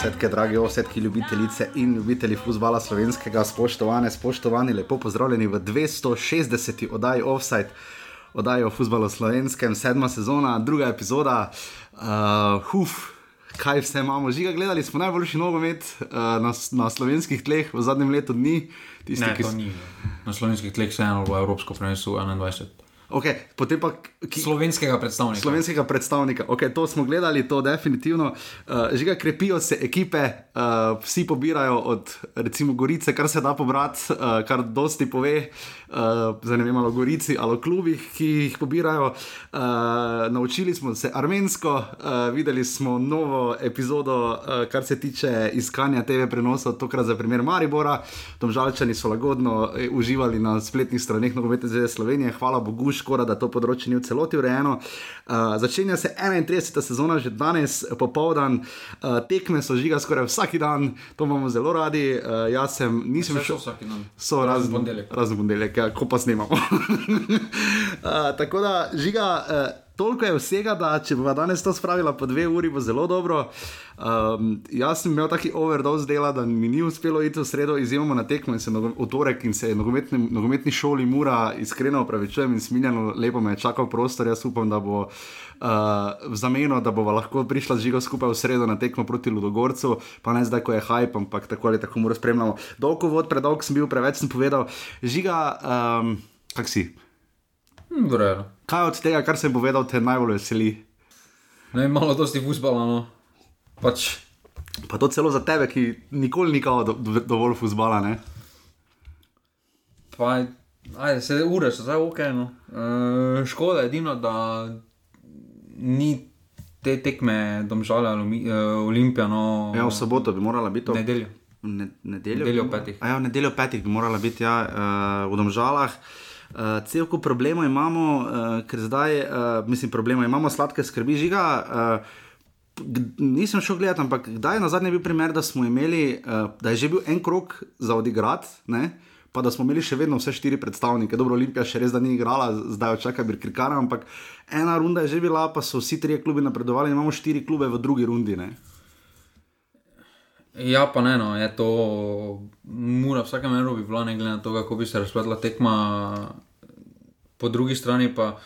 Ovsetke, drage ovsetke, ljubitelice in ljubitelji futbola slovenskega, spoštovane, spoštovani, lepo pozdravljeni v 260. oddaji Offside, oddaji o futbalu slovenskem, sedma sezona, druga epizoda. Uh, huf, kaj vse imamo, žiga, gledali smo najboljši nogomet uh, na, na slovenskih tleh v zadnjem letu dni. Tisti, ne, ki so na slovenskih tleh, se eno v Evropsko prvenstvo 21. Okay, potem pa ki, slovenskega predstavnika. Slovenskega predstavnika, okay, to smo gledali, to definitivno. Uh, že ga krepijo se ekipe, uh, vsi pobirajo od recimo Gorice, kar se da pobrati, uh, kar dosti pove. Uh, vem, ali o Gorici ali o klubih, ki jih pobirajo. Uh, naučili smo se armensko, uh, videli smo novo epizodo, uh, kar se tiče iskanja TV prenosov, tokrat za primer Maribora. Domžalčani so lagodno uživali na spletnih straneh Nogometne zveze Slovenije, hvala Bogu škoda, da to področje ni v celoti urejeno. Uh, začenja se 31. sezona, že danes popoldan, uh, tekme so žiga skoraj vsak dan, to imamo zelo radi. Uh, jaz sem, nisem šel vsak dan, so razen ponedeljek. Razen ponedeljek, ja, ko pa snimamo. uh, tako da žiga. Uh, toliko je vsega, da če bo danes to spravila po dve uri, bo zelo dobro. Um, jaz sem imel taki overdose dela, da mi ni uspelo iti v sredo, izjemno na tekmo in se v torek in se nogometni, nogometni šoli mora iskreno opravičujem in smiljeno, lepo me je čakal prostor. Jaz upam, da bo. Uh, v zameno, da bomo lahko prišli z žigo skupaj v sredo na tekmo proti Ludogorcu, pa ne zdaj, ko je hype, ampak tako ali tako moramo spremljati. Dolgo vod, predolg sem bil, preveč sem povedal. Žiga, um, kak si? Hm, Kaj od tega, kar sem povedal, te najbolj veseli? Ne, malo dosti fusbala. No. Pač. Pa to celo za tebe, ki nikoli ni kao do, do, dovolj fusbala. Ne? Pa, ajde, se ure, so zdaj ok. No. E, škoda je edino, da ni te tekme, domžale, e, olimpija. No, ja, v soboto bi morala biti. Nedeljo. Ne, nedeljo, nedeljo petih. Ja, nedeljo petih bi morala biti ja, uh, v domžalah. Uh, cel kup problemov imamo, uh, ker zdaj, uh, mislim, problemov imamo, sladke skrbi žiga. Uh, nisem šel gledati, ampak kdaj je na zadnje bil primer, da smo imeli, da je že bil en krok za odigrati, pa da smo imeli še vedno vse štiri predstavnike. Dobro, Olimpija še res da ni igrala, zdaj očaka bi krikara, ampak ena runda je že bila, pa so vsi trije klubi napredovali in imamo štiri klube v drugi rundi. Ne? Ja, pa ne, no, je to mora vsake mero bi bila, ne glede na to, kako bi se razpletla tekma. Po drugi strani pa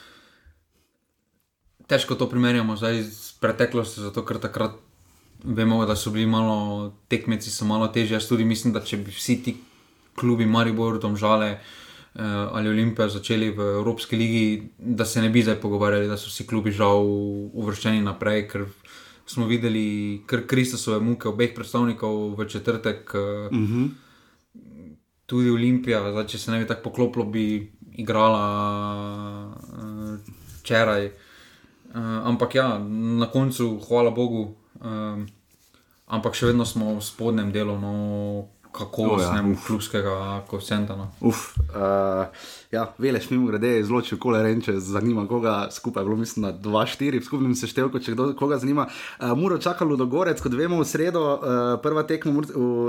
težko to primerjamo zdaj z preteklostjo, zato ker takrat vemo, da so bili malo tekmeci, so malo težji. Jaz tudi mislim, da če bi vsi ti klubi, Maribor, Domžale eh, ali Olimpija začeli v Evropski ligi, da se ne bi zdaj pogovarjali, da so vsi klubi žal uvrščeni naprej. Ker, smo videli kar Kristusove muke obeh predstavnikov v četrtek, uh eh, -huh. Mhm. tudi Olimpija, zdaj, če se ne bi tako poklopilo, bi igrala uh, včeraj. Uh, ampak ja, na koncu, hvala Bogu, uh, ampak še vedno smo v spodnjem delu. No, kako oh, ja. klubskega koeficienta. No. Uf, uh, ja, veleš mimo grede, izločil kole renče, zanima koga skupaj, bilo mislim na 2-4, v skupnem seštevku, če kdo, koga zanima. Uh, Muro čakalo do Gorec, kot vemo v sredo, uh, prva tekma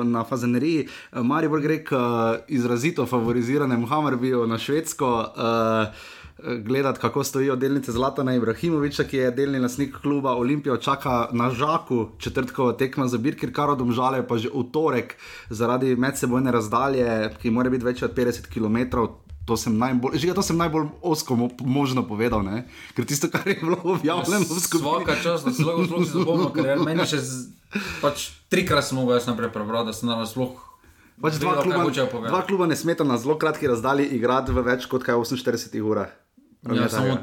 na Fazeneriji, uh, Maribor Grek uh, izrazito favoriziranem Hammerbiju na Švedsko. Uh, gledati, kako stojijo delnice Zlatana Ibrahimoviča, ki je delni lasnik kluba Olimpijo, čaka na žaku četrtkovo tekmo za Birkir, kar od omžale pa že v torek zaradi medsebojne razdalje, ki mora biti več od 50 km. To sem najbolj, že to sem najbolj osko možno povedal, ne? ker tisto, kar je bilo objavljeno v skupini. Vsaka čas, da se lahko zelo zapomnim, ker meni še z, pač trikrat sem mogel jaz naprej prebrati, da sem na vas lahko. Pač dva, kluba, dva kluba ne smeta na zelo kratki razdalji igrati v več kot 48 urah. Ja, samo,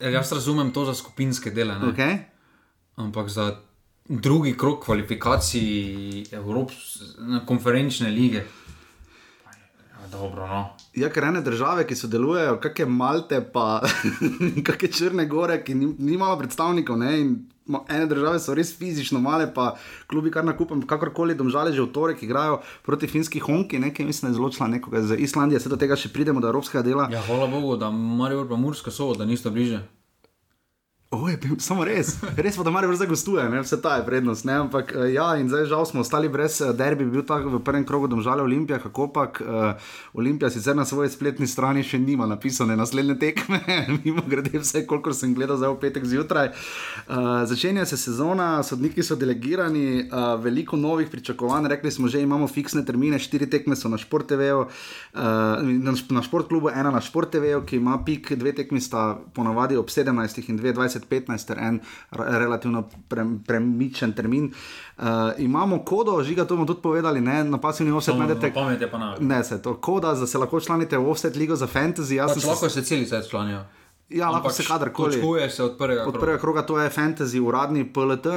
ja, jaz razumem to za skupinske dele. Okay. Ampak za drugi krok kvalifikacij Evropske konferenčne lige. Ja, dobro, no. Ja, ker ene države, ki sodelujejo, kakšne Malte, pa kakšne Črne gore, ki nimajo predstavnikov, ne, in ene države so res fizično male, pa klubi kar nakupam, kakorkoli domžale že v torek igrajo proti finski honki, nekaj mislim, da je zelo član nekoga iz Islandije, se do tega še pridemo, do evropskega dela. Ja, hvala Bogu, da Marijo pa Murska so, da niste bliže. O, je, samo res, res pa da Marijo zdaj gostuje, ne? vse ta je prednost. Ne? Ampak eh, ja, in zdaj žal smo ostali brez eh, derbi, bil tak v prvem krogu domžale Olimpija, kako pač uh, Olimpija sicer na svoji spletni strani še nima napisane naslednje tekme, mimo grede vse, kolikor sem gledal zdaj v petek zjutraj. Uh, začenja se sezona, sodniki so delegirani, uh, veliko novih pričakovanj, rekli smo že, imamo fiksne termine, štiri tekme so na Šport TV-ju, uh, na, na Šport klubu, ena na Šport TV-ju, ki ima pik, dve tekmi sta ponavadi ob 17 in 2, 20, 15, ter en relativno pre, premičen termin. Uh, imamo kodo, žiga, to bomo tudi povedali, ne, na pasivni offset najdete. na pamet je pa na. Ne, se to koda, da se lahko članite v offset ligo za fantasy. Pač sem lahko se, se celi svet članijo. ja, lahko se kadarkoli. Točkuje se od prvega. Od kroga. prvega kroga to je fantasy, uradni PLT. Uh,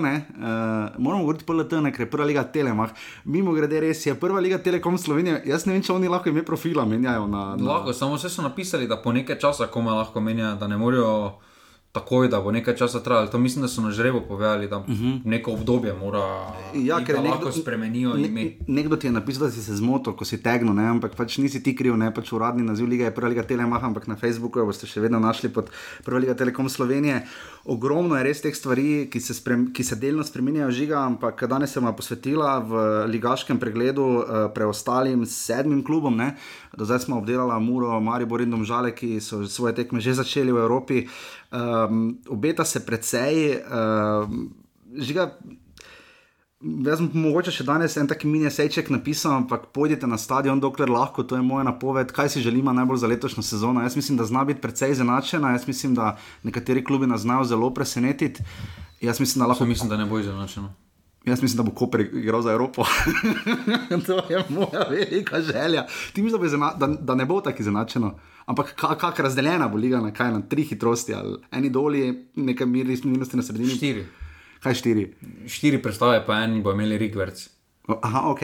moramo govoriti PLT, ne, ker je prva liga Telemach. Mimo grede res je prva liga Telekom Slovenije. Jaz ne vem, če oni lahko ime profila menjajo na. na... Lahko, samo vse so napisali, da po nekaj časa kome lahko menja, da ne morejo takoj, da bo nekaj časa trajalo. To mislim, da so na žrebu povedali, da uh -huh. neko obdobje mora Mhm. Ja, ker je lahko nekdo- spremenijo ime. Ne, nekdo ti je napisal, da si se zmotil, ko si tegnil, ne? ampak pač nisi ti kriv, ne pač uradni naziv lige je Prva liga Telemach, ampak na Facebooku boste še vedno našli pod Prva liga Telekom Slovenije. Ogromno je res teh stvari, ki se, sprem, ki se delno spremenjajo žiga, ampak danes sem jo posvetila v ligaškem pregledu uh, preostalim sedmim klubom. Ne? Do zdaj smo obdelali Muro, Maribor in Domžale, ki so svoje tekme že začeli v Evropi. Um, obeta se precej, um, žiga. Jaz sem mogoče še danes en taki mini sejček napisal, ampak pojdite na stadion, dokler lahko, to je moja napoved, kaj si želimo najbolj za letošnjo sezono. Jaz mislim, da zna biti precej izenačena, jaz mislim, da nekateri klubi nas znajo zelo presenetiti. Jaz mislim, da lahko To mislim, da ne bo izenačeno. Jaz mislim, da bo Koper igral za Evropo. to je moja velika želja. Ti misliš, da, izena, da, da ne bo tako izenačeno. Ampak kako kak razdeljena bo liga na kaj, na tri hitrosti, ali eni doli, nekaj minusti na sredini. Štiri. Kaj štiri? Štiri predstave, pa en bo imeli Rigverc. Aha, ok.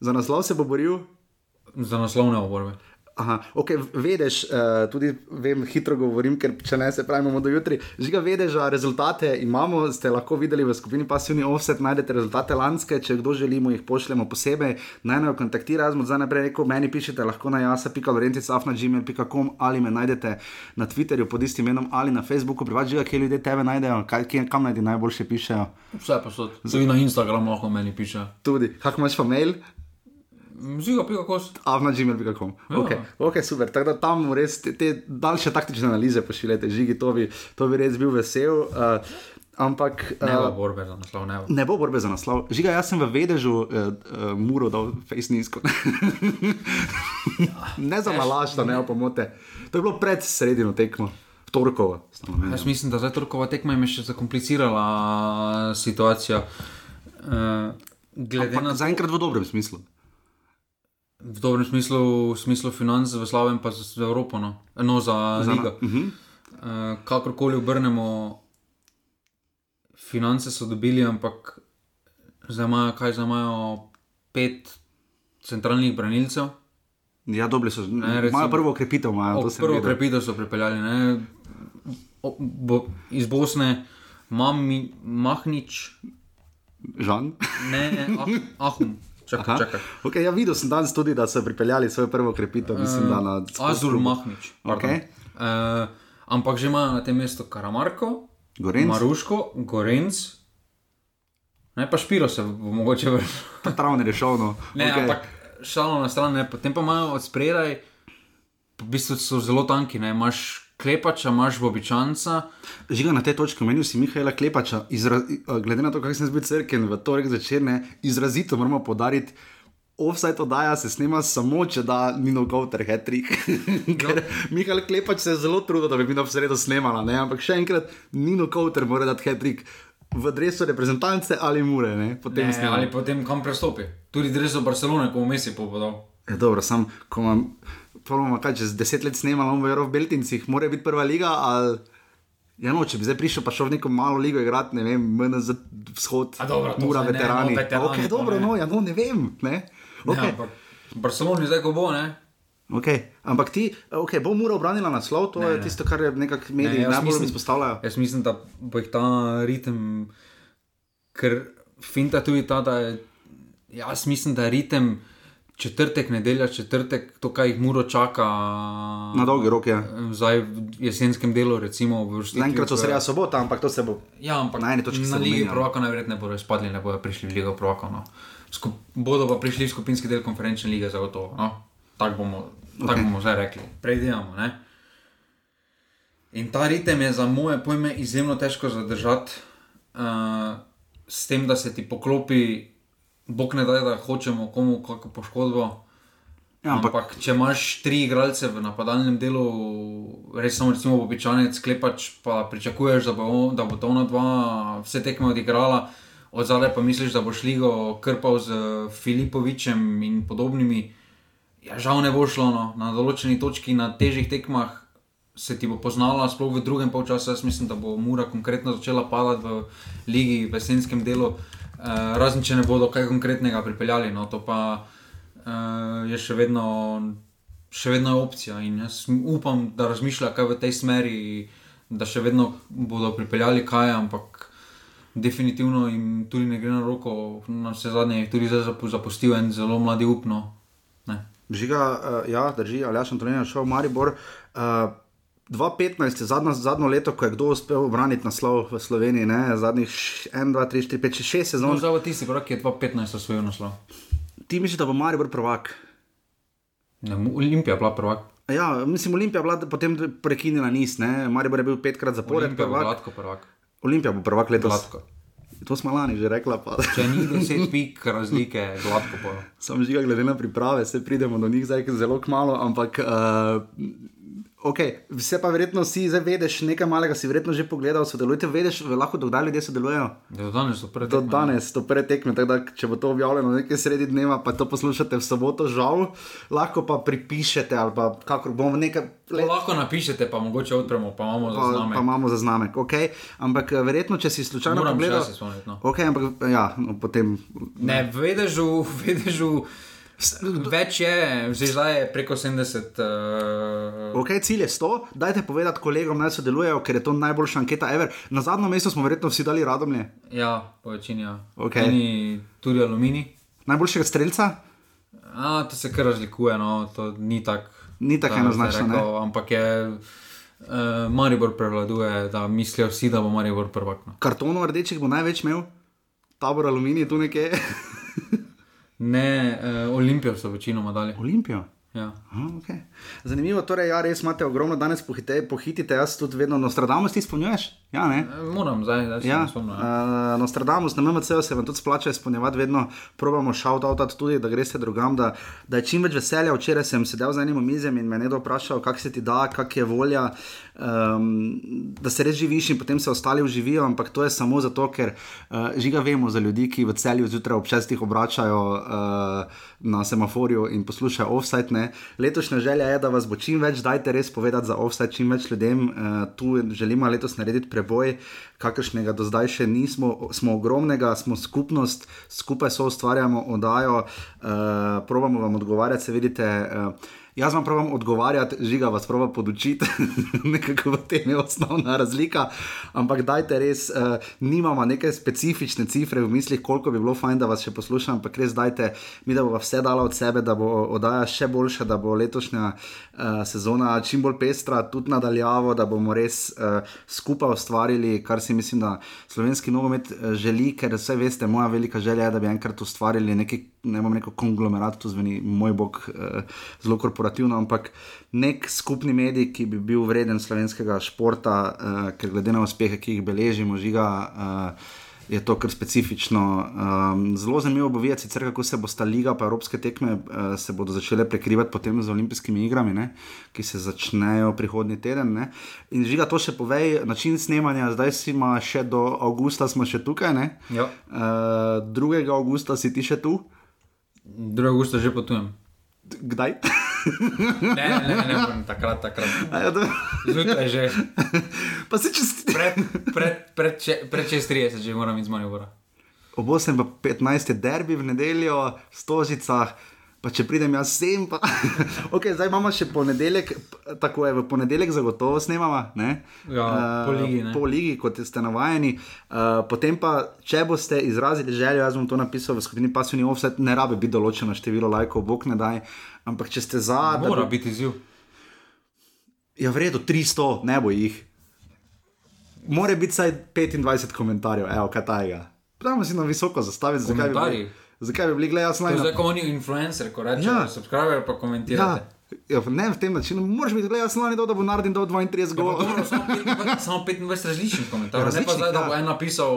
Za naslov se bo boril. Za naslovne oborbe. Aha, ok, vedeš, uh, tudi vem, hitro govorim, ker če ne se pravimo do jutri. Žiga, vedeš, da rezultate imamo, ste lahko videli v skupini Passivni Offset, najdete rezultate lanske, če kdo želimo, jih pošljemo posebej. Naj me kontaktira, jaz bom zdaj naprej rekel, meni pišete lahko na jasa.lorenticafna.gmail.com ali me najdete na Twitterju pod istim imenom ali na Facebooku, privat žiga, kje ljudje tebe najdejo, kaj, kje, kam najdi najboljše pišejo. Vse posod. Tudi na Instagramu lahko meni piše. Tudi, kako imaš pa mail? Ziga, pika kos. avna.gmail.com. Okay. okay, super. Tako da tam res te, te daljše taktične analize pošiljate, žigi, to bi, to bi res bil vesel. Uh, ampak. Ne bo Uh, borbe za naslov, ne bo. Ne bo borbe za naslov. Žiga, jaz sem v vedežu uh, uh, muro dal face nizko. ne za nalaž, da ne bo pomote. To je bilo pred sredino tekmo, torkovo. Jaz mislim, da zdaj Turkova tekma je še zakomplicirala situacijo. Uh, na Zaenkrat v dobrem smislu. V dobrem smislu, v smislu financ, v slabem pa za Evropo, no, no za, ligo. Uh -huh. Uh, kakorkoli obrnemo, finance so dobili, ampak zdaj imajo, kaj zdaj imajo, pet centralnih branilcev. Ja, dobri so. recimo- Imajo prvo okrepitev, imajo to prvo krepitev so pripeljali, ne, o, bo, iz Bosne, Mami, Mahnič, Žan. ne, ah, Ahum. Čakaj, čakaj. Okay, ja, videl sem danes tudi, da so pripeljali svojo prvo krepitev, mislim, da na Azul Mahnič. Okej. Uh, ampak že imajo na tem mestu Karamarko, Gorenc. Maruško, Gorenc, ne pa Špiro se bo mogoče vrnil. Travne rešovno. Ne, okay. ampak šalo na stran, ne. potem pa imajo od spredaj, v bistvu so zelo tanki, ne. imaš klepača, imaš bobičanca. Žiga na tej točki, menil si Mihajla Klepača, izra, glede na to, kako sem bil crkven v torek zvečer, ne, izrazito moramo podariti. Offside oddaja se snema samo, če da Nino Gauter hetrik. Ker Mihajl Klepač se je zelo trudil, da bi bilo v sredo snemala, ne? ampak še enkrat Nino Gauter mora dati hetrik v dresu reprezentance ali mure, ne? potem Ne, snema. ali potem kam prestopi. Tudi dreso Barcelone, ko v Mesi povedal. Je dobro, sam, ko imam, pojmo, kaj čez deset let snemamo, bomo verjeli v Beltincih, mora biti prva liga, ali... Ja, no, če bi zdaj prišel, pa šel v neko malo ligo igrati, ne vem, MNZ vzhod, A dobro, to mura zdaj ne, veterani. no, veterani ok, pa dobro, ne. no, ja, no, ne vem, ne. Okay. Okay. Ja, ampak Barcelona zdaj, ko bo, ne. Okay. Ampak ti, okay, bo mura obranila naslov, to ne, je Ne. tisto, kar je nekako mediji jaz najbolj izpostavljajo. Jaz mislim, da bo jih ta ritem, ker finta tudi ta, da je, jaz mislim, da je ritem, četrtek, nedelja, četrtek, to, kaj jih muro čaka. Na dolgi rok je. Zdaj v jesenskem delu, recimo. Enkrat so sreda sobota, ampak to se bo. Ja, ampak Na eni točki na Ligi. Prvaka najverjetneje bodo izpadli, ne bodo prišli v Ligo Prvaka. No. Skup, bodo pa prišli v skupinski del konferenčne lige, zagotovo. No. Tako bomo, okay. tak Okej. bomo zdaj rekli. Prejdemo. In ta ritem je za moje pojme izjemno težko zadržati, uh, s tem, da se ti poklopi, bog ne da, da hočemo komu kakšno poškodbo. Ja, ampak, Ampak, če imaš tri igralce v napadalnem delu, res samo recimo običajnec, sklepač, pa pričakuješ, da bo, da bo to ona dva vse tekme odigrala, od zadaj pa misliš, da boš ligo krpal z Filipovičem in podobnimi. Ja, žal ne bo šlo, no. na določeni točki na težjih tekmah se ti bo poznala, sploh v drugem polčasu. Jaz mislim, da bo Mura konkretno začela padati v ligi, v jesenskem delu, uh, razen če ne bodo kaj konkretnega pripeljali. No, to pa uh, je še vedno, še vedno opcija. In jaz upam, da razmišlja kaj v tej smeri, da še vedno bodo pripeljali kaj, ampak definitivno jim tudi ne gre na roko. Na vse zadnje je tudi zdaj zapu- zapustil en zelo mladi upno. Ne. žiga, uh, ja, drži, ali jaz sem to ne šel v Maribor. Uh, 2015 je zadnjo, zadnjo leto, ko je kdo uspel obraniti naslov v Sloveniji, ne? zadnjih 1, 2, 3, 4, 5, 6 No, sezon. zdaj bo tisti korak, ki je 2015 osvojil naslov. Ti misliš, da bo Maribor prvak? Ne, Olimpija je bila prvak. Ja, mislim, Olimpija je bila potem prekinila niz, ne? Maribor je bil petkrat zapored Olimpija bo prvak. gladko prvak. Olimpija bo prvak letos. Gladko. To smo lani že rekla, pa Če ni 10 pik razlike, gladko bo. sem žiga glede na priprave, se pridemo do njih zdaj zelo kmalo, ampak uh, ok, vse pa verjetno si zdaj vedeš, nekaj malega si verjetno že pogledal, sodelujete, vedeš, lahko dokdaj ljudje sodelujejo. Do danes so pred Do danes, to prve tekme, tako da če bo to objavljeno nekaj sredi dneva, pa to poslušate v soboto, žal, lahko pa pripišete ali pa kakor bomo nekaj. Le. Lahko napišete, pa mogoče odpremo, pa imamo za Pa, zname. pa imamo za znamek, okay. ampak eh, verjetno, če si slučajno Moram pogledal, jaz se spomniti, no. okay, ampak ja, no, potem Ne, vedežu, vedežu. Več je, zdaj je preko 70. Uh, Ok, cilj je 100, dajte povedati kolegom, naj sodelujejo, ker je to najboljša anketa ever. Na zadnjo mesto smo verjetno vsi dali radomlje. ja, po večini. Ja. Okej. Eni tudi aluminij. Najboljšega strelca, A, to se kar razlikuje, no, to ni tako. Ni tako enoznačno, Ampak je. Uh, Maribor prevladuje, da mislijo vsi, da bo Maribor prvak. No. kartonov rdečih bo največ imel, tabor aluminij tu nekje. Ne, uh, Olimpijo so večinoma dali. Olimpijo. Ja. Aha, okay. Zanimivo, torej, ja, res imate ogromno, danes pohite, pohitite, jaz tudi vedno Nostradamus ti izpolnjuješ. Ja, ne? E, Moram zdaj, da se Ja, ne spomnim. uh, Nostradamus na MMC se vam tudi splača izpolnjevati, vedno probamo shout-outati tudi, da greste drugam, da, da je čim več veselja. Včeraj sem sedel za enim omizjem in me je nekdo vprašal, kako se ti da, kak je volja, um, da se res živiš in potem se ostali uživijo, ampak to je samo zato, ker uh, žiga vemo za ljudi, ki v celju zjutraj ob šestih obračajo uh, na semaforju in poslušajo offside. Ne. Letošnja želja je, da vas bo čim več, dajte res povedati za offside čim več ljudem. Uh, tu želimo letos narediti preboj, kakršnega do zdaj še nismo, smo ogromnega, smo skupnost, skupaj so ustvarjamo oddajo, uh, probamo vam odgovarjati, se vidite. Uh, Jaz vam pravim odgovarjati, žiga vas prava podučiti, nekako v tem je osnovna razlika. Ampak dajte res, uh, nimamo neke specifične cifre v mislih, koliko bi bilo fajn, da vas še poslušam, ampak res dajte, mi da bo vse dala od sebe, da bo oddaja še boljša, da bo letošnja uh, sezona čim bolj pestra, tudi nadaljavo, da bomo res uh, skupaj ustvarili, kar si mislim, da slovenski nogomet uh, želi, ker vse veste, moja velika želja je, da bi enkrat ustvarili neki, ne bom rekel konglomerat, to zveni moj bog uh, zelo korporativno, ampak nek skupni medij, ki bi bil vreden slovenskega športa, uh, ker glede na uspehe, ki jih beležimo, žiga. Uh, Je to kar specifično. Um, zelo zanimivo bo videti, sicer, kako se bo sta liga, pa evropske tekme uh, se bodo začele prekrivati potem z olimpijskimi igrami, ne, ki se začnejo prihodnji teden. Ne. In žiga to še povej, način snemanja, zdaj si ima še do avgusta, smo še tukaj. Ne. Ja. Uh, 2. avgusta si ti še tu, 2. augusta že potujem. kdaj? Ne, ne, ne, ne, takrat, takrat. Ja, Zjutraj že, pa se čez pred, pred, pred, če- pred 6.30 že moram iz Maribora. Ob 8 pa 15 je derbi v nedeljo, v Stožicah. Pa če pridem jaz sem, pa. okay, zdaj imamo še ponedeljek, tako je v ponedeljek zagotovo snemamo, ne? Ja, po ligi, ne. po ligi, kot ste navajeni. Uh, potem pa, če boste izrazili željo, jaz bom to napisal v skupini Passivni Offset, ne rabi biti določeno število lajkov, bog ne daj. Ampak če ste za, da Mora bo- biti izziv. Ja, v redu, 300, ne bo jih. Mora biti vsaj 25 komentarjev, evo, kaj tajega. Pravno si na visoko zastaviti, zakaj bi bili. Zakaj bi bili, gledaj, jaz naj zdaj, ko oni influencer, ko rečejo, Ja. ja. subscriber pa Ja, komentirate. ja, ne v tem načinu, moraš biti, gledaj, jaz lani dal, da bo naredil do 32 Ja, pa golov. dobro, samo 25 samo 25 različnih komentarjev, Ja, ne pa različnih, zdaj, da ja. bo en napisal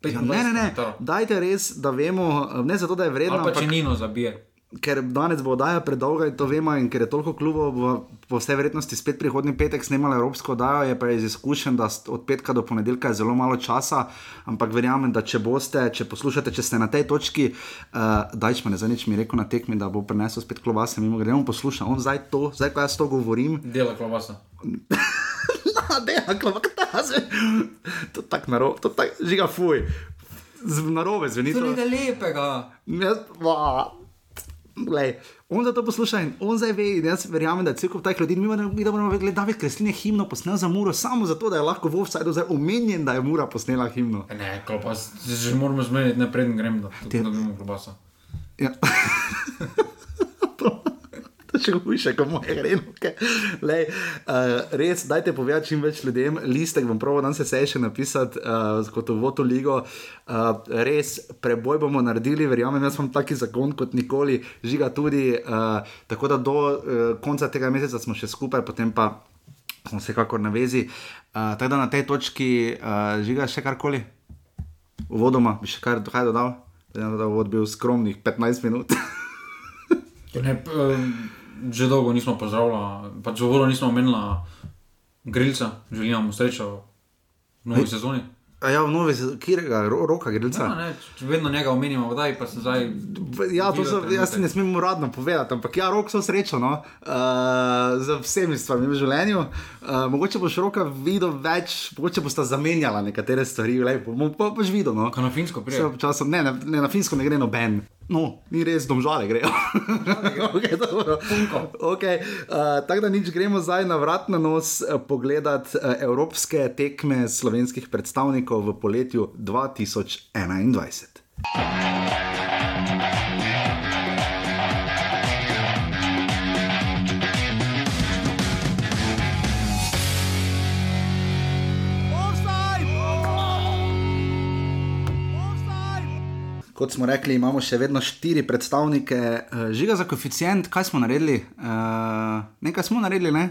25 Ja, ne, ne, ne, komentarjev. dajte res, da vemo, ne zato, da je vredno, Ali pa ampak če Nino zabije. Ker danes bo oddaja predolga in to vemo, in ker je toliko klubov, bo po vsej verjetnosti spet prihodnji petek snemala Evropsko oddajo, je pa iz izkušenj, da od petka do ponedeljka je zelo malo časa, ampak verjamem, da če boste, če poslušate, če ste na tej točki, uh, dajč me ne zanič mi rekel na tekmi, da bo prinesel spet klobase, mimo grede, on posluša, on zdaj to, zdaj ko jaz to govorim, Dela klobasa. Dela, klobase, to tako narobe, to tako žiga fuj. Z- Narobe zveni To je nekaj lepega. Jaz, va, glej, on za to posluša in on zdaj ve, in jaz verjamem, da je cel kup takih ljudi, mi moramo, vedeti, da David Kreslin je himno posnel za Muro, samo zato, da je lahko v offsajdu zdaj omenjen, da je Mura posnela himno. Ne, klobas, že moramo zmeniti, ne preden grem, da Te- dobimo klobasa. Ja. to, to še hujše, kot moje grenovke. Lej, uh, res, dajte povedati čim več ljudem, listek bom prav dan se sej še napisati uh, kot v Voto Ligo. Uh, res, preboj bomo naredili, verjamem, jaz imam taki zakon kot nikoli, žiga tudi. Uh, tako da do uh, konca tega meseca smo še skupaj, potem pa smo vsekakor na vezi. Uh, tako da na tej točki uh, žiga še karkoli. Uvodoma bi še kaj, kaj dodal, to, da bo bil skromnih 15 minut. Ne, em, že dolgo nismo pozdravljali, pač vodu nismo omenili grilca, želim mu srečo v novi sezoni. A ja, v novi, kjerega, ro, roka, grilca. Ja, ne, vedno njega omenjamo, kdaj pa se zdaj. Ja, to so, jaz ne smem uradno povedati, ampak ja, rok so srečo, no, uh, z vsemi stvarmi v življenju. Uh, mogoče boš roka videl več, mogoče boš zamenjala nekatere stvari, lej, bo, bo, boš videl. No. Ko na finsko prije. občasno, ne, ne, ne, na finsko ne gre noben. No, ni res, domžale grejo. okay, okay, uh, Tako da nič, gremo zdaj na vrat na nos uh, pogledat uh, evropske tekme slovenskih predstavnikov v poletju 2021. Kot smo rekli, imamo še vedno štiri predstavnike, uh, žiga za koeficient, kaj smo naredili? Uh, nekaj smo naredili, ne?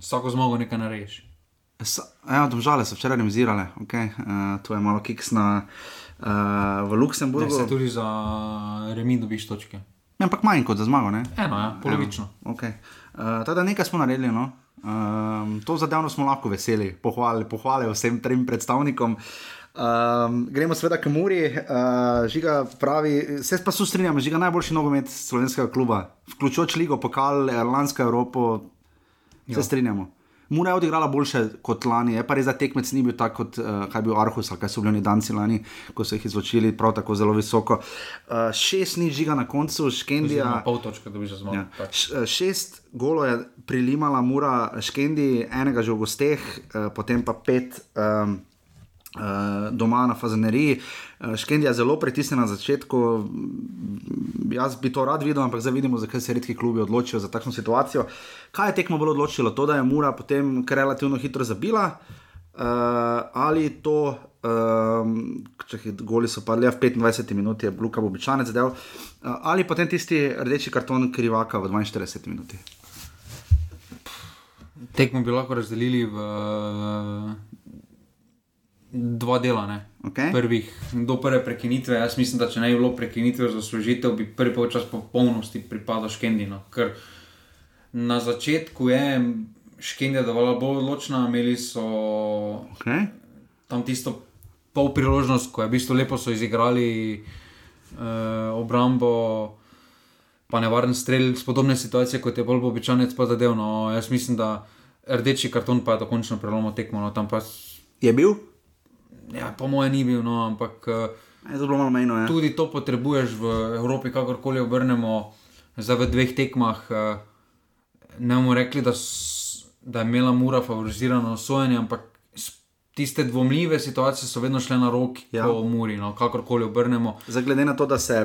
Vsako zmago nekaj narediš. Ja, domžale so včeraj remisirale, okay. uh, to je malo kiks na, uh, v Ne, Luksemburgu. se tudi za remi dobiš točke. Ja, ampak manj kot za zmago, ne? Eno, ja, polovično. Okay. Uh, teda nekaj smo naredili. No? Um, to zadevno smo lahko veseli, pohvale, pohvale vsem trem predstavnikom. Um, gremo seveda k Muri, uh, žiga pravi, se pa strinjam, žiga najboljši nogomet slovenskega kluba, vključujoč Ligo, Pokal, Lansko Evropo, se strinjamo. Mura je odigrala boljše kot lani, je pa res, da tekmec ni bil tak, kot uh, kaj bil Arhus ali kaj so bili oni danci lani, ko so jih izločili prav tako zelo visoko. Uh, šest ni žiga na koncu, Škendija. Pol točke dobiš za zmago. Ja. pač. Š- Šest golo je prilimala Mura Škendi, enega že v gosteh, eh, potem pa pet um, uh, doma na Fazaneriji. Eh, Škendi je zelo pritisnjen na začetku. Jaz bi to rad videl, ampak zdaj vidimo, zakaj se redki klubi odločijo za takšno situacijo. Kaj je tekmo bolj odločilo? To, da je Mura potem relativno hitro zabila. Uh, ali to, um, če goli so padli ja, v 25 minuti, je Luka običajnec del, uh, ali potem tisti rdeči karton krivaka v 42 minuti. Tekmo bi lahko razdelili v dva dela. Ne? Okay. Prvih, do prve prekinitve, jaz mislim, da če ne bi bilo prekinitve za služitev, bi prvi polčas popolnosti pripadal Škendinu. Ker na začetku je Škendija dovolj bolj odločna, imeli so Okay. tam tisto pol priložnost, ko je v bistvu lepo so izigrali uh, obrambo, pa nevaren strelj, podobne situacije, kot je bolj običajnec pa zadev. No, jaz mislim, da rdeči karton pa je dokončno prelomil tekmo. No, tam pa, Je bil? Ja, po mojem, ni bil, no, ampak uh, Je zelo malo mejno. Ja. tudi to potrebuješ v Evropi, kakorkoli obrnemo. zdaj v dveh tekmah uh, ne bomo rekli, da, da je imela Mura favorizirano sojenje, ampak tiste dvomljive situacije so vedno šle na roki, Ja. po Muri, no, kakorkoli obrnemo. Zdaj, glede na to, da se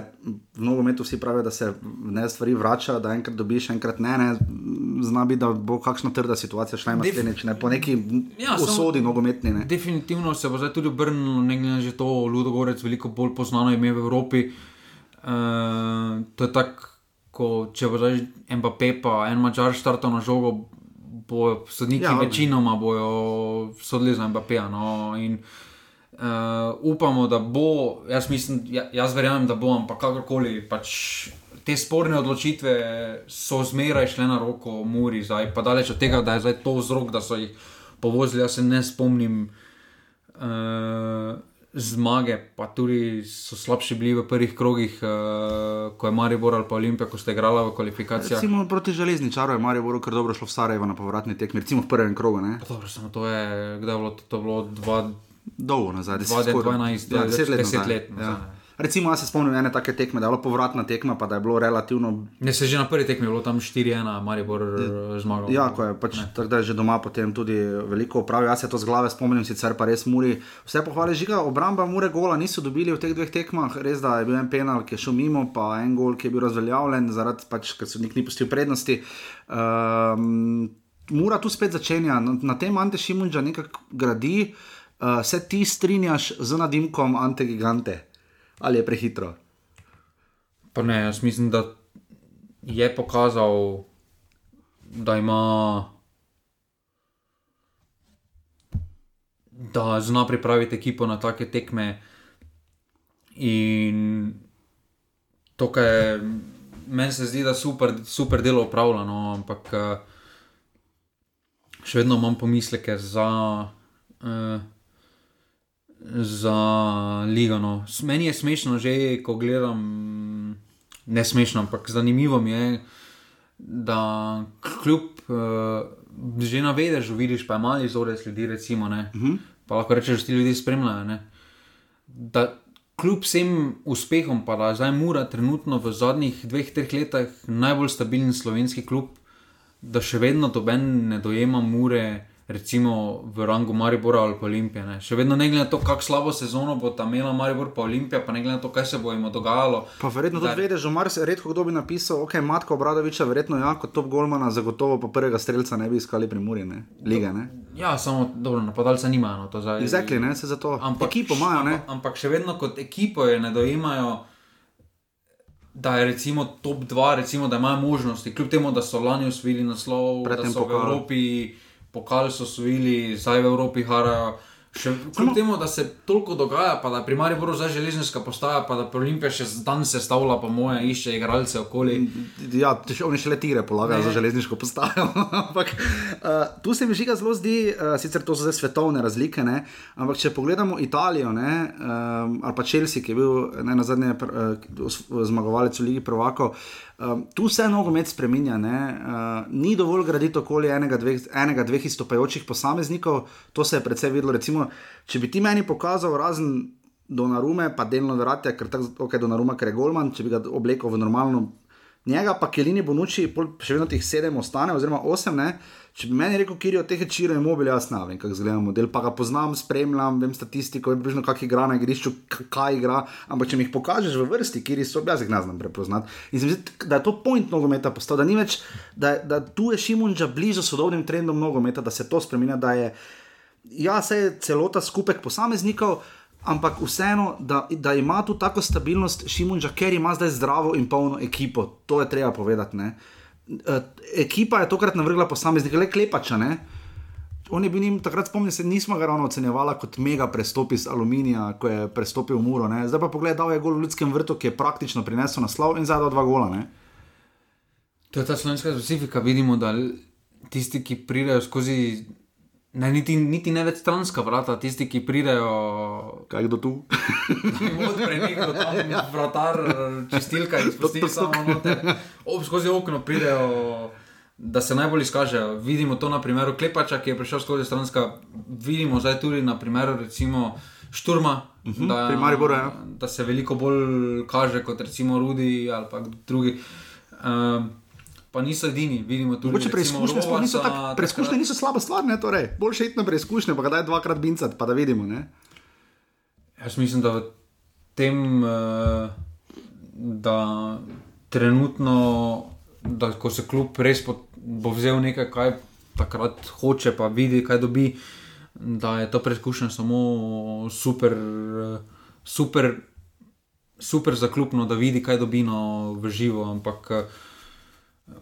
v nogometu vsi pravijo, da se ne stvari vračajo, da enkrat dobiš, enkrat ne, ne zna biti, da bo kakšna trda situacija šla in Def- naslednjič, ne po neki Ja, usodi nogometni. Ne. Definitivno se bo zdaj tudi obrnilo, ne glede na že to, Ludogorec, veliko bolj poznano ime v Evropi. Uh, to je tako, ko če bo zdaj Mbappé pa en mačar štartal na žogo, bo sodniki Ja, večinoma bojo sodili za Mbappéja. No, in, uh, upamo, da bo, jaz, mislim, ja, jaz verjamem, da bo, ampak kakorkoli. Pač, Te sporne odločitve so zmeraj šle na roko Muri, zdaj pa daleč od tega, da je zdaj to vzrok, da so jih povozili. Jaz se ne spomnim uh, zmage, pa tudi so slabši bili v prvih krogih, uh, ko je Maribor ali pa Olimpija, ko ste igrali v kvalifikacijah. Recimo proti železničaru je Marijo Boru kar dobro šlo v Sarajevo na povratni tekmi, recimo v prvem krogu. Ne. Dobro, samo to je, kdaj je bilo to, to bilo dva, Dolgo nazaj, deset, Dva, skoraj- 12, ja, deset let. deset nazaj. let nazaj. Ja. Recimo, jaz se spomnim ene take tekme, da je bila povratna tekma, pa da je bilo relativno. ne se že na prvi tekmi je bilo tam 4-1, Maribor eh, zmagal. Ja, ko je pač tako, da je že doma potem tudi veliko upravil. Jaz se to z glave spomnim, sicer pa res Muri. Vse pohvale žiga, obramba Mure gola niso dobili v teh dveh tekmah. Res da je bil en penal, ki je šel mimo, pa en gol, ki je bil razveljavljen, zaradi pač, ker so nik ni pustil prednosti. Um, Mura tu spet začenja, na, na tem Ante Šimunča nekako gradi. Uh, se ti strinjaš z nadimkom Ante Gigante? Ali je prehitro? Pa ne, jaz mislim, da je pokazal, da ima. Da zna pripraviti ekipo na take tekme. In to, kar je meni se zdi, da super, super delo upravlja, no, ampak eh, še vedno imam pomisleke za. Uh, za ligo. No. Meni je smešno že, ko gledam, ne smešno, ampak zanimivo mi je, da kljub uh, že na vedežu vidiš, pa je mali vzorec ljudi, recimo, uh -huh. pa lahko rečeš, da ti ljudje spremljajo. Ne? Da kljub vsem uspehom, pa da je zdaj Mura trenutno v zadnjih dveh, treh letih najbolj stabilen slovenski klub, da še vedno doben ne dojema Mure. Recimo v rangu Maribora ali pa Olimpije. Ne. Še vedno ne glede na to, kako slabo sezono bo tam imela Maribor pa Olimpija, pa ne glede na to, kaj se bo jim dogajalo. Pa verjetno tudi vedeš, Mars, redko kdo bi napisal, ok, Matka Obradoviča, verjetno ja, kot top golmana, zagotovo pa prvega streljca ne bi iskali pri Muri, ne? Lige, ne? Ja, samo dobro, napadalca nimajo. No, to zdaj- Izrekli, ne, se za to. Ampak, Ekipo imajo, ne? Ampak, ampak še vedno kot ekipo je ne dojemajo, da je recimo top 2, recimo, da imajo možnosti, kljub temu, da so lani osvojili naslov, Pred da so v pokal. Evropi, pokal so osvojili, zdaj v Evropi harajo. Še, kljub temu, da se toliko dogaja, pa da pri Mariboru zdaj železniška postaja, pa da pri Olimpiji še dan se stavlja, pa moje išče igralce okoli. Ja, oni še le tire polagajo Ne. za železniško postajo. ampak uh, tu se mi žiga zelo zdi, uh, sicer to so zdaj svetovne razlike, ne? ampak če pogledamo Italijo ne, um, ali pa Chelsea, ki je bil ne na zadnje uh, zmagovalec v Ligi Prvako. Um, tu se nogomet spremenja. Uh, ni dovolj graditi okoli enega, dveh, enega, dveh izstopajočih posameznikov. To se je predvsej videlo. Recimo, če bi ti meni pokazal, razen Donarume, pa delno verjate, ker tako okay, Donaruma, ker je Golman, če bi ga oblekel v normalno njega, pa Kelini Bonucci, pol še vedno teh sedem ostane, oziroma osem. Ne? Če bi meni rekel, kjer je od teh čiro in mobil, jaz ne vem, kako izgleda model, pa ga poznam, spremljam, vem statistiko, vem približno, kak igra na igrišču, kaj igra, ampak če mi jih pokažeš v vrsti, kjer so, jaz jih ne znam prepoznati. In se mi zdi, da je to point nogometa postal, da ni več, da, je- da tu je Šimunča blizu sodobnim trendom nogometa, da se to spremenja, da je, ja, se je celota skupek posameznikov, ampak vseeno, da, da ima tu tako stabilnost Šimunča, ker ima zdaj zdravo in polno ekipo. To je treba povedati. Ne? E, Ekipa je tokrat navrgla posameznike, le klepača. Ne? On je bil njim takrat, spomnim se, nismo ga ravno ocenjevali kot mega prestop iz aluminija, ko je prestopil v Muro. Ne? Zdaj pa pogled, dal je gol v ljudskem vrtu, ki je praktično prinesel naslov in zadal dva gola. Ne? To je ta slovenska specifika. Vidimo, da tisti, ki pridejo skozi, ne, niti, niti ne več stranska vrata, tisti, ki pridejo, Kaj kdo tu? odpre nekdo tam, vratar, čistilka in spusti samo noter. Ob skozi okno pridejo. Da se najbolj izkažejo. Vidimo to na primeru Klepača, ki je prišel skozi stranska, vidimo zdaj tudi na primeru recimo Šturma, uh -huh, da, pri Mariboru, ja. da se veliko bolj kaže kot recimo Rudi ali pa drugi. Uh, pa niso edini, vidimo tudi Mogoče preizkušnje sploh niso tako, preizkušnje niso slaba stvar, ne, torej, boljše iti na preizkušnje, pa ga daj dvakrat bincati, pa da vidimo, ne. Jaz mislim, da v tem, eh, da trenutno, da ko se kljub res pot, bo vzel nekaj, kaj takrat hoče, pa vidi, kaj dobi, da je to preizkušnja samo super, eh, super, super za klubno, da vidi, kaj dobi no, v živo. Ampak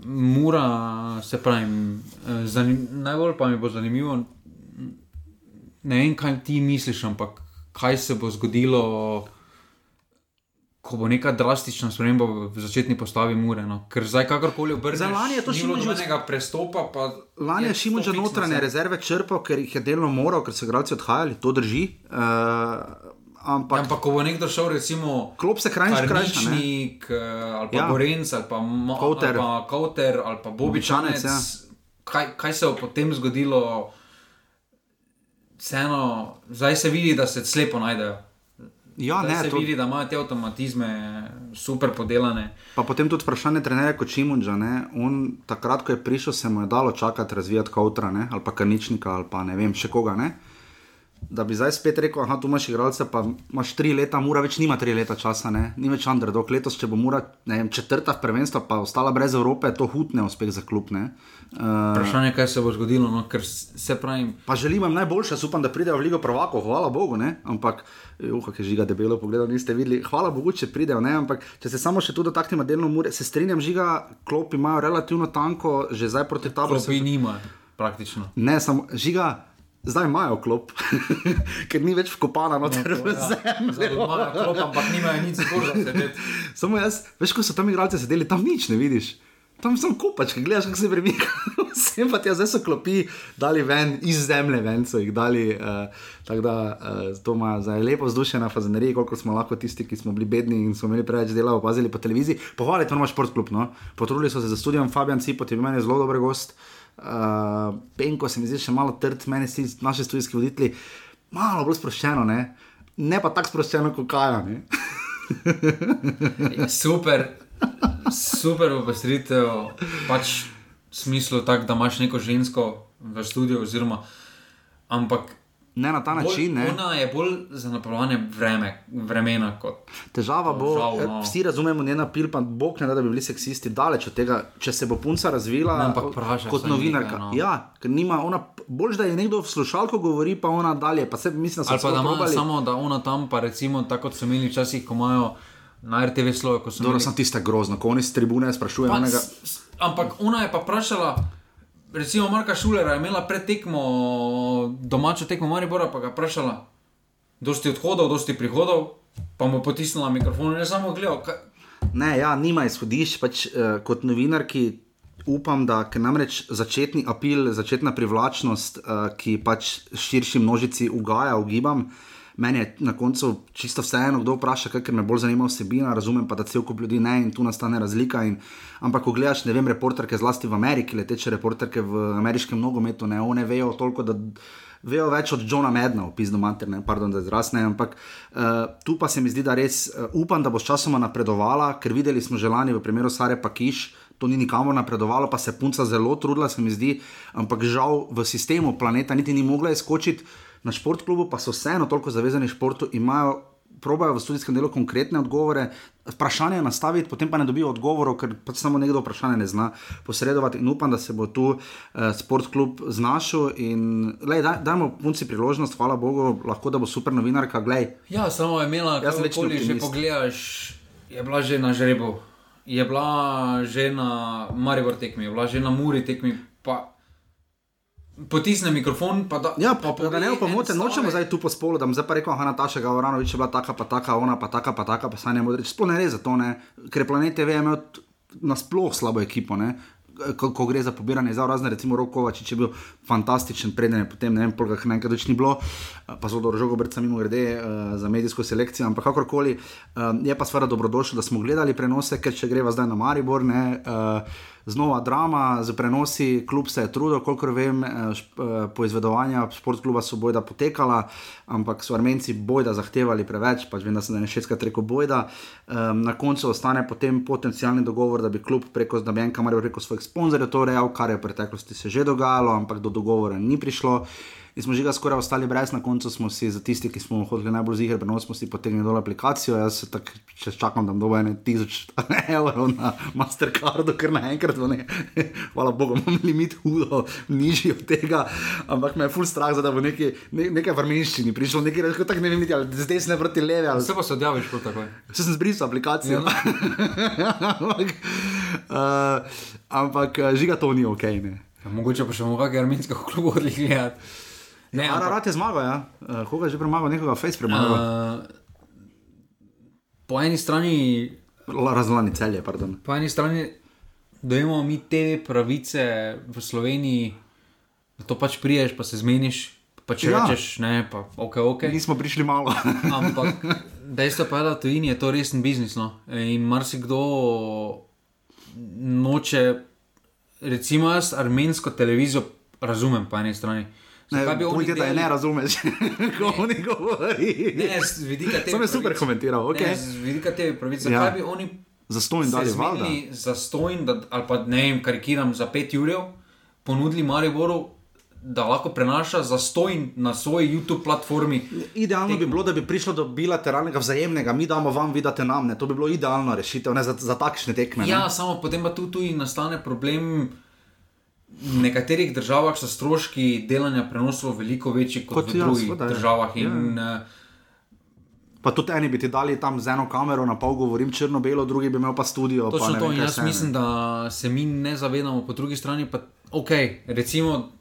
mora, se pravi, eh, zanim, najbolj pa mi bo zanimivo, ne vem, kaj ti misliš, ampak kaj se bo zgodilo, ko bo neka drastična sprememba v začetni postavi Mure. No? Ker zdaj, kakorkoli obrneš, Zdaj, lani je to ni bilo Šimunžev- nobenega prestopa. Pa Lani je Šimun že to fiksna notranje rezerve črpal, ker jih je delno moral, ker so igralci odhajali, to drži. Uh, ampak, Ja, ampak ko bo nekdo šel, recimo, klop se ne. Karničnik, eh, ali pa Ja. Gorenc, ali pa Kouter. ali pa Kauter, ali pa Bobičanec. Bobičanec, ja. kaj, kaj se bo potem zgodilo? Vseeno, zdaj se vidi, da se slepo najdejo. Ja, Zdaj ne, se to, vidi, da imajo te avtomatizme super podelane. pa potem tudi vprašanje trenerja kot Šimunža. ne. On, takrat, ko je prišel, se mu je dalo čakati, razvijati kautra ne? ali pa karničnika ali pa ne vem, še koga. Ne? Da bi zdaj spet rekel, da tu imaš igralce, pa imaš tri leta, mora več nima tri leta časa, ne? ni več underdog. Letos, če bo mora vem, četrta v prvenstvu, pa ostala brez Evrope, je to hud neuspeh za klub. Ne? Uh, Vprašanje je, kaj se bo zgodilo, no, ker se pravi. Pa želim jim najboljše, upam, da pridejo v Ligo Prvakov, hvala Bogu, ne? ampak, uh, kaj žiga debelo pogledal, niste videli, hvala Bogu, če pridejo, ne? ampak če se samo še tu dotaknemo delno mure, se strinjam, žiga, klopi imajo relativno tanko, že zdaj proti tablu. Klopi nima, praktično. Ne, samo žiga. Zdaj imajo klop, ker ni več vkopana noter No, v ja. zemljo. Zdaj imajo klop, ampak nimajo nič sedeti. Samo jaz, veš, ko so tam igralci sedeli, tam nič ne vidiš. Tam sem kopač, ki gledaš, kako se premika. Vsem pa ti, zdaj so klopi dali ven, iz zemlje ven so jih dali. Uh, tako da uh, to ima zdaj lepo vzdušje na fazeneriji, koliko smo lahko tisti, ki smo bili bedni in smo imeli preveč dela, opazili po televiziji. Pohvaliti moramo športklub. No? Potrudili so se za studijem, Fabian Cipot je bil meni zelo dober gost. Uh, Penko se mi zdi še malo trd, meni si naši študijski voditelji, malo bolj sproščeno, ne, ne pa tako sproščeno kot Kaja. ne. Super, super opestritev, pač v smislu tak, da imaš neko žensko v studiu, oziroma, ampak Ne na ta način, ne. bolj, ona je bolj za napolnjevanje vreme, vremena kot. Težava bo, Žal, eh, no. vsi razumemo njena pil, pa bog ne da, da bi bili seksisti daleč od tega, če se bo punca razvila Ne, vprašaj kot novinarka. nekaj, no. Ja, ker nima ona, bolj da je nekdo v slušalko govori, pa ona dalje, pa se mislim, da Ali pa da ima samo, da ona tam, pa recimo, tako kot so imeli včasih, ko imajo na RTV slovo, Dobro, imeli sem tiste grozno, ko oni z tribune sprašujejo ampak ona je pa vprašala, recimo Marka Šulera je imela pred tekmo, domačo tekmo Maribora, pa ga vprašala, dosti odhodov, dosti prihodov, pa mu potisnila mikrofon in je samo gledal. Kaj, Ne, ja, nima izhodišč, pač uh, kot novinarki. Upam, da ker namreč začetni apel, začetna privlačnost, uh, ki pač širši množici ugaja, ugibam. Meni je na koncu čisto vseeno, kdo vpraša, ker me bolj zanima vsebina, razumem pa, da cel kup ljudi ne in tu nastane razlika. In, ampak, ko gledaš, ne vem, reporterke zlasti v Ameriki, leteče reporterke v ameriškem nogometu, ne, one vejo toliko, da vejo več od Johna Medna, opisno materne, pardon, da zrasne. Ampak uh, tu pa se mi zdi, da res uh, upam, da bo sčasoma napredovala, ker videli smo že lani v primeru Sare Pakiš. To ni nikamor napredovalo, pa se punca zelo trudila, se mi zdi, ampak žal v sistemu planeta niti ni mogla izkočiti na športklubu, pa so vseeno toliko zavezani športu, imajo, probajo v študijskem delu konkretne odgovore, vprašanje nastaviti, potem pa ne dobijo odgovorov, ker pač samo nekdo vprašanje ne zna posredovati. In upam, da se bo tu eh, sportklub znašel in lej, daj, dajmo punci priložnost, hvala Bogu, lahko da bo super novinarka, glej. ja, samo je imela, Jaz sem večni kakorkoli že pogledaš, je bila že na žrebu, je bila že na Maribor tekmi, je bila že na Muri tekmi. Pa, Potisne mikrofon, pa da. Ja, pa, pa da ne pove bo pomote, en nočemo zdaj tu po spolu, da bom zdaj pa rekel, da Nataša Gavoranovič je bila taka, pa taka, ona pa taka, pa taka, pa saj ne more reči. Sploh ne res za to, ne? ker je Planet TV imel t- nasploh slabo ekipo. Ne? Ko, ko gre za pobiranje za razne, recimo Rokovač, če je bil fantastičen, preden je potem ne vem, polk naenkrat več ni bilo, eh, pa so do žogo brca mimo grede uh, za medijsko selekcijo, ampak kakorkoli, um, je pa stvar dobrodošlo, da smo gledali prenose, ker če greva zdaj na Maribor, ne, uh, znova drama, z prenosi, klub se je trudil, kolikor vem, eh, eh, poizvedovanja šport kluba so bojda potekala, ampak so armenci bojda zahtevali preveč, pač vem, da se ne šestkrat reko bojda. Na koncu ostane potem potencijalni dogovor, da bi klub preko Zdabjenka, ali preko svojih sponzorjev to rejal, kar je v preteklosti se že dogajalo, ampak do dogovora ni prišlo in smo že ga skoraj ostali brez, na koncu smo si za tisti, ki smo hodili najbolj zihar, prenos smo si potegnili dol aplikacijo. Jaz se tako če čakam, da dobo ene tisoč evrov na Mastercardu, ker naenkrat, hvala Bogu, imam limit hudo, nižji od tega, ampak me je full strah, da bo neki, ne, nekaj v armenščini prišlo, nekaj reči, tako ne vem, ali zdaj se ne vrti leve. Ali... Se pa se odjaviš kot tako. Se sem zbrisal aplikacijo. Ja, ampak, uh, ampak žiga to ni ok. Ne. Ja, mogoče pa še bomo kakšne armenske klubo odlikali. Ne, ampak... Ararat je zmagal, ja. uh, koga je že premagal, nekoga face premagal. Uh, po eni strani. Razlani celje, pardon. Po eni strani, da imamo mi te pravice v Sloveniji, da to pač priješ, pa se zmeniš. Pa če ja. rečeš, ne, pa ok, ok. Nismo prišli malo. ampak dejstvo pa je, da to je to resen biznis. No? In marsikdo noče, recimo jaz, armensko televizijo razumem po eni strani. Ne, kaj bi oni rekli, da je ne razumeš, ko oni govori? Ne, z vidika tega. Sem jaz super komentiral, ok. Ne, z vidika tega pravice, ja. kaj bi oni. Zastojn dali valjda. Zastojn, ali pa ne vem, karikiram za pet jurjev, ponudili Mariboru. Da lahko prenaša zastojn na svoji YouTube platformi. Idealno tekmo. bi bilo, da bi prišlo do bilateralnega vzajemnega, mi damo vam, vidite nam. Ne? To bi bilo idealno rešitev ne, za, za takšne tekme. Ja, ne? samo potem pa tu tudi nastane problem. V nekaterih državah so stroški delanja prenosov veliko večji kot, kot v drugih jaz, državah. In, ja. Eh, pa tudi eni bi ti dali tam z eno kamero, na pol govorim črno-belo, drugi bi imel pa studio. Točno pa to. Vem, jaz mislim, da se mi ne zavedamo, po drugi strani pa ok. Recimo,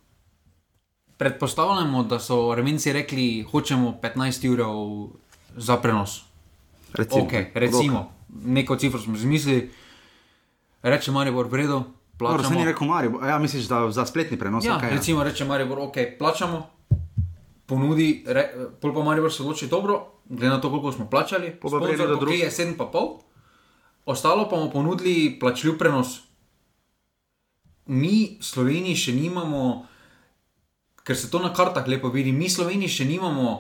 predpostavljamo, da so remenci rekli, hočemo 15 ur za prenos. Recimo, okay, recimo neko cifro smo zmislili, reče Marijo, v redu plačamo. Dobro, se ni rekel Marijo, ja, misliš, da za spletni prenos. Ja, okay, recimo, ja. reče Marijo, ok, plačamo, ponudi, re, pol pa Marijo se odloči dobro, glede na to, koliko smo plačali, pa rekel, da drugi je 7,5, ostalo pa bomo ponudili plačljiv prenos. Mi, Sloveniji, še nimamo, ker se to na kartah lepo vidi, mi, Sloveniji, še nimamo.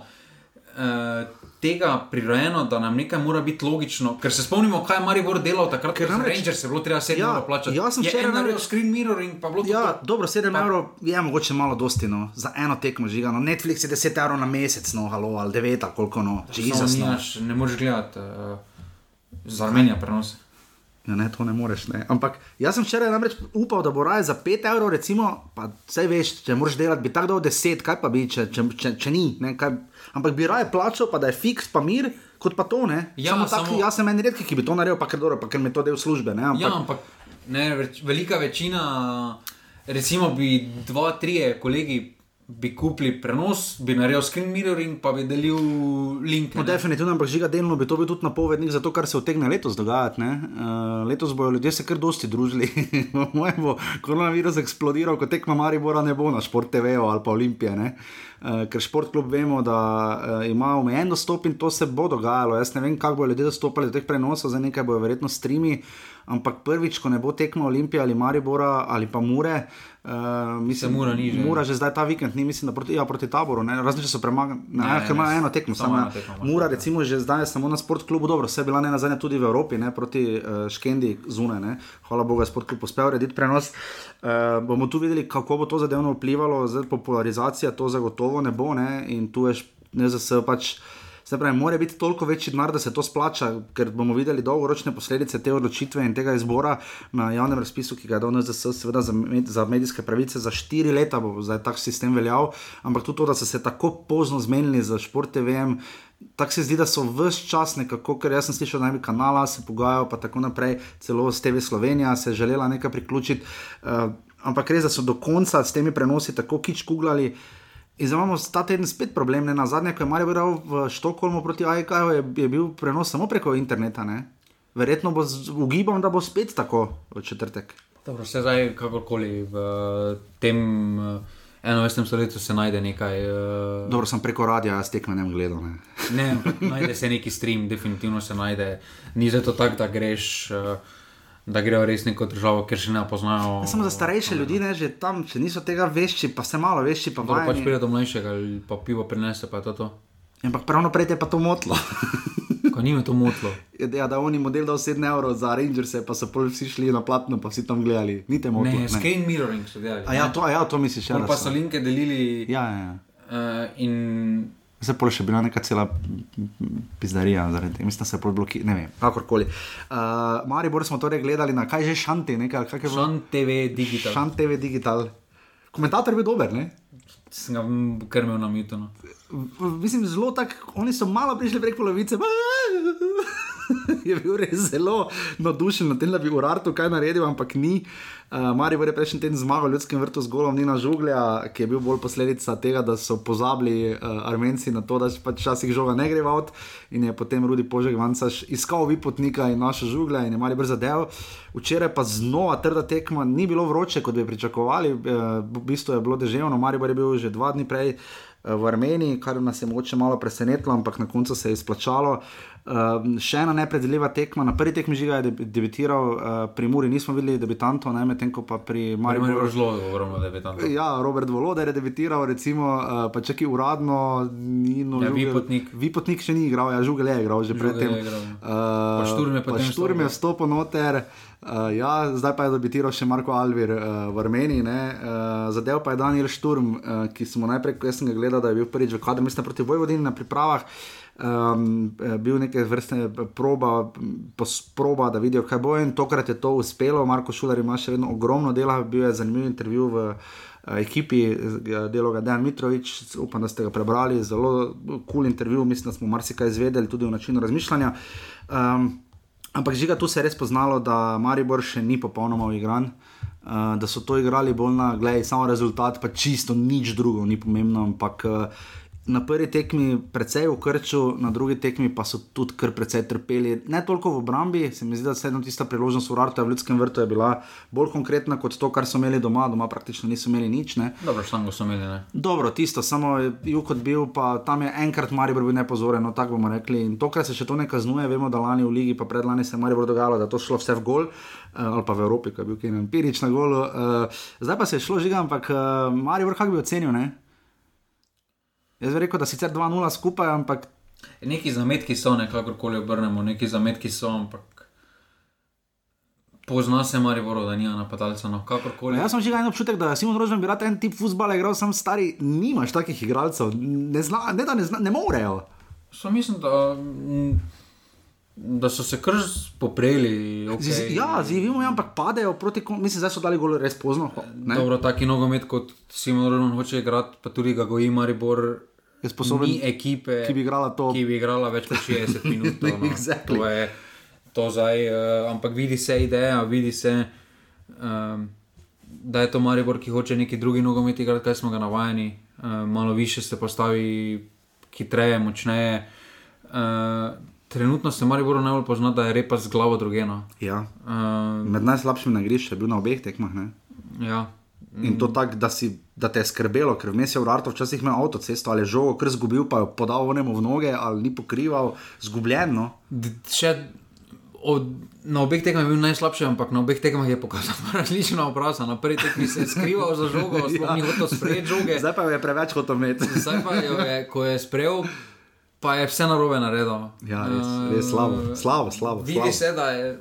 Uh, tega prirojeno, da nam nekaj mora biti logično. Ker se spomnimo, kaj je Maribor delal takrat, ker nam reče, se je bilo treba 7 ja, evrov plačati. Jaz sem še naredil screen mirroring, pa bilo ja, to. Dobro, 7 pa... evrov je mogoče malo dostino za eno tekmo žigano. Netflix je 10 evrov na mesec, no, halo, ali 9, ali koliko no. Jesus, no. Ne moreš gledati uh, za Armenijo prenose. Ja, ne, to ne moreš. Ne. Ampak jaz sem včeraj namreč upal, da bo raje za 5 evrov, recimo, pa vse veš, če moraš delati, bi tako dal 10, kaj pa bi, če, če, če, če ni. Ne, kaj, ampak bi raje plačal, pa da je fiks, pa mir, kot pa to. Ja, samo samo... Tak, jaz sem en redki, ki bi to naredil, pa ker, dobro, pa ker mi to del službe. Ne, ampak... Ja, ampak ne, velika večina, recimo bi dva, tri kolegi bi kupili prenos, bi naredil screen mirroring, pa bi delil link. No, definitivno, ampak žiga delno bi to bil tudi napovednik za to, kar se vtegne letos dogajati. Uh, letos bojo ljudje se kar dosti družili. Moj bo koronavirus eksplodiral, kot tekma Maribora ne bo na Sport TV ali pa Olimpije. Uh, ker šport kljub vemo, da uh, ima omejen dostop in to se bo dogajalo. Jaz ne vem, kako bodo ljudje dostopali do teh prenosov, za nekaj bojo verjetno streami ampak prvič, ko ne bo tekmo Olimpije ali Maribora ali pa Mure, uh, mislim, Mura ni že. Mura že zdaj ta vikend, ni mislim, da proti, ja, proti taboru, razen če so premagali, ker ima eno tekmo, samo eno tekmo. Mura, recimo, že zdaj samo na sport klubu, dobro, vse je bila ne nazadnje tudi v Evropi, ne, proti uh, Škendi zunaj, ne. hvala Bogu, sport klub uspel urediti prenos. Uh, bomo tu videli, kako bo to zadevno vplivalo, zdaj popularizacija to zagotovo ne bo, ne, in tu je, ne za se pač. Se pravi, mora biti toliko večji denar, da se to splača, ker bomo videli dolgoročne posledice te odločitve in tega izbora na javnem razpisu, ki ga je dal NZS, seveda za, med, za medijske pravice, za štiri leta bo zdaj tak sistem veljal, ampak tudi to, da so se tako pozno zmenili za šport TV. Tako se zdi, da so vse čas nekako, ker jaz sem slišal, da bi kanala se pogajal, pa tako naprej, celo s TV Slovenija se je želela nekaj priključiti. Uh, ampak res, da so do konca s temi prenosi tako kič kuglali. In zdaj imamo ta teden spet problem. Ne? Na zadnje, ko je Marijo bral v Štokholmu proti AIK, je, je bil prenos samo preko interneta. Ne? Verjetno bo ugibam, da bo spet tako v četrtek. Dobro, vse zdaj, kakorkoli v tem uh, enovestnem stoletju se najde nekaj. Uh... Dobro, sem preko radia, jaz tekme ne gledam. Ne? ne, najde se neki stream, definitivno se najde. Ni zato tako, da greš. Uh, da grejo res neko državo, ker še ne poznajo. Ja, samo za starejše ljudi, ne, že tam, če niso tega vešči, pa se malo vešči, pa Dobro, pač pride do mlajšega ali pa pivo prinese, pa je to to. Ampak pravno prej te pa to motlo. Ko ni me to motilo. ja, da oni model dal 7 evrov za Rangers, pa so pol vsi šli na platno, pa vsi tam gledali. Ni te motlo. Ne, screen mirroring so delali. A ja, to, a ja, to misliš, ja. Pa so linke delili. Ja, ja, ja. Uh, in Se pol še bila neka cela pizdarija, zaradi tega, mislim, da se je pol blokirala, ne vem, kakorkoli. Uh, Maribor smo torej gledali na kaj že šanti, nekaj, kak je bilo? Šan TV digital. Šant TV digital. Komentator je bil dober, ne? Sem ga krmil na mito. No. Mislim, zelo tak, oni so malo prišli prek polovice. je bil res zelo navdušen nad tem, da bi urartu kaj naredil, ampak ni. Uh, Marijo je prejšnji teden zmagal v ljudskem vrtu z golom Nina Žuglja, ki je bil bolj posledica tega, da so pozabili uh, Armenci na to, da pač včasih žoga ne gre v avt in je potem Rudi Požek Vancaš iskal vipotnika in našo žuglja in je Marijo zadev. Včeraj pa znova trda tekma, ni bilo vroče, kot bi pričakovali, uh, v bistvu je bilo deževno, Marijo je bil že dva dni prej eh, v Armeniji, kar nas je mogoče malo presenetilo, ampak na koncu se je izplačalo. Uh, še ena nepredvidljiva tekma, na prvi tekmi žiga je deb- debitiral, uh, pri Muri nismo videli debitantov, medtem ko pa pri Marijo je Mariboru. zelo govorimo, da je tam. Ja, Robert Voloder je debitiral, recimo, uh, pa če ki uradno ni no. Ja, Vipotnik. Vipotnik še ni igral, ja, Žugel je igral že predtem. je. Uh, Pa Šturm je potem Šturm je vstopil. vstopil noter, uh, ja, zdaj pa je debitiral še Marko Alvir uh, v Armeniji. Uh, zadev pa je Daniel Šturm, uh, ki smo najprej, jaz sem ga gledal, da je bil prvič v kadru, mislim, proti Vojvodini na pripravah. Um, bil neke vrste proba, pos- proba, da vidijo, kaj bo in tokrat je to uspelo. Marko Šuler ima še vedno ogromno dela, bil je zanimiv intervju v ekipi, delo ga Dejan Mitrovič, upam, da ste ga prebrali, zelo kul cool intervju, mislim, da smo marsikaj izvedeli tudi o načinu razmišljanja. Um, ampak žiga tu se je res poznalo, da Maribor še ni popolnoma uigran. Uh, da so to igrali bolj na, gledaj, samo rezultat, pa čisto nič drugo, ni pomembno. Ampak uh, na prvi tekmi precej v krču, na drugi tekmi pa so tudi kar precej trpeli. Ne toliko v obrambi, se mi zdi, da se ena tista priložnost v Rartu v Ljudskem vrtu je bila bolj konkretna kot to, kar so imeli doma. Doma praktično niso imeli nič. Ne. Dobro, štango so imeli. Ne? Dobro, tisto, samo jug kot bil, pa tam je enkrat Maribor bil nepozoren, no tako bomo rekli. In tokrat se še to ne kaznuje, vemo, da lani v Ligi, pa predlani se je Maribor dogajalo, da to šlo vse v gol, uh, ali pa v Evropi, ki je bil Kenan Pirič na golu. Uh, zdaj pa se je šlo žiga, ampak uh, Maribor, kako bi ocenil, ne? Jaz bi rekel, da sicer 2-0 skupaj, ampak Neki zametki so, ne kakorkoli obrnemo, neki zametki so, ampak pozna se Mariboro, da nima napadalca, no kakorkoli. jaz sem že en občutek, da Simon Rožman bi rad en tip futbola igral, sam stari, nimaš takih igralcev, ne, zna, ne da ne, zna, ne morejo. So mislim, da, mm, da so se kar z, Okay. ja, zivimo, ampak padejo proti, mislim, zdaj so dali gol res pozno. Ne? Dobro, taki nogomet kot Simon Roman hoče igrati, pa tudi ga goji Maribor. Je sposoben, Ni ekipe, ki bi igrala to. ki bi igrala več kot 60 minut. No. Exactly. To je to zdaj, uh, ampak vidi se ideja, vidi se, um, da je to Maribor, ki hoče neki drugi nogomet igrati, kaj smo ga navajeni, uh, malo više se postavi, hitreje, močneje. Uh, trenutno se Mariboru najbolj pozna, da je repa z glavo drugeno. Ja. Uh, Med najslabšimi na igrišču je bil na obeh tekmah. Ne? ja. In to tako, da, si- da te je skrbelo, ker vmes je v Rartu včasih imel avtocesto ali je žogo, ker zgubil, pa jo podal onemu v noge ali ni pokrival, zgubljeno. D- Še od, na obeh tekmah je bil najslabši, ampak na obeh tekmah je pokazal različna obraza. Na prvi tekmi se je skrival za žogo, sploh ni hotel sprejeti žoge. Zdaj pa je preveč hotel imeti. Zdaj pa je, ko je sprejel, pa je vse narobe naredil. Ja, res, Eh, res slabo, slabo, slabo. Vidi slabo. se, da je,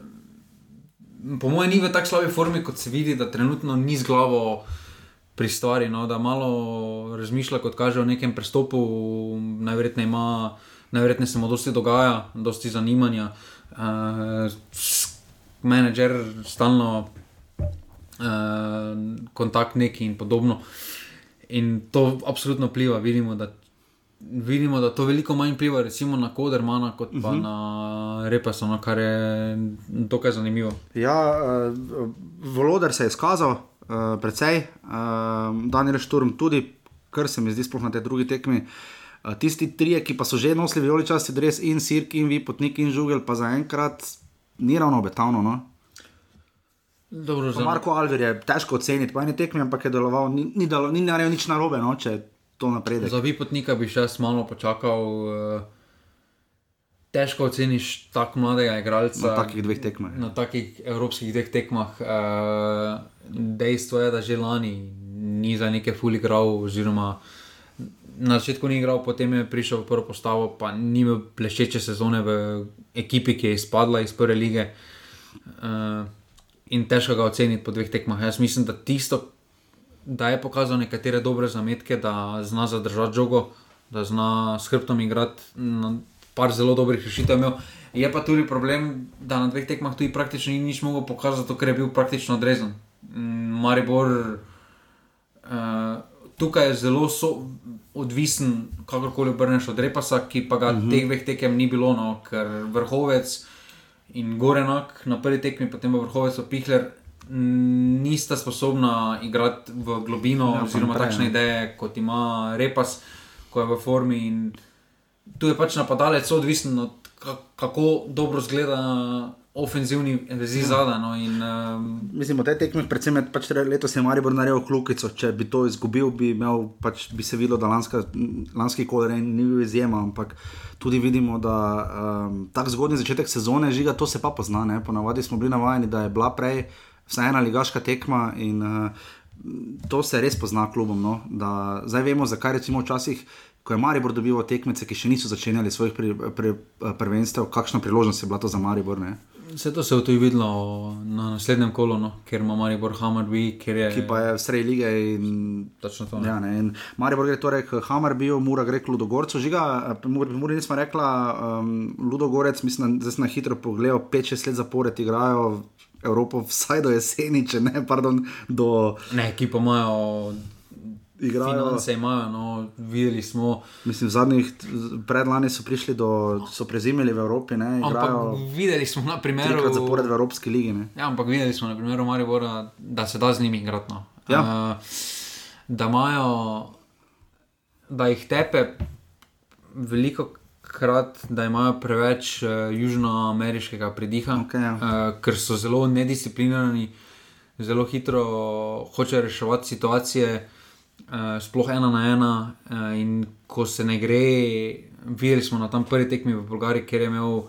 po mojem, ni v tako slabi formi, kot se vidi, da trenutno ni z glavo pri stvari, no, da malo razmišlja, kot kaže o nekem prestopu, najverjetneje ima, najverjetneje se mu dosti dogaja, dosti zanimanja. Uh, menedžer stalno uh, kontakt neki in podobno. In to absolutno pliva, vidimo, da. Vidimo, da to veliko manj vpliva recimo, na Kodermana, kot pa uh -huh. na Repasona, kar je dokaj zanimivo. Ja, uh, Volodar se je izkazal, uh, precej, uh, Daniel Šturm tudi, kar se mi zdi sploh na tej drugi tekmi. Uh, tisti trije, ki pa so že nosili vijoličasti dres in Sirk in vi, potnik in žugel, pa zaenkrat ni ravno obetavno. No? Dobro, Pa Marko Alver je težko oceniti po eni tekmi, ampak je deloval, ni, ni, delo, ni naredil nič narobe, no, če je to napredek. Za vipotnika bi še jaz malo počakal. eh, težko oceniš tako mladega igralca Na takih dveh tekmah. na takih evropskih dveh tekmah. Uh, dejstvo je, da že lani ni za neke fuli igral, oziroma na začetku ni igral, potem je prišel v prvo postavo, pa ni imel plešeče sezone v ekipi, ki je izpadla iz prve lige. Uh, in težko ga oceniti po dveh tekmah. Jaz mislim, da tisto, da je pokazal nekatere dobre zametke, da zna zadržati žogo, da zna s hrbtom igrati, na par zelo dobrih rešitev imel. Je pa tudi problem, da na dveh tekmah tudi praktično ni nič mogel pokazati, ker je bil praktično odrezan. Mm, Maribor uh, tukaj je zelo so, odvisen, kakorkoli obrneš od repasa, ki pa ga uh -huh. teh dveh tekem ni bilo, no, ker vrhovec in gorenak na prvi tekmi, potem pa vrhovec opihler. Nista sposobna igrati v globino, ja, oziroma naprej, takšne ja. ideje, kot ima Repas, ko je v formi. In tu je pač napadalec odvisen od ka- kako dobro zgleda ofenzivni vezi ja. zadaj. No, in, um, Mislim, v tej tekmi, predvsem je pač letos je Maribor naredil klukico. Če bi to izgubil, bi, imel, pač, bi se videlo, da lanska, lanski koler ni bil izjema. Ampak tudi vidimo, da um, tako zgodni začetek sezone žiga, to se pa pozna. Ne? Ponavadi smo bili navajeni, da je bila prej vsaj ena ligaška tekma in uh, to se res pozna klubom. No? Da, zdaj vemo, zakaj recimo včasih. Ko je Maribor dobival tekmice, ki še niso začenjali svojih pri, pri, prvenstev, kakšna priložnost je bila to za Maribor? Ne? Vse to se je tudi videlo na naslednjem kolu, no, ker ima Maribor Hammerby, ker je ki pa je v sredi lige. In, točno to. ne. ja, ne, in Maribor gre torej k Hammerbiu, Mura gre k Ludogorcu. Žiga, eh, Muri, Muri nismo rekla, um, Ludogorec, mislim, da sem na hitro pogledal, 5-6 let zapored igrajo Evropo, vsaj do jeseni, če ne, pardon, do Ne, ki pa imajo igrajo. finance, imajo, no, videli smo. Mislim, zadnjih predlani so prišli do, so prezimili v Evropi, ne, igrajo videli smo na primeru. zapored v Evropski ligi. Ne. Ja, ampak videli smo na primeru Maribora, da se da z njimi igrati. No. Ja. Uh, da imajo, da jih tepe veliko krat, da imajo preveč uh, južnoameriškega pridiha, Okej, ja. uh, ker so zelo nedisciplinirani, zelo hitro hočejo reševati situacije, uh, sploh ena na ena. Uh, in ko se ne gre, videli smo na tam prvi tekmi v Bolgariji, kjer je imel.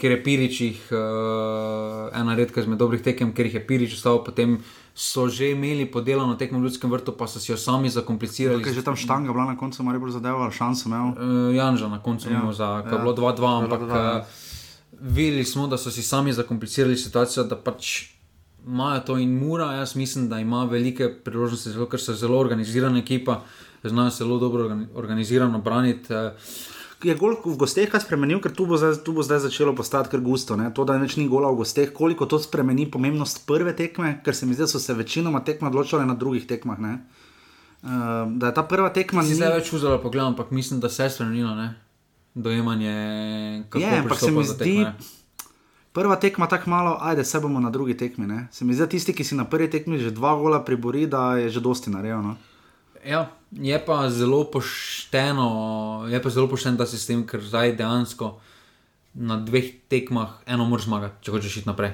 Ker je Pirič jih uh, ena redka izmed dobrih tekem, ker jih je Pirič ostal, potem so že imeli podelano tekmo v Ljudskem vrtu, pa so si jo sami zakomplicirali. Ker je že tam štanga bila na koncu, Maribor zadeval, šanso imel. Uh, Janža na koncu Ja, ja, za, ja. ja, bilo 2-2, ampak 2:2, ja. uh, videli smo, da so si sami zakomplicirali situacijo, da pač imajo to in mura. Jaz mislim, da ima velike priložnosti, zato ker so zelo organizirana ekipa, znajo zelo dobro organi- organizirano braniti. Uh, Je gol v gosteh kaj spremenil, ker tu bo zdaj, tu bo zdaj začelo postati kar gusto. Ne? To, da več ni gola v gosteh, koliko to spremeni pomembnost prve tekme, ker se mi zdi, da so se večinoma tekme odločile na drugih tekmah. ne. Uh, da je ta prva tekma ni- zdaj več vzela pogled, ampak mislim, da se je spremenilo, ne? Dojemanje, Je, ampak se mi zdi, tekme, prva tekma tako malo, ajde, se bomo na drugi tekmi. Ne? Se mi zdi, da tisti, ki si na prvi tekmi že dva gola pribori, da je že dosti naredil. No? Ja, je pa zelo pošteno, je pa zelo pošten ta sistem, ker zdaj dejansko na dveh tekmah eno moraš zmagati, če hočeš iti naprej.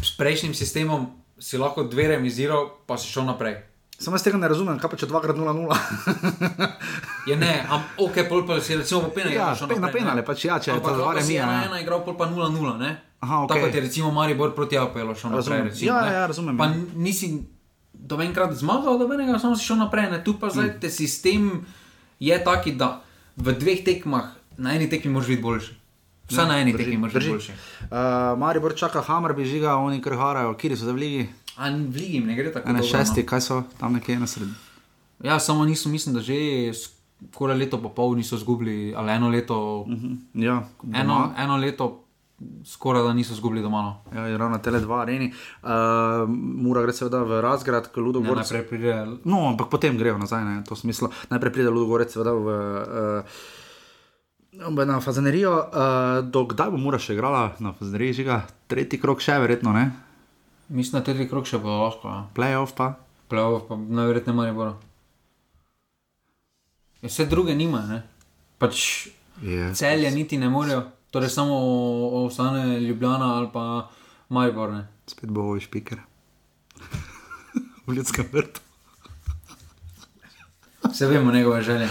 S prejšnjim sistemom si lahko dve remiziral, pa si šel naprej. Samo jaz tega ne razumem, kaj pa če 2x0-0. Je ne, ampak ok, pol pa si recimo po penali. ja, pe- na ne. penale, pač ja, če je to lahko zvare si mi. ena igral, pol pa 0-0, ne? Aha, ok. Tako kot je recimo Maribor proti Apelu šel naprej. Razumem. Recimo, Ja, ne. ja, razumem, Pa ja. nisi dovenkrat zmagal, dovenega, samo si šel naprej. Ne. Tu pa zdaj Mm. te sistem je taki, da v dveh tekmah, na eni tekmi moraš biti boljši. Vsaj na eni Ja, drži, tekmi moraš biti boljši. Uh, Maribor čaka Hammer, bi žiga, oni krharajo, kje so zdaj v ligi. A v ligi ne gre tako. Ne, dobro, šesti, no. kaj so tam nekje na sredini. Ja, samo niso, mislim, da že skoraj leto pa pol niso izgubili, ali eno leto, Ja, eno, doma. eno leto skoraj da niso izgubili doma. No. Ja, ravno tele dva areni. Uh, Mura gre seveda v razgrad, k Ne, Ludogorcu. najprej pride No, ampak potem grejo nazaj, ne, to smislo. Najprej pride Ludogorec, seveda v. Uh, Na Fazenerijo, uh, do kdaj bo Mura še igrala na Fazeneriji, žiga, tretji krok še, verjetno ne, Mislim, da tretji krok še bo lahko. Ja. playoff pa. Playoff pa najverjetneje manj bo. Ja, Vse druge nima, ne? Pač Je. celje niti ne morejo, torej samo ostane Ljubljana ali pa Maribor. Ne? Spet bo ovi špiker. v ljudskem vrtu. Vse vemo njegove želje.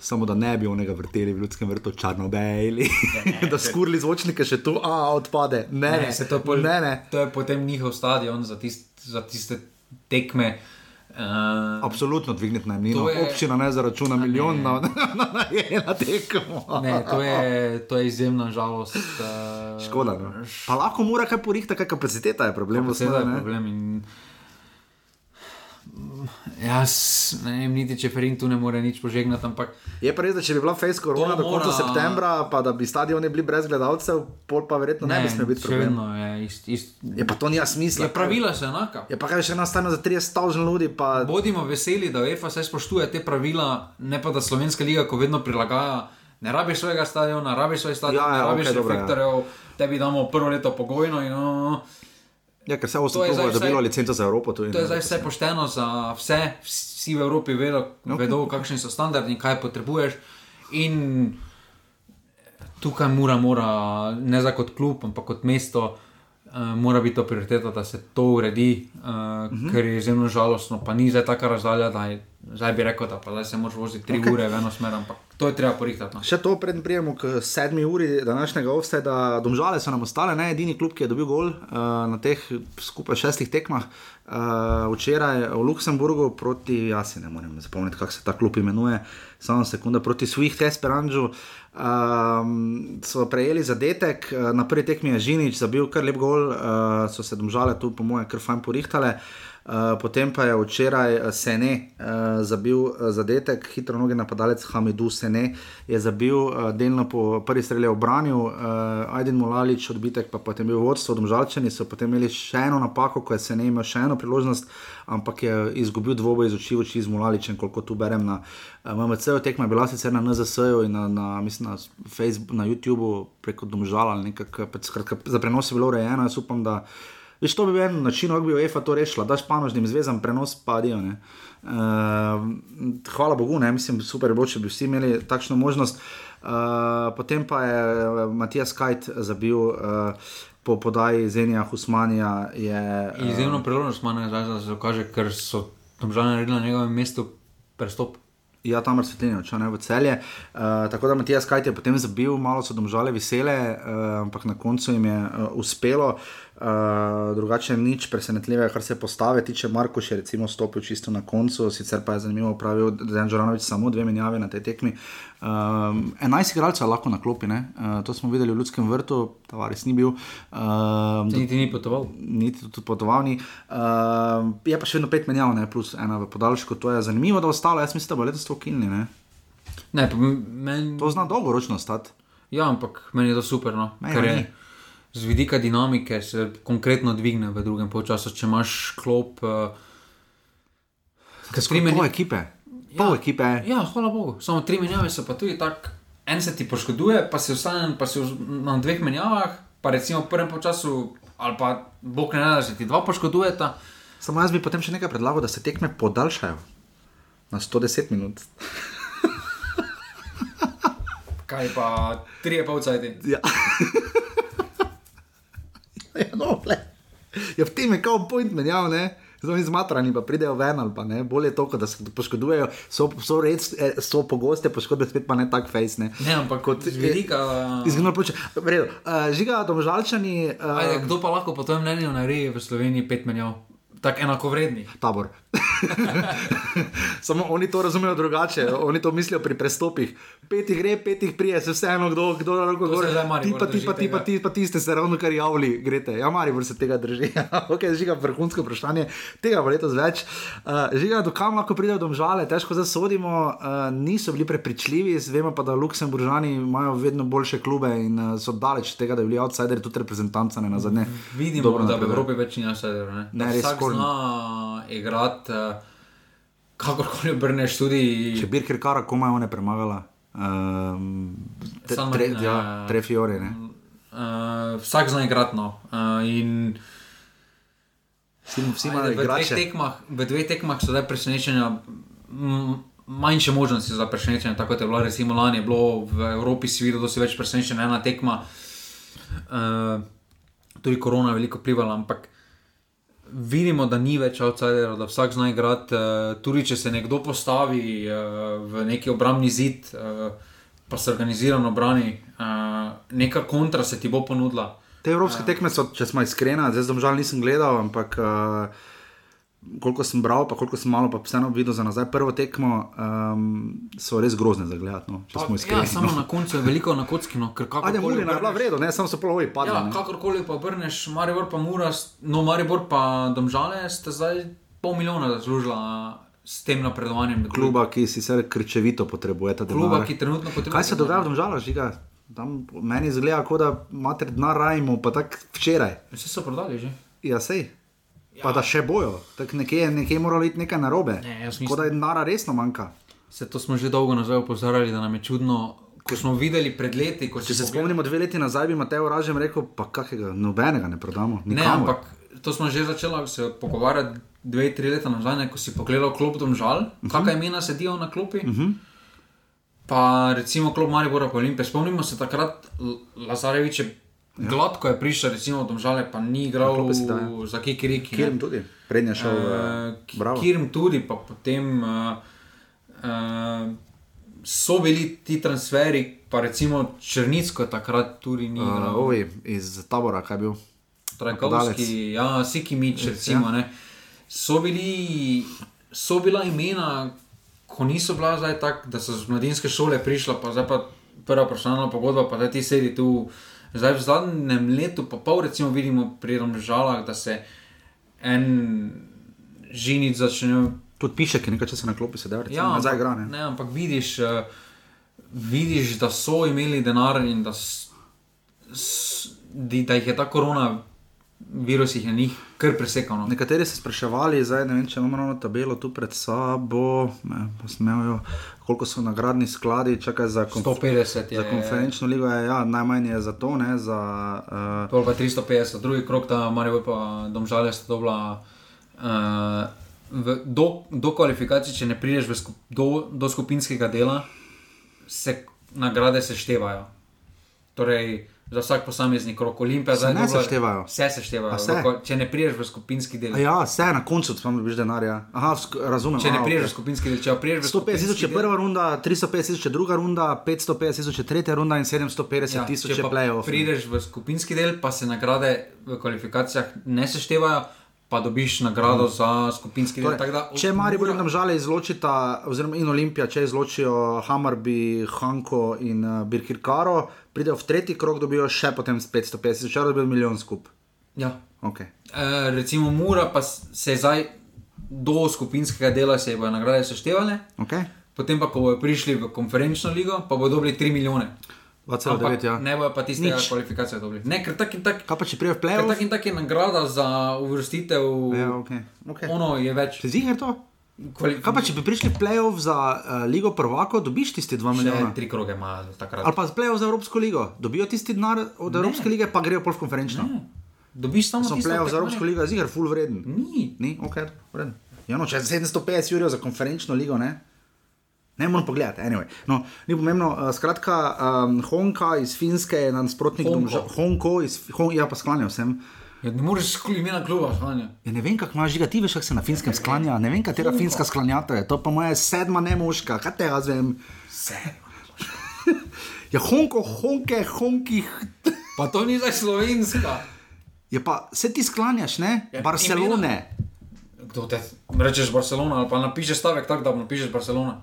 Samo da ne bi onega vrteli v ljudskem vrtu črno-beli, da skurili zvočnike še tu, a odpade. Ne, ne, se to, pol, ne, ne. to je potem njihov stadion za, tist, za tiste tekme. Uh, Absolutno dvigniti najmnino. Je- Občina ne zaračuna milijon na, na, na, na, tekmo. ne, to, je, to je izjemna žalost. Uh, Škoda. No. Pa lahko mora kaj porihta, kaj kapaciteta je problem. osnovi, je ne. problem. In... Jaz ne vem, niti če Ferin tu ne more nič požegnati, ampak Je pa res, da če bi bila face korona do konca mora- septembra, pa da bi stadioni bili brez gledalcev, pol pa verjetno ne, ne bi smel biti še problem. je ist, ist, Je pa to nija smisla. je pravila so enaka. Je pa kaj še ena stana za 30 stavžen ljudi, pa Bodimo veseli, da UEFA vse spoštuje te pravila, ne pa da Slovenska liga, ko vedno prilagaja. Ne rabiš svojega stadiona, rabiš svoj stadion, Ja, ja, ne rabiš dobro, ja. reflektorjev, tebi damo prvo leto pogojno. In, no, ja, ker se To je klubov je zdaj dobilo vsaj- licenco za Evropo. Tudi, To je zdaj vse pošteno za vse, vsi v Evropi vedo, okay. vedo kakšni so standardi kaj potrebuješ. In tukaj mora, mora ne za kot klub, ampak kot mesto, uh, mora biti to prioriteta, da se to uredi, uh, uh -huh. ker je izjemno žalostno. Pa ni zdaj taka razdalja, da je, zdaj bi rekel, da pa se moraš voziti tri okay. ure v eno smer, ampak to je treba porihtati. No. Še to, preden prijemo k sedmi uri današnjega offsajda, domžale so nam ostale, ne edini klub, ki je dobil gol uh, na teh skupaj šestih tekmah. Uh, včeraj v Luksemburgu proti, jaz se ne morem zapomniti, kako se ta klub imenuje, samo sekunda proti Swift Esperanžu. Um, so prejeli zadetek, eh, na prvi tekmi je Žinič zabil kar lep gol, uh, so se domžale tu, po mojem, kar fajn porihtale. Uh, potem pa je včeraj eh, Sene uh, zabil zadetek, hitro nogi napadalec Hamidu Sene je zabil uh, delno po prvi strelji obranil, uh, Aiden Mulalič odbitek, pa potem bil vodstvo, domžalčani so potem imeli še eno napako, ko je Sene imel še eno priložnost, ampak je izgubil dvoboj iz oči v oči z Mulaličem, koliko tu berem na uh, MMC, tekma je bila sicer na NZS-ju in na, na, mislim, na, Facebook, na YouTubu preko domžala nekako, skratka, za prenos je bilo urejeno, jaz upam, da Veš, to bi bil en način, kako bi UEFA to rešila, daš panožnim zvezam prenos, pa dijo. Uh, hvala Bogu, ne? mislim, super je bilo, če bi vsi imeli takšno možnost. Uh, potem pa je eh, Matijas Kajt zabil uh, po podaji Zenija Husmanija. Je, uh, Izjemno priložnost ima da se dokaže, ker so tam žal naredili na njegovem mestu prestop. Ja, tam je svetlina, če ne v celje. Uh, tako da Matijas Kajt je potem zabil, malo so domžale vesele, uh, ampak na koncu jim je uh, uspelo. Uh, drugače nič presenetljivega, kar se postave tiče. Marko še recimo stopil čisto na koncu, sicer pa je zanimivo pravil, je Žoranovič samo dve menjave na tej tekmi. Um, 11 igralcev je lahko na klopi, uh, to smo videli v Ljudskem vrtu, Tavares ni bil. Um, Niti ni potoval. niti tudi potoval ni. Uh, je pa še vedno pet menjav, ne, plus ena v podaljšku. To je zanimivo, da ostalo. Jaz mislim, da bo letos to kilni. Ne. Ne, pa meni. To zna dolgoročno stati. Ja, ampak meni je to super. No, Meni ker je ni. Z vidika dinamike se konkretno dvigne v drugem polčasu, če imaš klop. Uh, Tri menjave ekipe. Pol ekipe. Ja, hvala Bogu. Samo tri menjave so pa tudi tako. En se ti poškoduje, pa si ostane pa si na dveh menjavah, pa recimo v prvem času, ali pa bog ne da, da se ti dva poškodujeta. Samo jaz bi potem še nekaj predlagal, da se tekme podaljšajo na 110 minut. Kaj pa tri je pol cajti. Ja. ja, no, le. Ja, v tem je kao point menjav, ne. Zelo izmatrani, pa pridejo ven ali pa ne. Bolje je to, da se poškodujejo. So, so, red, eh, so pogoste poškodbe, spet pa ne tak face. Ne. Ne, ampak kot z vidika. Izginul ploče. Uh, žiga, domžalčani. Uh, Ajde, kdo pa lahko po tvojem mnenju naredi v Sloveniji pet menjav? Tako enakovredni. tabor. Samo oni to razumejo drugače, oni to mislijo pri prestopih. Peti gre, peti prije, se vseeno, kdo, kdo na roko gre. Ti pa ti, pa ti, pa ti, pa ti ste se ravno kar javili, greste. Ja, Maribor se tega drži. ok, žiga vrhunsko vprašanje, tega bo letos več. Uh, žiga, do kam lahko pridejo domžale, težko zasodimo, uh, niso bili prepričljivi, vemo pa, da Luksemburžani imajo vedno boljše klube in uh, so daleč tega, da bi bili outsideri, tudi reprezentanca ne na zadnje. Vidimo, Dobro da v. Evropi več ni outsiderjev. Ne? Ne, res Vsak skoraj. zna igrati, uh, kakorkoli obrneš tudi. Če Birker Kara komaj one premagala. Um, tre, San tre, ja, tre fiore. Ne? Uh, vsak zna igrati. No. Uh, in Vsi, vsi imajo v, dveh igrače. tekmah, v dveh tekmah so zdaj presenečenja. mm, Manjše možnosti za presenečenje, tako kot je bilo recimo lani, je bilo v Evropi, si videl, da si več presenečen, ena tekma. Uh, tudi korona je veliko vplivala, ampak vidimo, da ni več outsiderov, da vsak zna igrati. Uh, tudi če se nekdo postavi uh, v neki obrambni zid, uh, pa se organizirano brani, uh, neka kontra se ti bo ponudila. Te evropske tekme so, če smo iskreni, zdaj zelo žal nisem gledal, ampak uh, koliko sem bral, pa koliko sem malo, pa vseeno videl za nazaj prvo tekmo, um, so res grozne za gledati. No, iskreni. Ja, samo no. na koncu je veliko na kocki. No, ker Ajde, kakorkoli Murina je bila vredna, ne, samo so polovi padli. Ja, ne. kakorkoli pa obrneš, Maribor pa Mura, no Maribor pa Domžale, ste zdaj pol milijona zaslužila s tem napredovanjem. do Kluba, ki si se krčevito potrebuje ta kluba denar. ki trenutno potrebuje. Kaj se dogaja v Domžalah, žiga? Tam meni izgleda, kot da imate denar rajmo, pa tako včeraj. Vse so prodali že. Ja, sej. Pa da še bojo, tako nekje, nekje je moralo iti nekaj narobe. Ne, mislim- Kot da je denara resno manjka. Se to smo že dolgo nazaj opozarjali, da nam je čudno, ko smo videli pred leti. ko Če se pogledal- spomnimo dve leti nazaj, bi Mateo Ražem rekel, pa kakega, nobenega ne prodamo. Ne, ampak to smo že začeli se pogovarjati dve, tri leta nazaj, ne, ko si pogledal klop domžal, uh -huh. kakšna imena sedijo na klopi. Uh -huh. Pa recimo klop Maribora Olimpije. Spomnimo se takrat, Lazarevič je ja. gladko je prišel, recimo domžale, pa ni igral da, ja. za Kikiriki. ne. Kirm tudi, prednje šel Uh, Bravo. Kirm tudi, pa potem uh, uh, so bili ti transferi, pa recimo Črnitsko takrat tudi ni igral. Uh, ovi iz tabora, kaj je bil. Trajkovski, ja, Sikimič, recimo, ja. so, bili, so bila imena, ko niso bila zdaj tako, da so z mladinske šole prišla, pa zdaj pa prva profesionalna pogodba, pa da ti sedi tu. Zdaj v zadnjem letu, pa pol, recimo, vidimo pri Romžalah, da se en žinic začne. Tudi piše, ki nekaj časa na klopi sedel, recimo, Ja, nazaj ampak, igra. Ne? ne, ampak vidiš, uh, vidiš, da so imeli denar in da, s, s, da jih je ta korona virus jih je njih kar presekal. No. Nekateri so spraševali, zdaj ne vem, če imamo ravno tabelo tu pred sabo, ne, pa smejo, koliko so nagradni skladi, čakaj za, konf 150 je. za konferenčno ligo, je, ja, najmanj je za to, ne, za, uh, Pol pa 350, drugi krok, ta Marijo pa domžalje sta dobila. Uh, v, do, do kvalifikacije, če ne prideš skup, do, do skupinskega dela, se nagrade seštevajo. Torej, za vsak posamezni krok Olimpija Se ne seštevajo? Vse seštevajo. Se? Če ne prideš v skupinski del. a ja, vse na koncu, ne dobiš denarja. Aha, razumem. Če ne aha, prideš okej. v skupinski del, če pa prideš v 150 tisoč skupinski je del- prva runda, 350 tisoč je druga runda, 550 tisoč je tretja runda in 750 tisoč Ja, če je pa playoff. ne. Prideš v skupinski del, pa se nagrade v kvalifikacijah ne seštevajo, pa dobiš nagrado mm. za skupinski del. Torej, da- če Maribor in Domžale izločita, oziroma in Olimpija, če izločijo Hamarbi, Hanko in uh, Birkirkaro, pridejo v tretji krog, dobijo še potem s 550 tisoč, dobijo milijon skup. Ja. Okay. E, recimo Mura pa se zdaj do skupinskega dela se bojo nagrade seštevale, Okay. potem pa ko bojo prišli v konferenčno ligo, pa bodo dobili 3 milijone. 2,9, ja. Ne bojo pa tiste Nič. kvalifikacije dobili. Ne, ker tak in tak. Kaj pa če pride v playoff? tak in tak je nagrada za uvrstitev. Ja, okay. Okay. Ono je več. Če ziger to? Kvali... Kaj pa če bi prišli playoff za uh, Ligo prvako, dobiš tisti 2 Še milijona? tri kroge ima takrat. Ali pa z playoff za Evropsko ligo, dobijo tisti denar od Evropske lige, pa grejo pol v konferenčno. Ne. Dobiš samo Sem tisto, playoff za Evropsko ligo, je ziger full vreden. Ni. Ni, ok, vreden. Ja, no, če je 750 jurjev za konferenčno ligo, ne? Ne moramo pogledati, anyway. no, ni pomembno. Uh, skratka, um, Honka iz Finske je nasprotnik Honko. Domžal. Honko iz Hon, ja, pa sklanjal sem. Ja, ne moreš skoli imena kluba, Sanja. Ja, ne vem, kako imaš žiga, ti veš, kako se na finskem sklanja. Ne vem, katera finska sklanjata je. To pa moja sedma nemoška, kaj te jaz vem. Ja, Honko, Honke, Honki. Pa to ni zdaj slovenska. Je pa, se ti sklanjaš, ne? Ja, Barcelone. Kdo te rečeš Barcelona ali pa napišeš stavek tako, da napišeš Barcelona.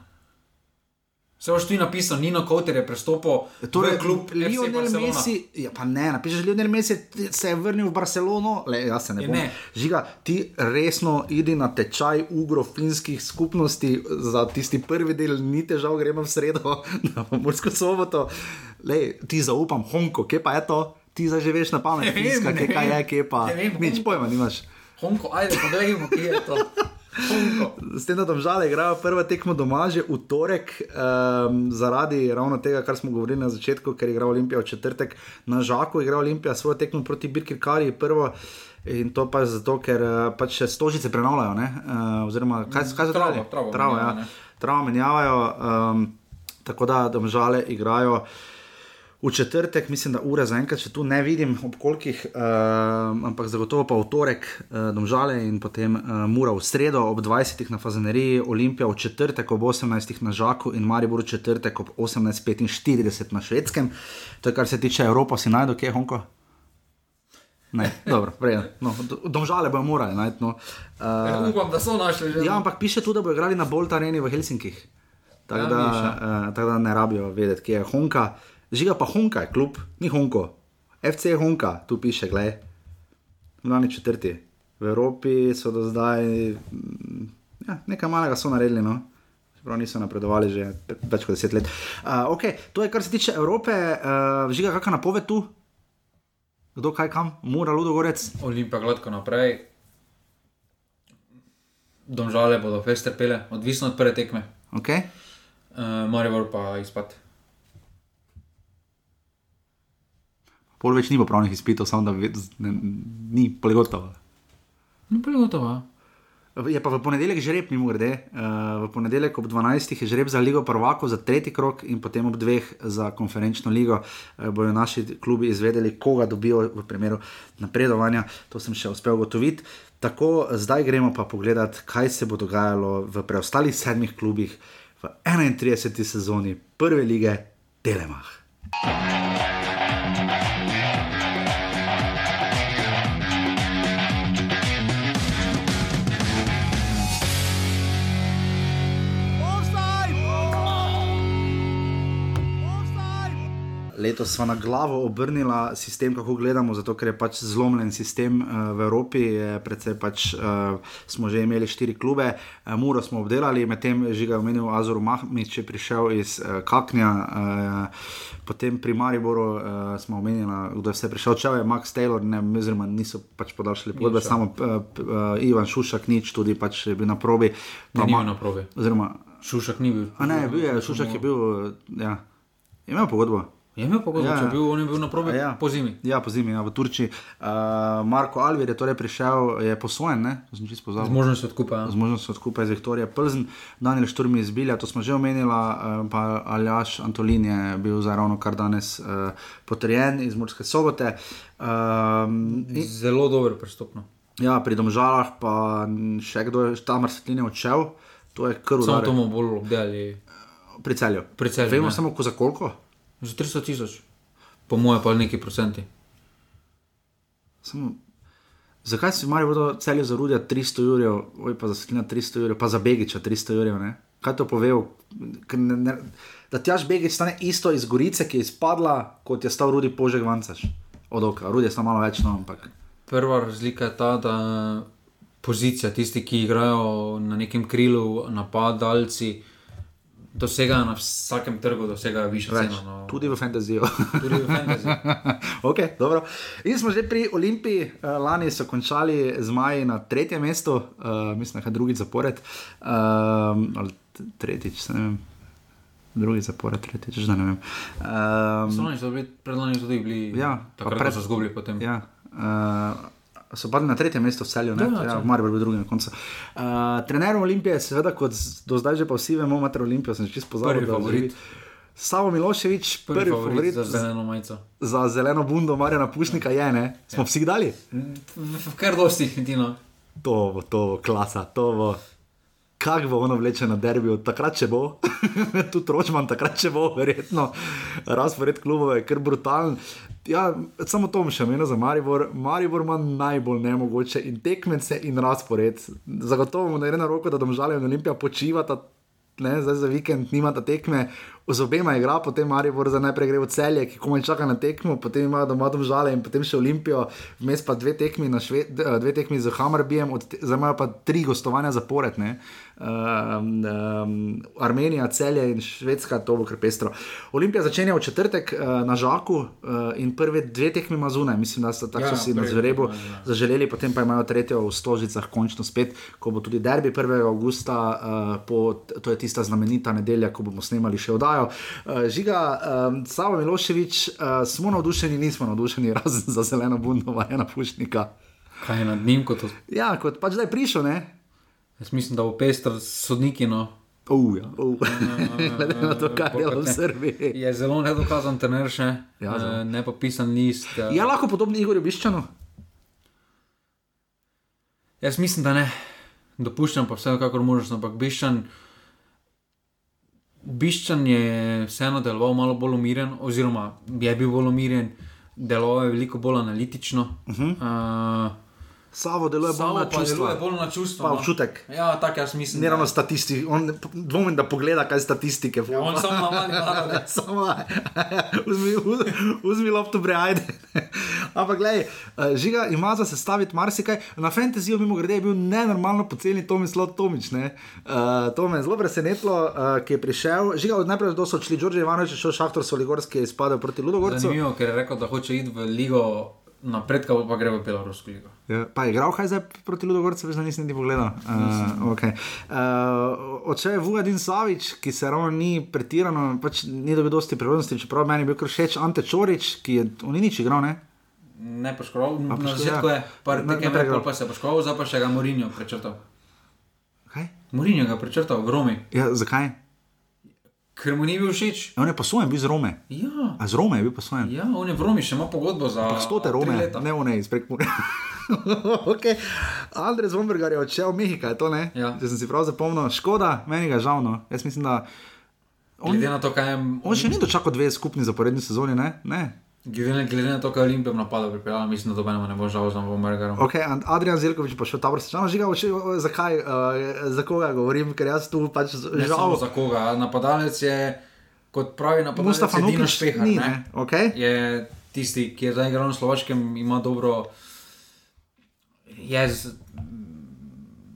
Vse boš ti napisal, Nino Kouter je prestopil Torej, FC Lionel. Messi, ja, pa ne, napišeš Lionel Messi, se je vrnil v Barcelono, le jaz se ne Je bom. ne. Žiga, ti resno idi na tečaj ugro-finskih skupnosti, za tisti prvi del ni težav, gremo v sredo na Mursko soboto. Lej, ti zaupam, Honko, kje pa je to? Ti zdaj že veš na pamet, Ne vem, finska, ne kje kaj je, kje pa. Ne vem, Nič pojma nimaš. Honko, ajde, poglejmo, kje je to. S tem, da domžale igrajo prvo tekmo doma že v torek, um, zaradi ravno tega, kar smo govorili na začetku, ker igra Olimpija v četrtek na Žaku, igra Olimpija svojo tekmo proti Birki Kari prvo. In to pa zato, ker eh, pač še stožice prenavljajo, ne? uh, oziroma kaj, kaj so Travo, delali? travo travo, ja. menjavajo, ne. travo menjavajo, um, tako da domžale igrajo v četrtek, mislim, da ura zaenkrat, če tu ne vidim, ob kolikih, uh, ampak zagotovo pa v torek, uh, domžale in potem uh, mura v sredo ob 20. na Fazaneriji, Olimpija v četrtek ob 18. na Žaku in Maribor v četrtek ob 18.45 na švedskem. To je kar se tiče Evrope, si najdo, kje je Honko. Ne, dobro, no, domžale bojo morali najti. No. Uh, upam, da so našli že. Ja, ampak piše tudi, da bojo igrali na Bolt Areni v Helsinkih. Tako ja, da, uh, tak da ne rabijo vedeti, kje je Honka. Žiga pa Honka je klub, ni Honko. FC Honka, tu piše, gledaj. Mlani četrti. V Evropi so do zdaj mm, ja, nekaj malega so naredili. No? Prav niso napredovali že več kot deset let. Uh, okay, to je kar se tiče Evrope, uh, žiga kakšna napoved tu? Kdo kaj kam, mora Ludogorec? Olimpija gladko naprej. Domžale bodo fester pele, odvisno od prve tekme. Okay. Uh, Maribor pa izpad. Pol več ni pravnih izpitov, samo da ved, ne, ni poligotovo. Ni poligotovo. Je pa v ponedeljek žreb, mimo grede. Uh, v ponedeljek ob 12. je žreb za Ligo Prvako, za tretji krok in potem ob dveh za konferenčno ligo. Uh, bojo naši klubi izvedeli, koga dobijo v primeru napredovanja. To sem še uspel ugotoviti. Tako, zdaj gremo pa pogledat, kaj se bo dogajalo v preostalih sedmih klubih v 31. sezoni prve lige Thank you. Letos smo na glavo obrnili sistem, kako gledamo, zato ker je pač zlomljen sistem uh, v Evropi. Predvsej pač, uh, smo že imeli štiri klube, uh, Muro smo obdelali, medtem že ga je omenil Azor Mahmič, je prišel iz uh, Kaknja. Uh, Potem pri Mariboru uh, smo omenili, da je vse prišel, če je Max Taylor, ne, oziroma niso pač podaljšali pogodbe, samo uh, uh, Ivan Šušak, nič, tudi pač je bil na probi. Ne, na probi. Oziroma, Šušak ni bil. A ne, bil je, Šušak je bil, ja, imel pogodbo. Je imel pogodbo, ja, če bil, on je bil na probi ja, po zimi. Ja, po zimi, ja, v Turčiji. Uh, Marko Alvir je torej prišel, je posvojen, ne? Z možnostjo odkupa. Ja. Z možnostjo odkupa iz Viktorija Plzen, Daniel Šturm iz Bilja, to smo že omenili, uh, pa Aljaš Antolin je bil za ravno kar danes uh, potrjen iz Murske sobote. Uh, in, Zelo dobro pristopno. Ja, pri domžalah pa še kdo je tam razsvetljene odšel, to je vse. Samo to bomo bolj obdelali. Pri celju. Pri celju Vemo ne. samo, za koliko. Za 300 tisoč, po mojem, pa neki procenti. Samo, zakaj si imajo vodo celje za rudja 300 jurjev, oj pa za slina 300 jurjev, pa za begiča 300 jurjev? Ne? Kaj to pove? Da ti aš begič stane isto iz Gorice, ki je izpadla, kot je stal rudi požeg vancaš. Od oka, rudi je samo malo več, no, ampak. Prva razlika je ta, da pozicija, tisti, ki igrajo na nekem krilu, napadalci dosegajo na vsakem trgu, dosegajo više ceno. No. Tudi v fantaziju. Tudi v fantaziju. okay, In smo že pri Olimpiji, uh, lani so končali z Maji na tretjem mestu, uh, mislim, da je drugi zapored. Um, ali tretjič, ne vem. Drugi zapor, tretjič, že ne vem. Um, Predlani so tudi bili, ja, takrat pred, so zgubili potem. Ja, uh, so padli na tretjem mestu v celju, ne ja, Marijo, v drugem koncu. Uh, trener Olimpije, seveda, kot do zdaj že pa vsi vemo, mater Olimpijo, sem čisto pozabil. Samo Miloševič, prvi, prvi favorit za zeleno majico. Za zeleno bundo, Marja Pušnika je, ne? Smo ja. vsi dali? Kar dosti, Tino. To bo, to bo, klasa, to bo. Kaj bo ono vleče na derbi, takrat če bo, tu tročman, takrat če bo, verjetno, razpored klubov je kar brutalen. Ja, samo to še omenil za Maribor. Maribor ima najbolj nemogoče in tekmece in razpored. Zagotovo bomo naredili na roko, da domžalje in Olimpija počivata, ne, zdaj za vikend nimata tekme, z obema igra, potem Maribor za najprej gre v celje, ki komaj čaka na tekmo, potem ima doma domžalje in potem še Olimpijo, vmes pa dve tekmi, šve, dve tekmi z Hammerbijem, zdaj imajo pa tri gostovanja zapored. Ne um, um, Armenija, celje in Švedska, to bo kar pestro. Olimpija začenja v četrtek uh, na Žaku uh, in prve dve tekmi ima zunaj, mislim, da so tako ja, si na zverebu ja, ja. zaželeli, potem pa imajo tretjo v Stožicah, končno spet, ko bo tudi derbi 1. augusta, uh, po, to je tista znamenita nedelja, ko bomo snemali še oddajo. Uh, žiga, um, Savo Miloševič, uh, smo navdušeni, nismo navdušeni, razen za zeleno bundo, ena pušnika. Kaj je nad njim kot? Ja, kot pač da je prišel, ne? Jaz mislim, da bo pester sodniki. No. Uh, ja, uh. Glede na to, kaj dela v Srbiji. Je zelo nedokazan trener še, Ja, ja, zelo. ne popisan list. eh. Je lahko podoben Igorju Biščanu? Jaz mislim, da ne. Dopuščam pa vsekakor možnost, ampak Biščan, Biščan je vseeno deloval malo bolj umirjen, oziroma je bil bolj umirjen, deloval je veliko bolj analitično. Uh -huh. uh, Savo deluje bolj na pa deluje čustva. bolj na čustva. Pa no. občutek. Ja, tako jaz mislim. Ne ravno statistiki, on dvomim, da pogleda, kaj statistike. Ja, on samo navadi narod. Samo, vzmi, vzmi lopto, brejde. Ampak, gledaj, eh, žiga ima za sestaviti marsikaj. Na fantaziju, mimo grede, je bil nenormalno poceni Tomislav Tomič. Uh, to me je zelo presenetilo, uh, ki je prišel. Žiga, od najprej so odšli, Đorđe Ivanovič je šel šahtor Soligorski, je izpadel proti Ludogorcu. Zanimivo, ker je rekel, da hoče iti v ligo napredka, pa gre v Belorusko ligo. Ja, pa je igral kaj zdaj proti Ludogorcu, veš, nisem niti pogledal. Uh, okay. uh, Oče je Vugadin Savič, ki se ravno ni pretirano, pač ni dobil dosti priložnosti, čeprav meni je bil všeč Ante Čorič, ki je v nič igral, ne? Ne poškodoval, na začetku je, par igral. pol pa se je poškodoval, zdaj pa še ga Morinjo prečrtal. Kaj? Morinjo ga prečrtal v Romi, Ja, zakaj? Ker mu ni bil všeč. Ja, On je posojen, bil z Rome. Ja, A z Rome je bil posojen. ja, on je v Romi še ima pogodbo za Stote Rome, ne one iz Prekmure. okay. Andrej Zvombergar je odšel v Mehika, je to ne? Ja. Če sem si prav zapomnil, škoda, meni ga je žal. No. Jaz mislim, da on, Glede na to, kaj je, on še ni dočakal dve skupni zaporedni sezoni, ne? ne. Glede, glede na to, kaj je Olimpija napadal, pripeljal, mislim, da dobenemu ne bo žal za Vombergarom. Okay, and Adrian Zelkovič pa še v tabor sečano žiga, oči, o, zakaj, uh, za koga govorim, ker jaz tu pač Ne žal. za koga, napadalec je, kot pravi napadalec, Mustafa Nukič Špehar. ni, ne? ne? Okay. je tisti, ki je zdaj igral na Slovaškem, ima dobro. Je, z,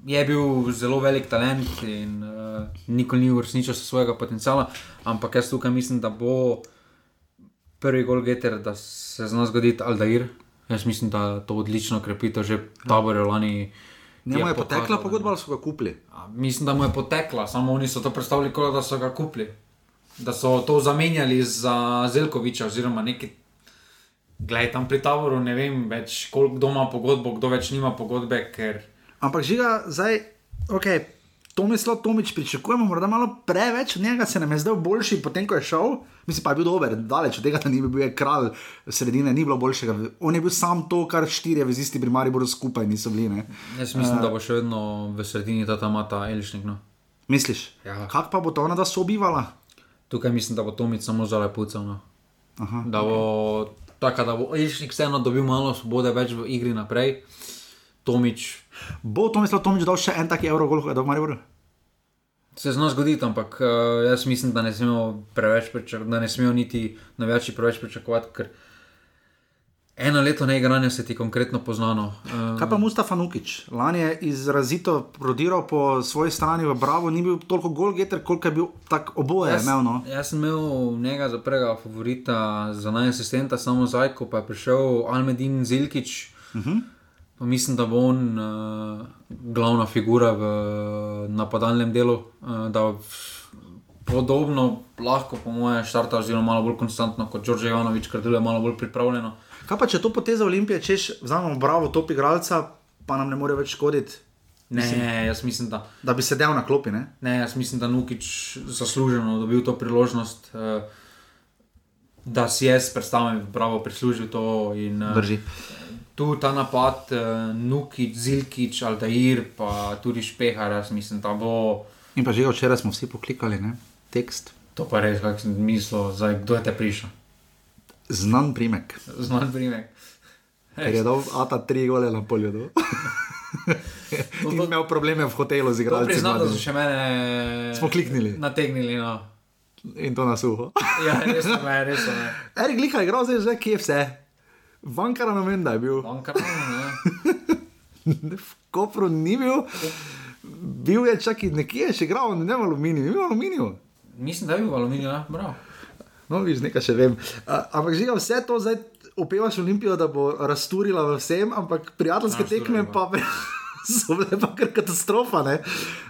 je bil zelo velik talent in uh, nikoli ni uresničil svojega potenciala, ampak jaz tukaj mislim, da bo prvi gol getter, da se zna zgoditi Aldair. Jaz mislim, da to odlično krepito že tabore lani. Njemu je pokazal, potekla da- pogodba ali so ga kupili? A, Mislim, da mu je potekla, samo oni so to predstavili, kot da so ga kupili. Da so to zamenjali za Zelkoviča, oziroma neki. Glej, tam pri taboru ne vem več, koliko kdo ima pogodbo, kdo več nima pogodbe, ker Ampak žiga, zdaj, ok, Tomislav Tomič pričakujemo, morda malo preveč, od njega se nam je zdel boljši, potem ko je šel. Mislim pa je bil dober, daleč od tega, da ni bil, kralj sredine, ni bilo boljšega. On je bil sam to, kar štirje vezisti pri Mariboru skupaj niso bili. Ne? jaz mislim, uh, da bo še vedno v sredini ta tamata Elišnik. No. Misliš? Ja. Kak pa bo to ona da sobivala? Tukaj mislim, da bo Tomic samo za lepucev. No. Aha. Da bo tako, da bo Elišnik vseeno dobil malo svobode več v igri naprej. Tomič Bo Tomislav Tomič dal še en tak evro, koliko je dal v Mariboru? Se zna zgoditi, ampak uh, jaz mislim, da ne smemo preveč pričakovati, da ne smejo niti navijači preveč pričakovati, ker eno leto neigranja se ti konkretno poznano. Uh, Kaj pa Mustafa Nukič? Lani je izrazito prodiral po svoji strani v Bravo, ni bil toliko gol getter, koliko je bil tak oboje jaz, imel. No? jaz sem imel njega za prvega favorita, za naj asistenta, samo Zajko, pa je prišel Almedin Zilkič. Uh -huh. Pa mislim, da bo on uh, glavna figura v napadalnem delu, uh, da podobno lahko, po mojem, štarta, oziroma malo bolj konstantno kot Đorđe Ivanovič, ker deluje malo bolj pripravljeno. Kaj pa če to poteza Olimpije, češ vzamemo bravo top igralca, pa nam ne more več škoditi, Ne, mislim, jaz mislim, da. da bi sedel na klopi. Ne? Ne, jaz mislim, da Nukič zasluženo dobil to priložnost, uh, da si jaz predstavljam, da je prislužil to. In, uh, Drži. Tu ta napad, uh, Nukič, Zilkič, Aldair, pa tudi Špehar, jaz mislim, da bo In pa že včeraj smo vsi poklikali, ne? tekst, to pa res, kak sem mislil, zdaj, kdo je te prišel. znan primek, Znan primer. ker je dal Ata tri gole na polju. Do. In imel probleme v hotelu z igralci. priznam, da so še mene Smo kliknili. Nategnili. No. In to na suho. Ja, res me, res me. Erik Liha je igral zdaj že kje vse. Vankara na meni, da je bil. Bankar, ne. v Kopru ni bil. Bil je čak in nekje še igral, ne v aluminiju, ni bil v aluminiju. Mislim, da je bil v aluminiju, ja, prav. No, viš, nekaj še vem. Uh, ampak že vse to zdaj opevaš Olimpijo, da bo razturila v vsem, ampak prijateljske Razturila tekme pa. so bile pa kar katastrofa.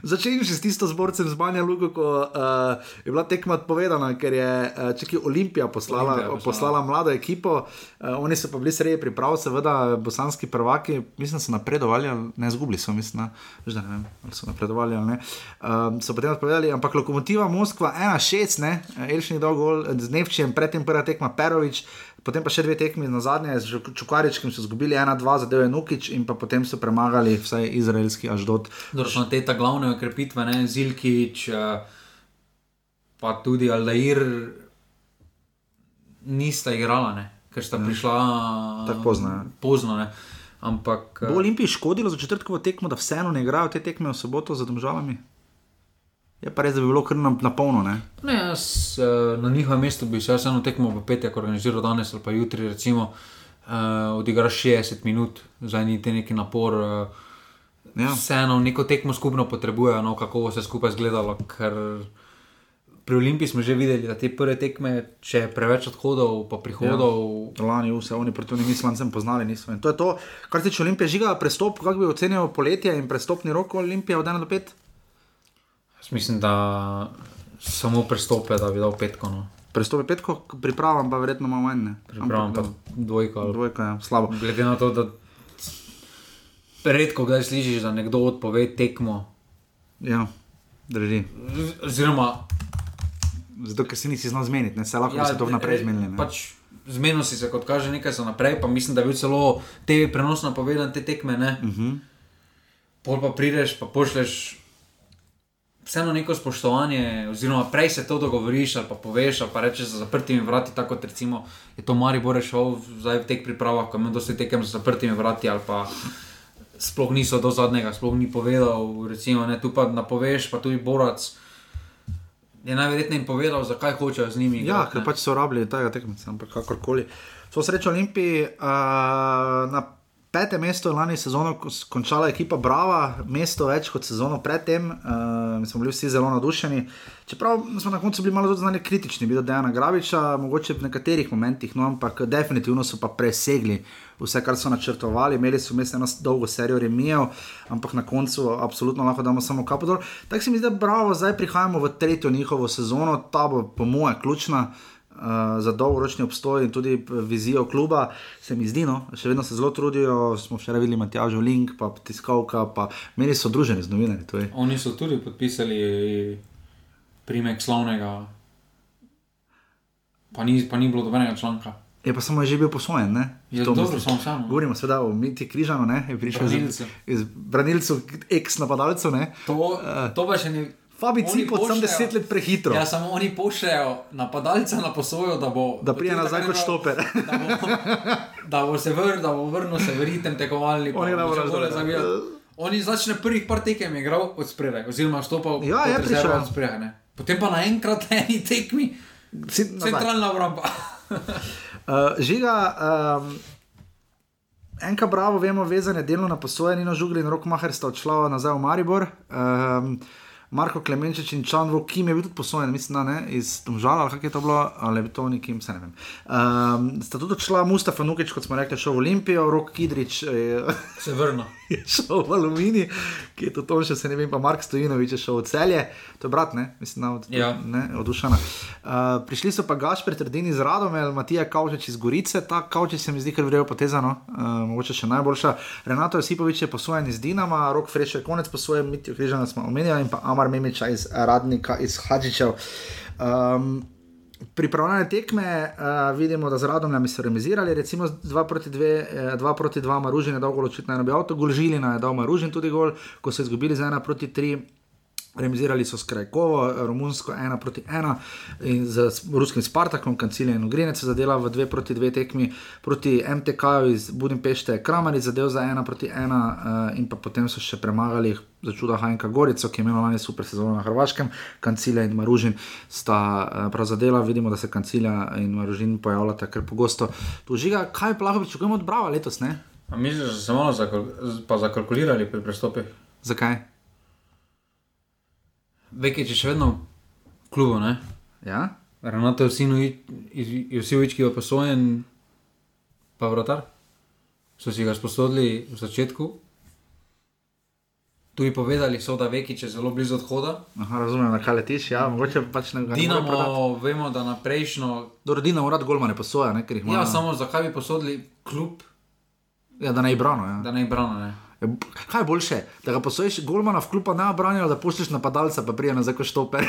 Začenjši s tisto zborcem z Banja Lugo, ko uh, je bila tekma odpovedana, ker je uh, čeki Olimpija poslala, Olimpija poslala. poslala mlado ekipo. Uh, oni so pa bili sredi priprav, seveda, bosanski prvaki, mislim, so napredovali, ali ne zgubili so, mislim, na, že ne vem, ali so napredovali ali ne. Um, so potem odpovedali, ampak lokomotiva Moskva 1-6, ne, Elšni dolgol z Nevčijem, predtem prva tekma Perovič. Potem pa še dve tekmi na zadnje, z Čukaričkim so izgubili 1-2, zadev je Nukič in pa potem so premagali vsaj izraelski Aždot. Dobro, te ta glavne okrepitve, ne, Zilkič, eh, pa tudi Aldair, nista igrala, ne, ker sta prišla Tako pozno, ja. pozno ne. Ampak eh, Bo Olimpiji škodilo za četrtkovo tekmo, da vseeno ne igrajo te tekme v soboto za domžalami? Je pa res, da bi bilo kar na, na polno, ne? Ne, jaz eh, na njihovem mestu bi se vseeno tekmo v petek organiziral danes ali pa jutri, recimo, uh, odigraš 60 minut, zdaj ni ti neki napor. Uh, Ja. Vseeno neko tekmo skupno potrebujejo, no, kako bo vse skupaj izgledalo. Ker pri Olimpiji smo že videli, da te prve tekme, če je preveč odhodov, pa prihodov. Ja. Lani vse oni proti njim slancem poznali niso. In to je to, kar se tiče Olimpije, žiga prestop, kako bi ocenil poletje in prestopni rok Olimpije od 1 do 5? Mislim, da samo prestope, da bi dal petko. No. Prestop je petko, pripravam pa verjetno malo manj. ne. Pripravam pa dvojko. ali- Dvojka je slabo. Glede na to, da redko kdaj slišiš, da nekdo odpove tekmo. Ja, drži. Oziroma, Zato, ker se nisi znal zmeniti, ne se lahko ja, se to vnaprej re- zmenili. ne. Pač Zmenil si se, kot kaže, nekaj za naprej, pa mislim, da je bil celo TV prenos napovedan te tekme. Uh Mhm. -huh. Pol pa prideš, pa pošleš vseeno neko spoštovanje, oziroma prej se to dogovoriš ali pa poveš, ali pa rečeš za zaprtimi vrati, tako kot recimo je to Maribor rešil zdaj v teh pripravah, ko ima dosti tekem za zaprtimi vrati ali pa. Sploh niso do zadnjega, sploh ni povedal, recimo, ne, tu pa napoveš, pa tudi Borac je najverjetneje povedal, zakaj hočejo z njimi. Ja, ker pač so rabili tega tekmeca, ampak kakorkoli. So srečo Olimpiji, uh, na petem mestu je lani sezono ko- končala ekipa Brava, mesto več kot sezono predtem, uh, smo bili vsi zelo navdušeni. Čeprav smo na koncu bili malo znani kritični, bilo Dejana Graviča, mogoče v nekaterih momentih, no, ampak definitivno so pa presegli vse, kar so načrtovali. Imeli so vmes eno dolgo serijo remijev, ampak na koncu absolutno lahko damo samo kapo dol. Tako se mi zdi, da bravo, zdaj prihajamo v tretjo njihovo sezono, ta bo po moje ključna. Uh, za dolgoročni obstoj in tudi vizijo kluba, se mi zdi, no, še vedno se zelo trudijo. Smo včeraj videli Matjažo Link, pa tiskalka, pa meni so druženi z novinarji. Oni so tudi podpisali primek slavnega, pa ni, pa ni bilo dobenega članka. Je pa samo že bil posvojen, ne? Je To dobro, samo samo. Govorimo seveda o Miti Križanu, ne? Je prišel iz, Branilcu. iz branilcev, ex-napadalcev, ne? To, to pa še ni. Fabi Cipo, pošljejo- deset let prehitro. Ja, samo oni pošljajo napadalca na posojo, da bo. Da bo nazaj kot štoper. Da bo, da bo se vrnil, da bo vrnil se v ritem tekovalni. pa Oni ne bodo bolje razumeli. zavijal. Oni začne prvih par tekem igral od spredaj, oziroma stopal Ja, je prišel. od spredaj. ne. Potem pa naenkrat na eni tekmi, centralna obramba. Uh, žiga, um, enka bravo, vemo, vezane delno na posojanje, Nino Žugli in Rok Maher sta odšla nazaj v Maribor. Um, Marko Klemenčič in Čan Vokim je bil tudi posojen, mislim, da ne, iz Tomžala, ali kako je to bilo, ali je to nekim, se ne vem. Um, sta tudi odšla Mustafa Nukič, kot smo rekli, šel v Olimpijo, Rok Kidrič Se vrnil. je šel v Alumini, ki je to to še, se ne vem, pa Mark Stojinovič je šel v celje, to je brat, ne, mislim, od, Ja. ne, od Ušana. Uh, prišli so pa Gašpr Trdini iz Radomel, Matija Kavčič iz Gorice, ta Kavčič se mi zdi kar vrejo potezano, uh, mogoče še najboljša. Renato Josipovič je posojen iz Dinama, Rok Frešer konec posojen, Mitijo Križana smo omenjali in pa Amar Memiča iz Radnika iz Hadžičev. Um, Pripravljene tekme, uh, vidimo, da z Radomljami so remizirali, recimo 2 proti 2, 2 proti 2, Maružin je dolgo ločitno eno bi avto, gol Žilina je dal Maružin tudi gol, ko so izgubili za 1 proti 3. Remizirali so s Krajkovo, Romunsko 1 proti 1 in z ruskim Spartakom, Kancilij in Ugrinec zadela v 2 proti 2 tekmi, proti MTK iz Budimpešte, Kramaric zadev za 1 proti 1 uh, in pa potem so še premagali za čuda Hajnka Gorico, ki je imel lani super sezono na Hrvaškem, Kancilij in Maružin sta uh, prav zadela, vidimo, da se Kancilja in Maružin pojavljata kar pogosto. Tu žiga, kaj lahko pričakujemo od Brava letos, ne? A misliš, da so se malo zakal zakalkulirali pri prestopih? Zakaj? Vekič je še vedno v klubu, ne? Ja? Renato Josivovič, ki je posojen, pa vratar. So si ga sposodili v začetku, Tudi povedali so, da Vekič je zelo blizu odhoda. Aha, razumem, na kaj letiš. Ja, mogoče pač ne gre. Dinamo, vemo, da naprejšnjo. Dobro, Dinamo rad golmane posoja, ne, ker jih ima. Ja, samo zakaj bi posodili klub, Ja, da ne je brano. Ja. da ne je brano. Ne? Kaj je boljše, da ga posojiš golmana v klupa ne obranjeno, da pošlješ napadalca, pa prije nazaj kot štoper?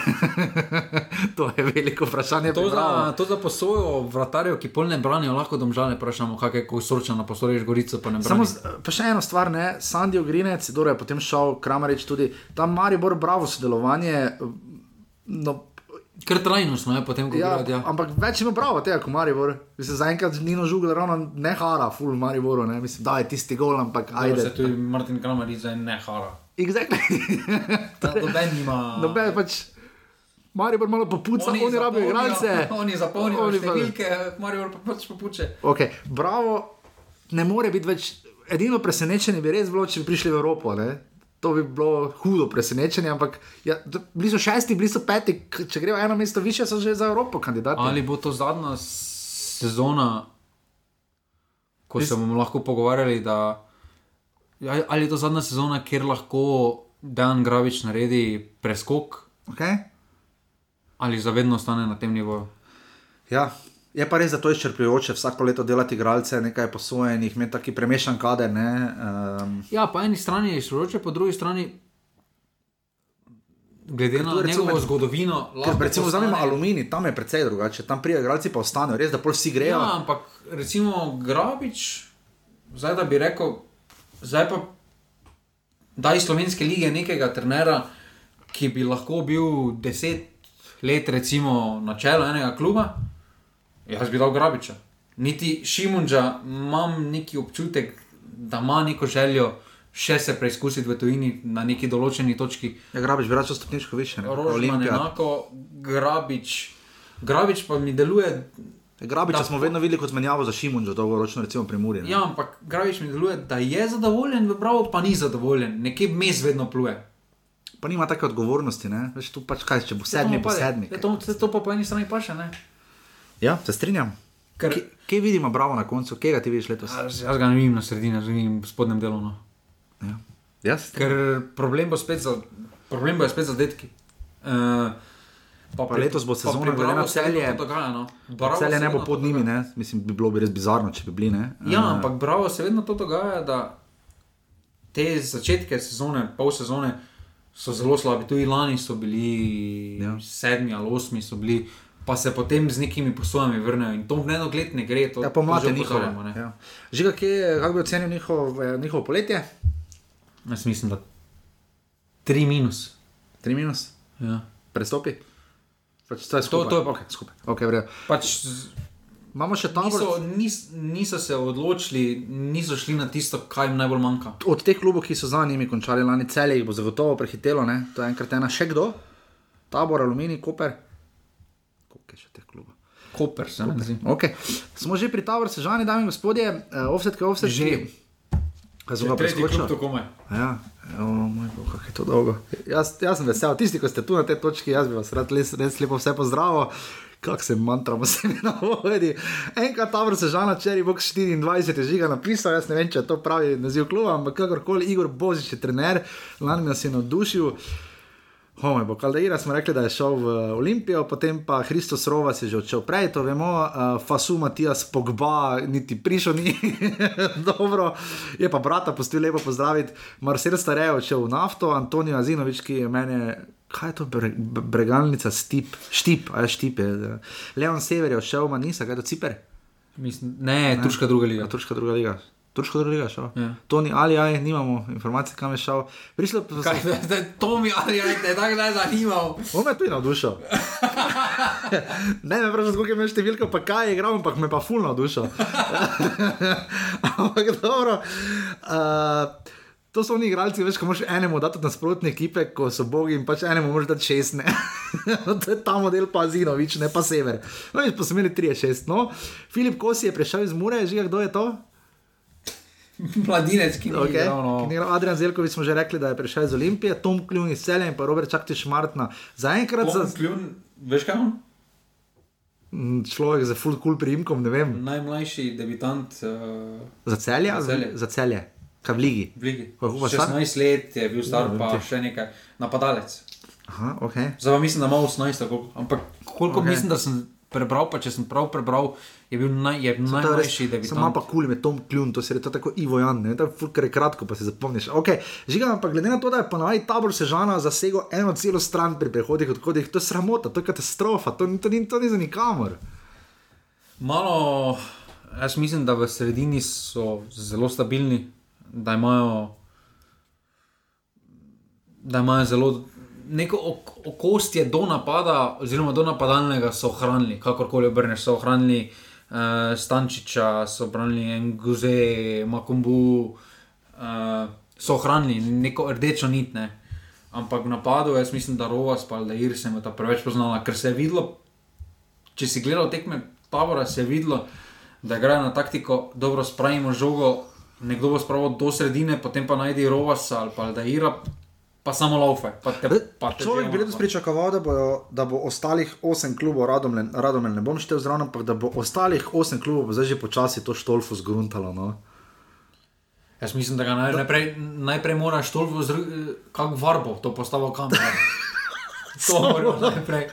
to je veliko vprašanje. To za, to za posojo vratarjev, ki pol ne branijo, lahko domžale vprašamo, kako je ko sorčano posoriš Gorico, pa ne Samo, branijo. z- pa še eno stvar, ne, Sandijo Grinec, dobro je potem šel Kramarič tudi, tam Maribor, bravo sodelovanje. No, Ker trajnostno je potem, ko ja, ja, ja. ampak več ima bravo tega, kot Maribor. Mislim, zaenkrat Nino Žugel ravno ne hara, full Mariboru, ne, mislim, da je tisti gol, ampak Ajde. ajde. Se tudi Martin Kramer zdaj ne hara. Exactly. Ta Noben nima. Noben pač. Maribor malo popuca, oni, oni rabijo igralce. Oni zapolnijo Oni številke, Marijo pa pač popuče. Okay, bravo, ne more biti več. Edino presenečenje bi res bilo, če bi prišli v Evropo. Ne? To bi bilo hudo presenečenje, ampak ja, d- bili so šesti, bili so peti, k- če grejo eno mesto više, so že za Evropo kandidati. Ali bo to zadnja sezona, ko se bomo lahko pogovarjali, da ja, ali je to zadnja sezona, kjer lahko Dan Gravič naredi preskok, Okay? ali zavedno ostane na tem nivoju. Ja. Je pa res, da to je izčrpljujoče, vsako leto delati igralce, nekaj posojenih, imeti taki premešan kader. Ne, um, Ja, po eni strani je izroče, po drugi strani. Glede Ker na recimo njegovo med- zgodovino, lahko recimo postane- vzamemo aluminij, tam je precej drugače, tam prijajo igralci pa ostanejo, res da pol vsi grejo. Ja, ampak recimo Grabič, zdaj da bi rekel, zdaj pa da iz slovenske lige nekega trenera, ki bi lahko bil deset let, recimo, na čelu enega kluba, jaz bi dal Grabiča. Niti Šimunča imam neki občutek, da ima neko željo še se preizkusiti v tujini na neki določeni točki. Ja, grabiš, bi račel stopničko više. Rožman enako, Grabič. Grabič pa mi deluje Grabiča Da, smo vedno videli kot menjavo za Šimunča, dolgoročno recimo pri Muri. ne. Ja, ampak Gravič mi deluje, da je zadovoljen, v Bravo pa ni zadovoljen, nekje mes vedno pluje. Pa nima take odgovornosti, ne? Veš, tu pač kaj, če bo sedmi, pade. sedmi. Ja, To, to, to pa po eni strani pa še ne. Ja, se strinjam. Ker, Kje, kje vidimo bravo na koncu, kje ga ti vidiš letos? jaz, jaz ga ne vidim na sredini, jaz ga vidim v spodnjem delu. No. Ja. Jaz? Ker problem bo spet za, problem bo spet za detki. Uh, Pa letos bo sezona, glede na Celje- No. Celje ne bo pod njimi, ne? Mislim, bi bilo bi res bizarno, če bi bili, ne? Ja, Eh, ampak bravo se vedno to dogaja, da te začetke sezone, pol sezone so zelo slabi. Tudi lani so bili ja. sedmi ali osmi, so bili, pa se potem z nekimi posojami vrnejo in to v nedogled ne gre. To, Ja, pomlad to je že njihovo. Ja. Žiga, kje, kako bi ocenil njihov, eh, njihovo poletje? Jaz mislim, da tri minus. Tri minus, Ja. prestopi? Pač to je skupaj. to je- okay, skupaj. Okay, v redu. Pač Imamo še tabor. niso, nis, niso se odločili, niso šli na tisto, kaj jim najbolj manjka. Od teh klubov, ki so za njimi končali lani, celje jih bo zagotovo prehitelo, ne? to je enkrat ena, še kdo? Tabor, Aluminij, Koper. Koliko je še teh klubov? Koper se mi zdi. Okay. Smo že pri Taboru, sežani, dame in gospodje, uh, offset, kaj offset. Že. So ga Tretji klub preskočili? to komaj. Ja, o moj bog, kako je to dolgo. Jaz, jaz sem vesel, tisti, ki ste tu na tej točki, jaz bi vas rad res, res lepo vse pozdravil. Kako se mantramo se mi na vodi. Enkrat Tabor sežana, čeri box 24 je žiga napisal, jaz ne vem, če je to pravi naziv kluba, ampak kakorkoli Igor Božič je trener, lani nas je navdušil. Home, bo Kaldeira smo rekli, da je šel v Olimpijo, potem pa Hristos Rovas je že odšel prej, to vemo, uh, Fasu Matijas Pogba niti prišel ni, dobro, je pa brata pustil lepo pozdraviti, Marcel Starejo odšel v nafto, Antonijo Azinovič, ki je mene, kaj je to, bre, bre- bregalnica, stip, štip, a je štip, je, Leon Sever je odšel Manisa, kaj je to Ciper? Mislim, ne, ne, turška druga liga. Ja, turška druga liga. Turška druga liga šel. Ja. Toni Ali, aj, nimamo informacij, kam je šel. Prišlo, Kaj, da, da, to mi ali aj te tako ne zanimal. On me je tudi navdušil. ne, ne vem, koliko je imel številka, pa kaj je igral, ampak me pa fulno navdušil. ampak dobro. Uh, To so oni igralci, veš, ko moraš enemu dati nasprotne ekipe, ko so bogi in pač enemu moraš dati šest. ne. to je ta model, pa Zinovič, ne pa sever. No, in pa so imeli 3-6. No. Filip Kosi je prišel iz Mure, že kdo je to? Mladinec, ki ni Okay. igral, no. Igral. Adrian Zelkovič smo že rekli, da je prišel iz Olimpije, Tom Kljun iz Celja in pa Robert Čaktiš Martna. Zaenkrat za Za kljun, veš kaj on? Mm, človek z full cool priimkom, ne vem. Najmlajši debitant. Uh, Za celje? Za Celje. Za celje. Kaj v ligi? v Ligi. Koliko pa star? 16 let je bil star, Ja, pa vem, še nekaj napadalec. Aha, ok. Zdaj pa mislim, da ima 18, tako, ampak koliko Ok. okay. mislim, da sem prebral, pa če sem prav prebral, je bil naj, je To je Sem debitant. malo pa kul med Tom Kljun, to se je to tako Ivo Jan, ne, to je fulkar je kratko, pa si zapomniš. Ok, žiga, ampak glede na to, da je ponavadi tabor Sežana zasegel eno celo stran pri prehodih, odhodih, to je sramota, to je katastrofa, to, ni- to, ni, to ni za nikamor. Malo, jaz mislim, da v sredini so zelo stabilni, da imajo, da imajo zelo neko ok okostje do napada, oziroma do napadalnega so ohranili, kakorkoli obrneš, so ohranili uh, Stančiča, so ohranili Nguze, Makumbu, uh, so ohranili neko rdečo nit. Ne. Ampak v napadu, jaz mislim, da Rovas pa da Irsem je ta preveč poznala, ker se je videlo, če si gledal tekme tabora, se je videlo, da igrajo na taktiko, dobro spravimo žogo, nekdo bo spravil do sredine, potem pa najdi Rovasa ali pa da ira, pa samo laufe. Pa te, pa te Človek bi letos pričakoval, da, bojo, da bo ostalih osem klubov, Radomlje Radomlje ne bom štel zraven, ampak da bo ostalih osem klubov bo zdaj že počasi to štolfo zgruntalo. No. Jaz mislim, da ga naj, najprej, najprej moraš toliko kot varbo, to postavo kamero. to moraš najprej.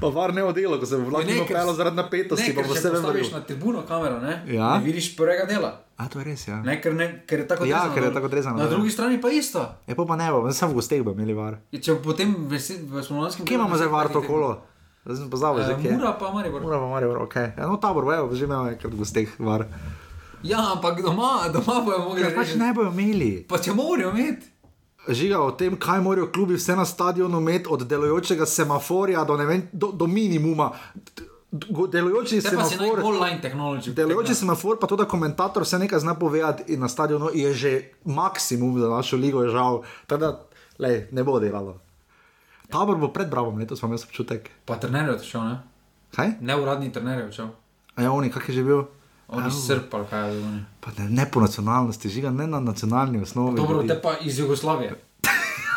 Pa var ne odelo, ko se bo vlak Ne, pelo zaradi napetosti, Ne, ker če postaviš na tribuno kamero, ne, Ja. ne vidiš prvega dela. A to je res, ja. Ne, ker, ne, ker je tako Ja, odrezano. ker je tako odrezano, Na ja. drugi strani pa isto. Je pa, pa ne bo, samo v gosteh bo imeli var. Če potem v spomladanskem Kje imamo zdaj var to kolo? Zdaj sem pozabil, že Uh, kje. Mura pa Maribor. Mora pa Maribor, ok. Ja, no, tabor, evo, že imamo enkrat v gosteh var. Ja, ampak doma, doma bojo mogli Ker pač ne bojo imeli. Pa če morajo imeti. Žiga o tem, kaj morajo klubi vse na stadionu imeti, od delujočega semaforja do, ne vem, do, do minimuma. Delujoči Te pa si naj semafor. online technology. Delujoči semafor, pa to, da komentator vse nekaj zna povedati na stadionu je že maksimum za našo ligo, je žal. Teda, lej, ne bo delalo. Tabor bo pred Bravom, letos imam jaz občutek. Pa trener je odšel, ne? Kaj? Neuradni trener je odšel. A ja, oni, kak je že bil? Oni srb ali kaj. Pa ne, ne po nacionalnosti, žiga ne na nacionalni osnovi. Dobro, ljudi. te pa iz Jugoslavije.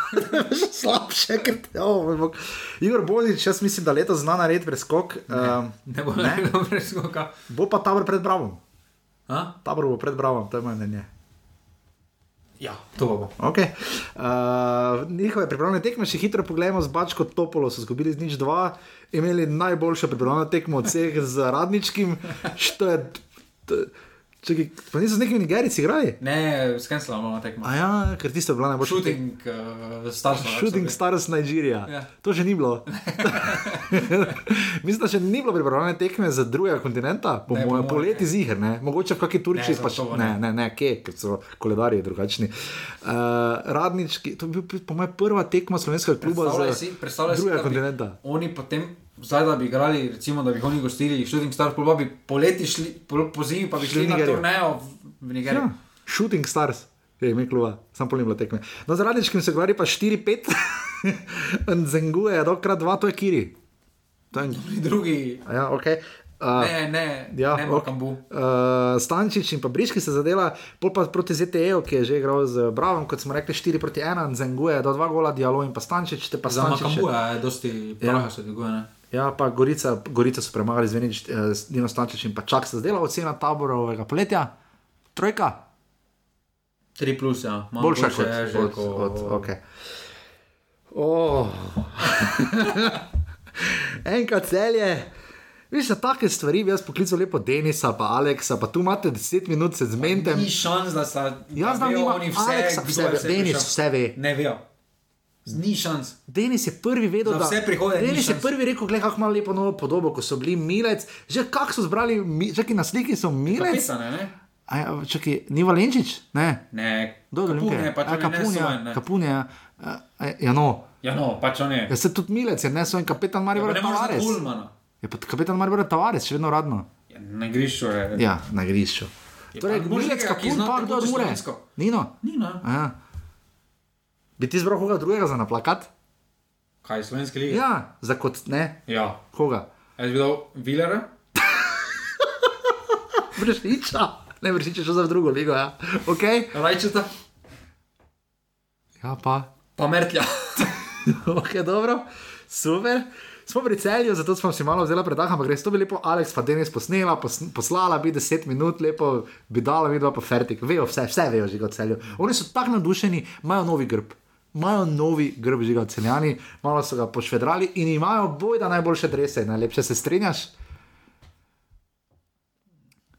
slabše, ker te. Bog. Igor Bodič, jaz mislim, da letos zna narediti preskok. Um, Ne bo naredil preskoka. bo pa tabor pred Bravom. A? Tabor bo pred Bravom, to je moje mnenje. Ja, to pa bo. Okay. Uh, njihove pripravljene tekme, če hitro pogledamo, z Bačko Topolo so izgubili z nič dva, imeli najboljšo pripravljeno tekmo od vseh z Radničkim. Što je, čakaj, pa niso z nekimi Nigerici igrali? Ne, skenslamo na tekmo. A ja, ker tisto je bila najboljša. Shooting, uh, starša. Shooting Stars Nigeria. Ja. To še ni bilo. Mislim, da še ni bilo pripravljene tekme za drugega kontinenta, po Ne, mojem, mojem, poleti ziger, ne? mogoče v kakšni Turčiji Ne, pač ne, ne. ne, ne, kje, ker so koledarji drugačni. Uh, radnički, to je bil po mojem prva tekma slovenskega kluba za si, si, drugega bi kontinenta. Oni potem, zdaj da bi igrali, recimo, da bi oni gostili, Shooting Stars, pa bi poleti šli, pol po zimi pa bi Šli šli na turnejo v Nigeriji. Ja, Shooting Stars. Je ime kluba, sam polnim bilo tekme. No, za radničkim se govori pa 4-5, Zenguje, dokrat 2, to je Kiri. To je, Drugi, a ja, okay. uh, ne, ne, Ja, ne, ok. Uh, Stančič in pa Briški se zadela, pol pa proti ZTE, ki je že igral z Bravom, kot smo rekli, 4 proti 1, Zenguje, do 2 gola, Dialo in pa Stančič, te pa Za Stančič. Makambu je dosti Ja. se dviguje, ne. Ja, pa Gorica, Gorica so premagali zvenič, eh, Dino Stančič in pa Čak se zadela ocena taborovega poletja. Trojka, 3 plus, ja. Malo boljša kot je že od, ko- od, okay. oh. Enkrat celje. Veš, za take stvari bi jaz poklical lepo Denisa, pa Aleksa, pa tu imate 10 minut, se zmenite. Ni šans, da sta. Jaz znam, da oni Aleksa, kdo vse je ve, Denis prišel. vse ve. Ne vejo. Ni šans. Denis je prvi vedel, da vse prihode ni Denis je prvi rekel, gledaj, kako ima lepo novo podobo, ko so bili milec. Že kako so zbrali, že na sliki so milec. Kapisane, ne? A ja, čakaj, ni Valenčič? Ne. Ne, je Kapun je, pač A, on je Kapun, ja, ne. Kapun je. Ja, ja, no. Ja, no, pač on je. Ja, se tudi milec je, ne so in kapetan Maribor Ja, Tavares. Je pa kapetan Maribor Tavares, še vedno radno. Ja, na grišču je. Ja, na grišču. Torej, pa moraš milec kapun, pa kdo od slovensko. Nino. Ni, no. A Ja. Bi ti zbral koga drugega za naplakat? Kaj, slovenski lige? Ja, za kot ne. Ja. Koga? Jaz bi dal Vilera, Vršiča. Ne, vršiča šel za drugo ligo, ja. Ok. Rajčeta, Ja, pa. pa Mertlja. ok, dobro. Super. smo pri celju, zato smo si malo vzeli predah, ampak res to bi lepo Alex pa Denis posnela, pos, poslala bi 10 minut, lepo bi dala mi dva pa fertik. Vejo vse, vse vejo že od celju. Oni so tako navdušeni, imajo novi grb. Imajo novi grb od celjani, malo so ga pošvedrali in imajo bojda najboljše drese, najlepše se strinjaš.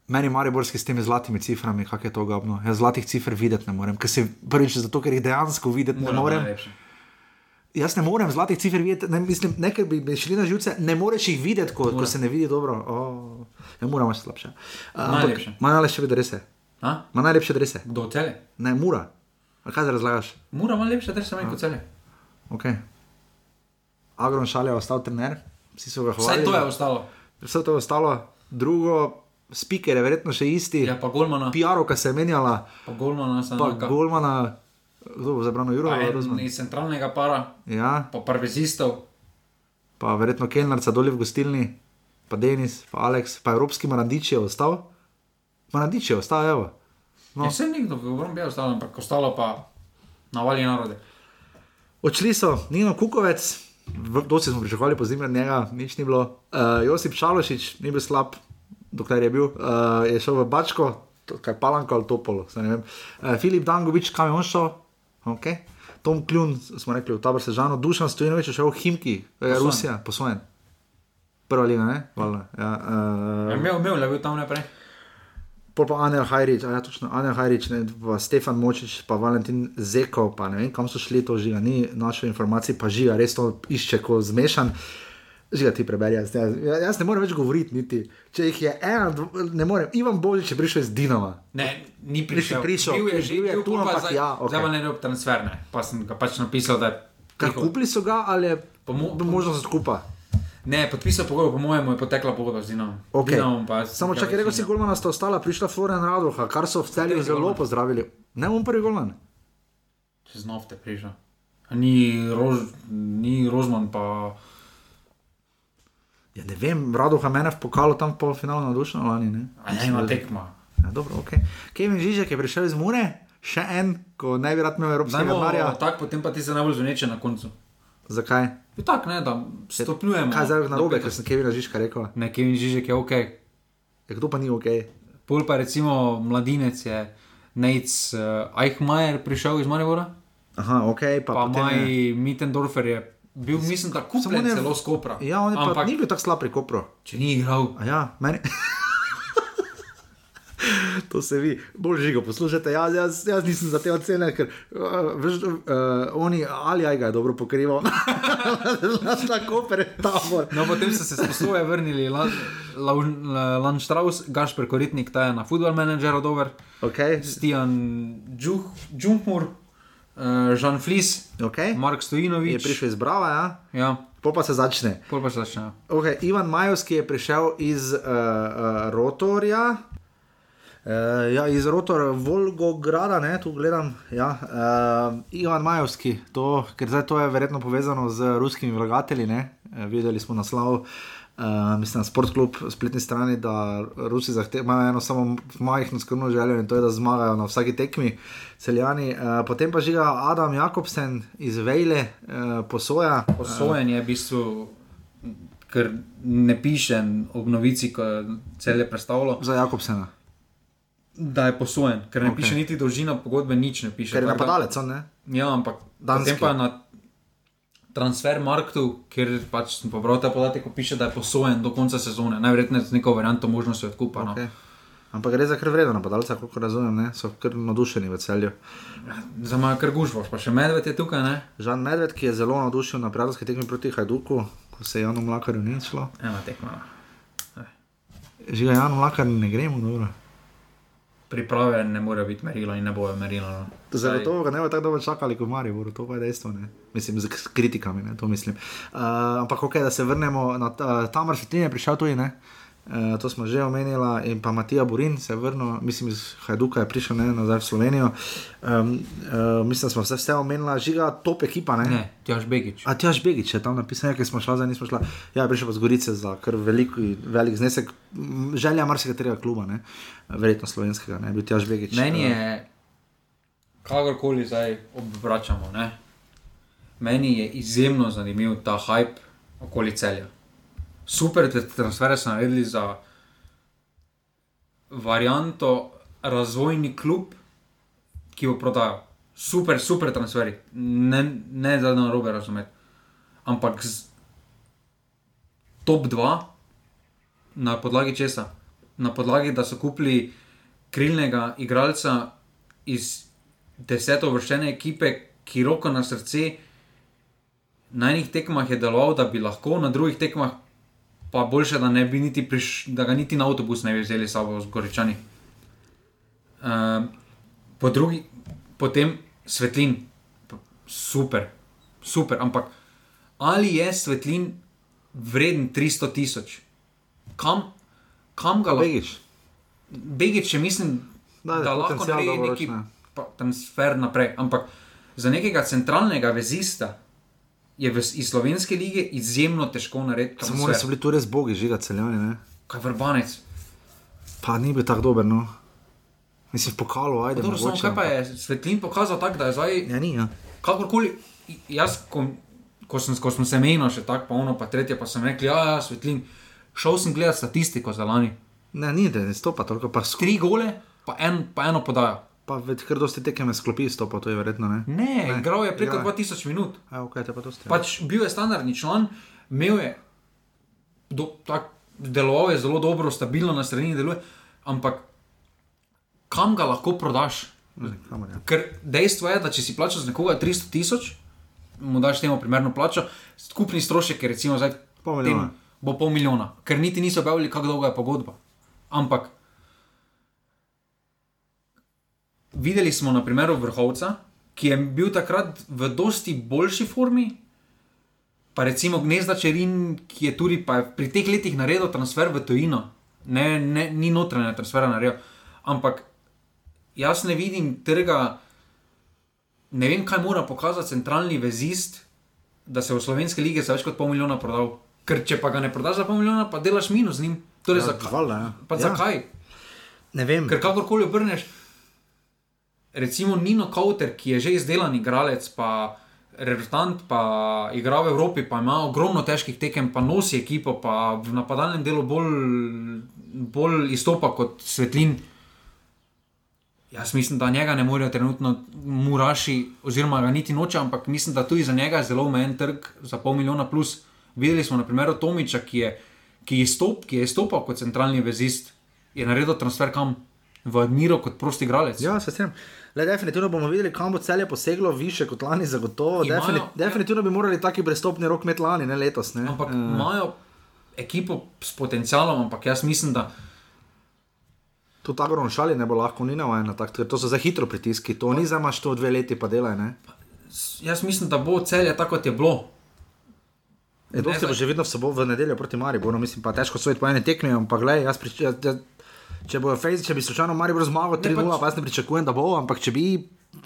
Meni mariborski s temi zlatimi ciframi, kako je to gobno. Jaz zlatih cifr videti ne morem, ker se prvič zato, ker jih dejansko videti ne morem. najlepše. Jaz ne morem zlatih cifr videti, ne, mislim, nekaj bi mi šli na živce, ne moreš jih videti, ko, ko se ne vidi dobro. Oh, ne moramo še slabše. Uh, Najlepše. Ima najlepše drese. A? Ima najlepše drese. Kdo cele? Ne, mura. A kaj razlagaš? Mura ima lepše, da se meni kot cele. Okay. Agron šalje je ostal trener, vsi so ga Vse hvalili. to je ostalo. Vse to je ostalo. Drugo, speaker je verjetno še isti. Ja, pa Golmana. PR-ovka se je menjala, Pa Golmana sem pa Golmana, kdo bo zabrano Juro, iz centralnega para, Ja, pa parvezistov. pa verjetno Kelnarca doli v gostilni, pa Denis, pa Alex, pa Evropski Marandič je ostal. Marandič je ostal, evo. No. Ja, sem nekdo v obrambi ostalo, ampak ostalo pa navali narode. Odšli so Nino Kukovec, dosti smo pričakovali po zimi od njega, nič ni bilo. Uh, Josip Šalošič ni bil slab, dokler je bil, uh, je šel v Bačko, to, kaj Palanko ali Topolo, saj ne vem. Uh, Filip Dangovič, kam je on šel? Okay. Tom Kljun, smo rekli v Tabor Sežano, Dušan Stojinovič je šel v Himki, uh, Rusija, posvojen. Prva liga, ne? Ja, uh, Ja, imel, imel, je bil tam naprej. Pol pa Anel Hajrič, ja, točno Anel Hajrič, ne, pa Stefan Močič, pa Valentin Zeko, pa ne vem, kam so šli to žiga, ni našel informacij, pa žiga, res to išče, ko zmešan. Žiga ti preberi, jaz, jaz, jaz ne morem več govoriti, niti. Če jih je ena, ne morem. Ivan Božič je prišel iz Dinama. Ne, ni prišel. prišel. Bil je že, Bil je tu, pa ampak ja, okej. zdaj ne rob transfer, ne. Pa sem ga pač napisal, da je. Kaj kupili so ga ali je mo- možnost odkupa? Ne, podpisal pogodbo, po mojem, je potekla pogodba z Dinamom. Okay. Dinamom pa Samo čakaj, rekel si, Golmana sta ostala, prišla Florian Radoha, kar so v celju zelo golman? pozdravili. Ne, on prvi Golman. Čez nafte prišel. A Ni, rož, ni Rožman, pa Ja, ne vem, Radoha mene v pokalu tam v polfinalu navdušeno lani. Ne? a ne ima tekma. Ja, dobro, okay. Kevin Žižek je prišel iz Mure, še en, ko naj bi rad imel evropskega denarja. tako, potem pa ti se najbolj zveneče na koncu. Zakaj? Je tako, ne, da stopnjujemo. Kaj zdaj na robe, ker sem Kevina Žižka rekel? Ne, Kevin Žižek je ok. Ja, kdo pa ni ok? Pol pa recimo mladinec je Nec uh, Eichmeier prišel iz Maribora, Aha, ok, pa, pa, pa Maj je. Mitendorfer je bil, mislim, da kupljen ne- celo skopra. Ja, on je pa Ampak ni bil tako slab pri Kopru. če ni igral, A ja, meni. To se vi, bolj žigo poslušate. Jaz, jaz, jaz nisem za te ocene, ker uh, veš, uh, oni ali aj ga je dobro pokrival. Na koper je tabor. No, potem so se sposoje vrnili Lan- Lau- La- Landstraus, Gašper Koritnik, ta je na football manager dober, Okay, Stijan Džunkmur, uh, Žan Flis, okay. Mark Je Stojinovič. prišel iz Brava, ja. Ja, Pol pa se začne. pol pa se začne. Okay, Ivan Majovski je prišel iz uh, uh, Rotorja. Uh, ja, iz Rotora Volgograda, ne, tu gledam. Ja, uh, Ivan Majovski, to, ker zdaj to je verjetno povezano z ruskimi vlagatelji. Ne, uh, videli smo naslov, uh, mislim, na Sportklub, spletni strani, da Rusi imajo eno samo majhno skromno željo in to je, da zmagajo na vsaki tekmi, celjani. Uh, potem pa žiga Adam Jakobsen iz Vejle, uh, posoja. Posojen je v bistvu, ker ne piše ob novici, ko je cel je predstavljalo, Za Jakobsena, da je posojen, ker ne Ok. okay. piše niti dolžina pogodbe, nič ne piše. ker je napadalec, ne? Ja, ampak potem pa na transfer marktu, kjer pač sem pobral te podatke, ko piše, da je posojen do konca sezone, najverjetneje z neko varianto možnosti odkupa. No. Okay. Ampak gre za kar vredno napadalca, kako razumem, ne? so kar navdušeni v celju. Za me je kar gužvaš, pa še medved je tukaj, ne? Žan Medved, ki je zelo navdušen na prijateljski tekmi proti Hajduku, ko se je Janu Mlakarju ni šlo. Ena tekma. Žiga Janu Mlakarju ne gremo, dobro. Priprave ne more biti merilo in ne bojo merilo. No. Zagotovo ga ne bo tako dolgo čakali kot Marijo, to pa je dejstvo. Ne? Mislim, z kritikami, ne? to mislim. Uh, ampak ok, da se vrnemo na ta, Tamar Svetlin je prišel tudi, ne? Uh, to smo že omenili, in pa Matija Burin se je vrnil, mislim, iz Hajduka je prišel ne, nazaj v Slovenijo. Um, uh, mislim, da smo vse, vse omenili, žiga top ekipa. Ne? Ne, Tjaš Begič. A ti aš Begič je tam napisal, ker smo šli, zdaj nismo šli. Ja, je prišel pa z Gorice za kar velik, velik znesek, želja marsikaterega kluba, ne? verjetno slovenskega, ne bi ti aš Begič. Meni eh, je, kakorkoli zdaj obračamo, ne? meni je izjemno zanimiv ta hype okoli celja. Super, te transfere so naredili za varianto razvojni klub, ki bo prodajal. Super, super transferi, ne, ne da na robe razumeti. Ampak z top 2, na podlagi česa? Na podlagi, da so kupili krilnega igralca iz deseto vrščene ekipe, ki roko na srce. Na enih tekmah je deloval, da bi lahko, na drugih tekmah pa boljše, da, niti priš, da ga niti na avtobus ne bi vzeli s sabo z goričani. Uh, po drugi, potem svetlin, super, super, ampak ali je svetlin vreden 300 tisoč? Kam, kam ga lahko? Begiš. Begič, če mislim, Da, da, lahko naredi neki pa- transfer naprej. Ampak za nekega centralnega vezista je v, iz slovenske lige izjemno težko narediti Samo so bili tu res bogi, žiga celjani, ne? Kaj vrbanec. Pa ni bil tako dober, no. Mislim, v pokalu, ajde. Dobro, samo mogoče, kaj pa je svetlin pokazal tako, da je zdaj Ja, ni, ja. kakorkoli. Jaz, ko, ko, sem, ko smo se menili, še tako, pa ono, pa tretje, pa sem rekel, ja, ja, svetlin. Šel sem gledati statistiko za lani. Ne, ni, da ne stopa toliko, pa, sk- Tri gole, pa, en, pa eno podajo. Pa kar dosti tekem sklopi stopa, to je verjetno, ne? Ne, ne igral je preko igral 2000 minut. A, ok, te pa dosti. ja. Pač bil je standardni član, imel je, do, tak, deloval je zelo dobro, stabilno na sredini deluje, ampak kam ga lahko prodaš? Kamor, ja. Ker dejstvo je, da če si plačal za nekoga 300 tisoč, mu daš temu primerno plačo, skupni strošek je recimo zdaj Pol milijona. tem bo pol milijona, ker niti niso objavili, kako dolga je pogodba. Ampak videli smo na primeru vrhovca, ki je bil takrat v dosti boljši formi. Pa recimo Gnezda Čerin, ki je tudi je pri teh letih naredil transfer v tujino, ne, ne, ni notranje transfera naredil. Ampak jaz ne vidim trga, ne vem, kaj mora pokazati centralni vezist, da se v slovenski lige za več kot pol milijona prodal. Ker če pa ga ne prodaš za pol milijona, pa delaš minus z njim. Torej, Ja, zakaj? ja. Ja. zakaj? Ne vem. Ker kakorkoli obrneš, recimo Nino Kauter, ki je že izdelan igralec, pa reprezentant, pa igra v Evropi, pa ima ogromno težkih tekem, pa nosi ekipo, pa v napadalnem delu bolj, bolj izstopa kot svetlin. Jaz mislim, da njega ne morejo trenutno muraši, oziroma ga niti noče, ampak mislim, da tudi za njega je zelo omejen trg za pol milijona plus. Videli smo na primeru Tomiča, ki je, ki je, stop, ki je stopal kot centralni vezist, je naredil transfer kam v Admiro kot prosti igralec. Ja, se strinjam. Le, definitivno bomo videli, kam bo celje poseglo, više kot lani, zagotovo. Imajo- Defini definitivno bi morali taki prestopni rok imeti lani, ne letos. Ne? Ampak Eh, imajo ekipo s potencialom, ampak jaz mislim, da Tudi Agron šali ne bo lahko, ni navajen na tak, ker to so za hitro pritiski, to ni za maš to dve leti pa delaj. Ne? jaz mislim, da bo celje tako, kot je bilo. E, dosti bo že vidno v soboto v nedeljo proti Mariboru, mislim pa težko sojiti po eni tekmi, ampak gledaj, jaz prič, jaz, jaz, če bo Fejz, če bi slučajno Maribor zmagal 3-0, pač- pa jaz ne pričakujem, da bo, ampak če bi,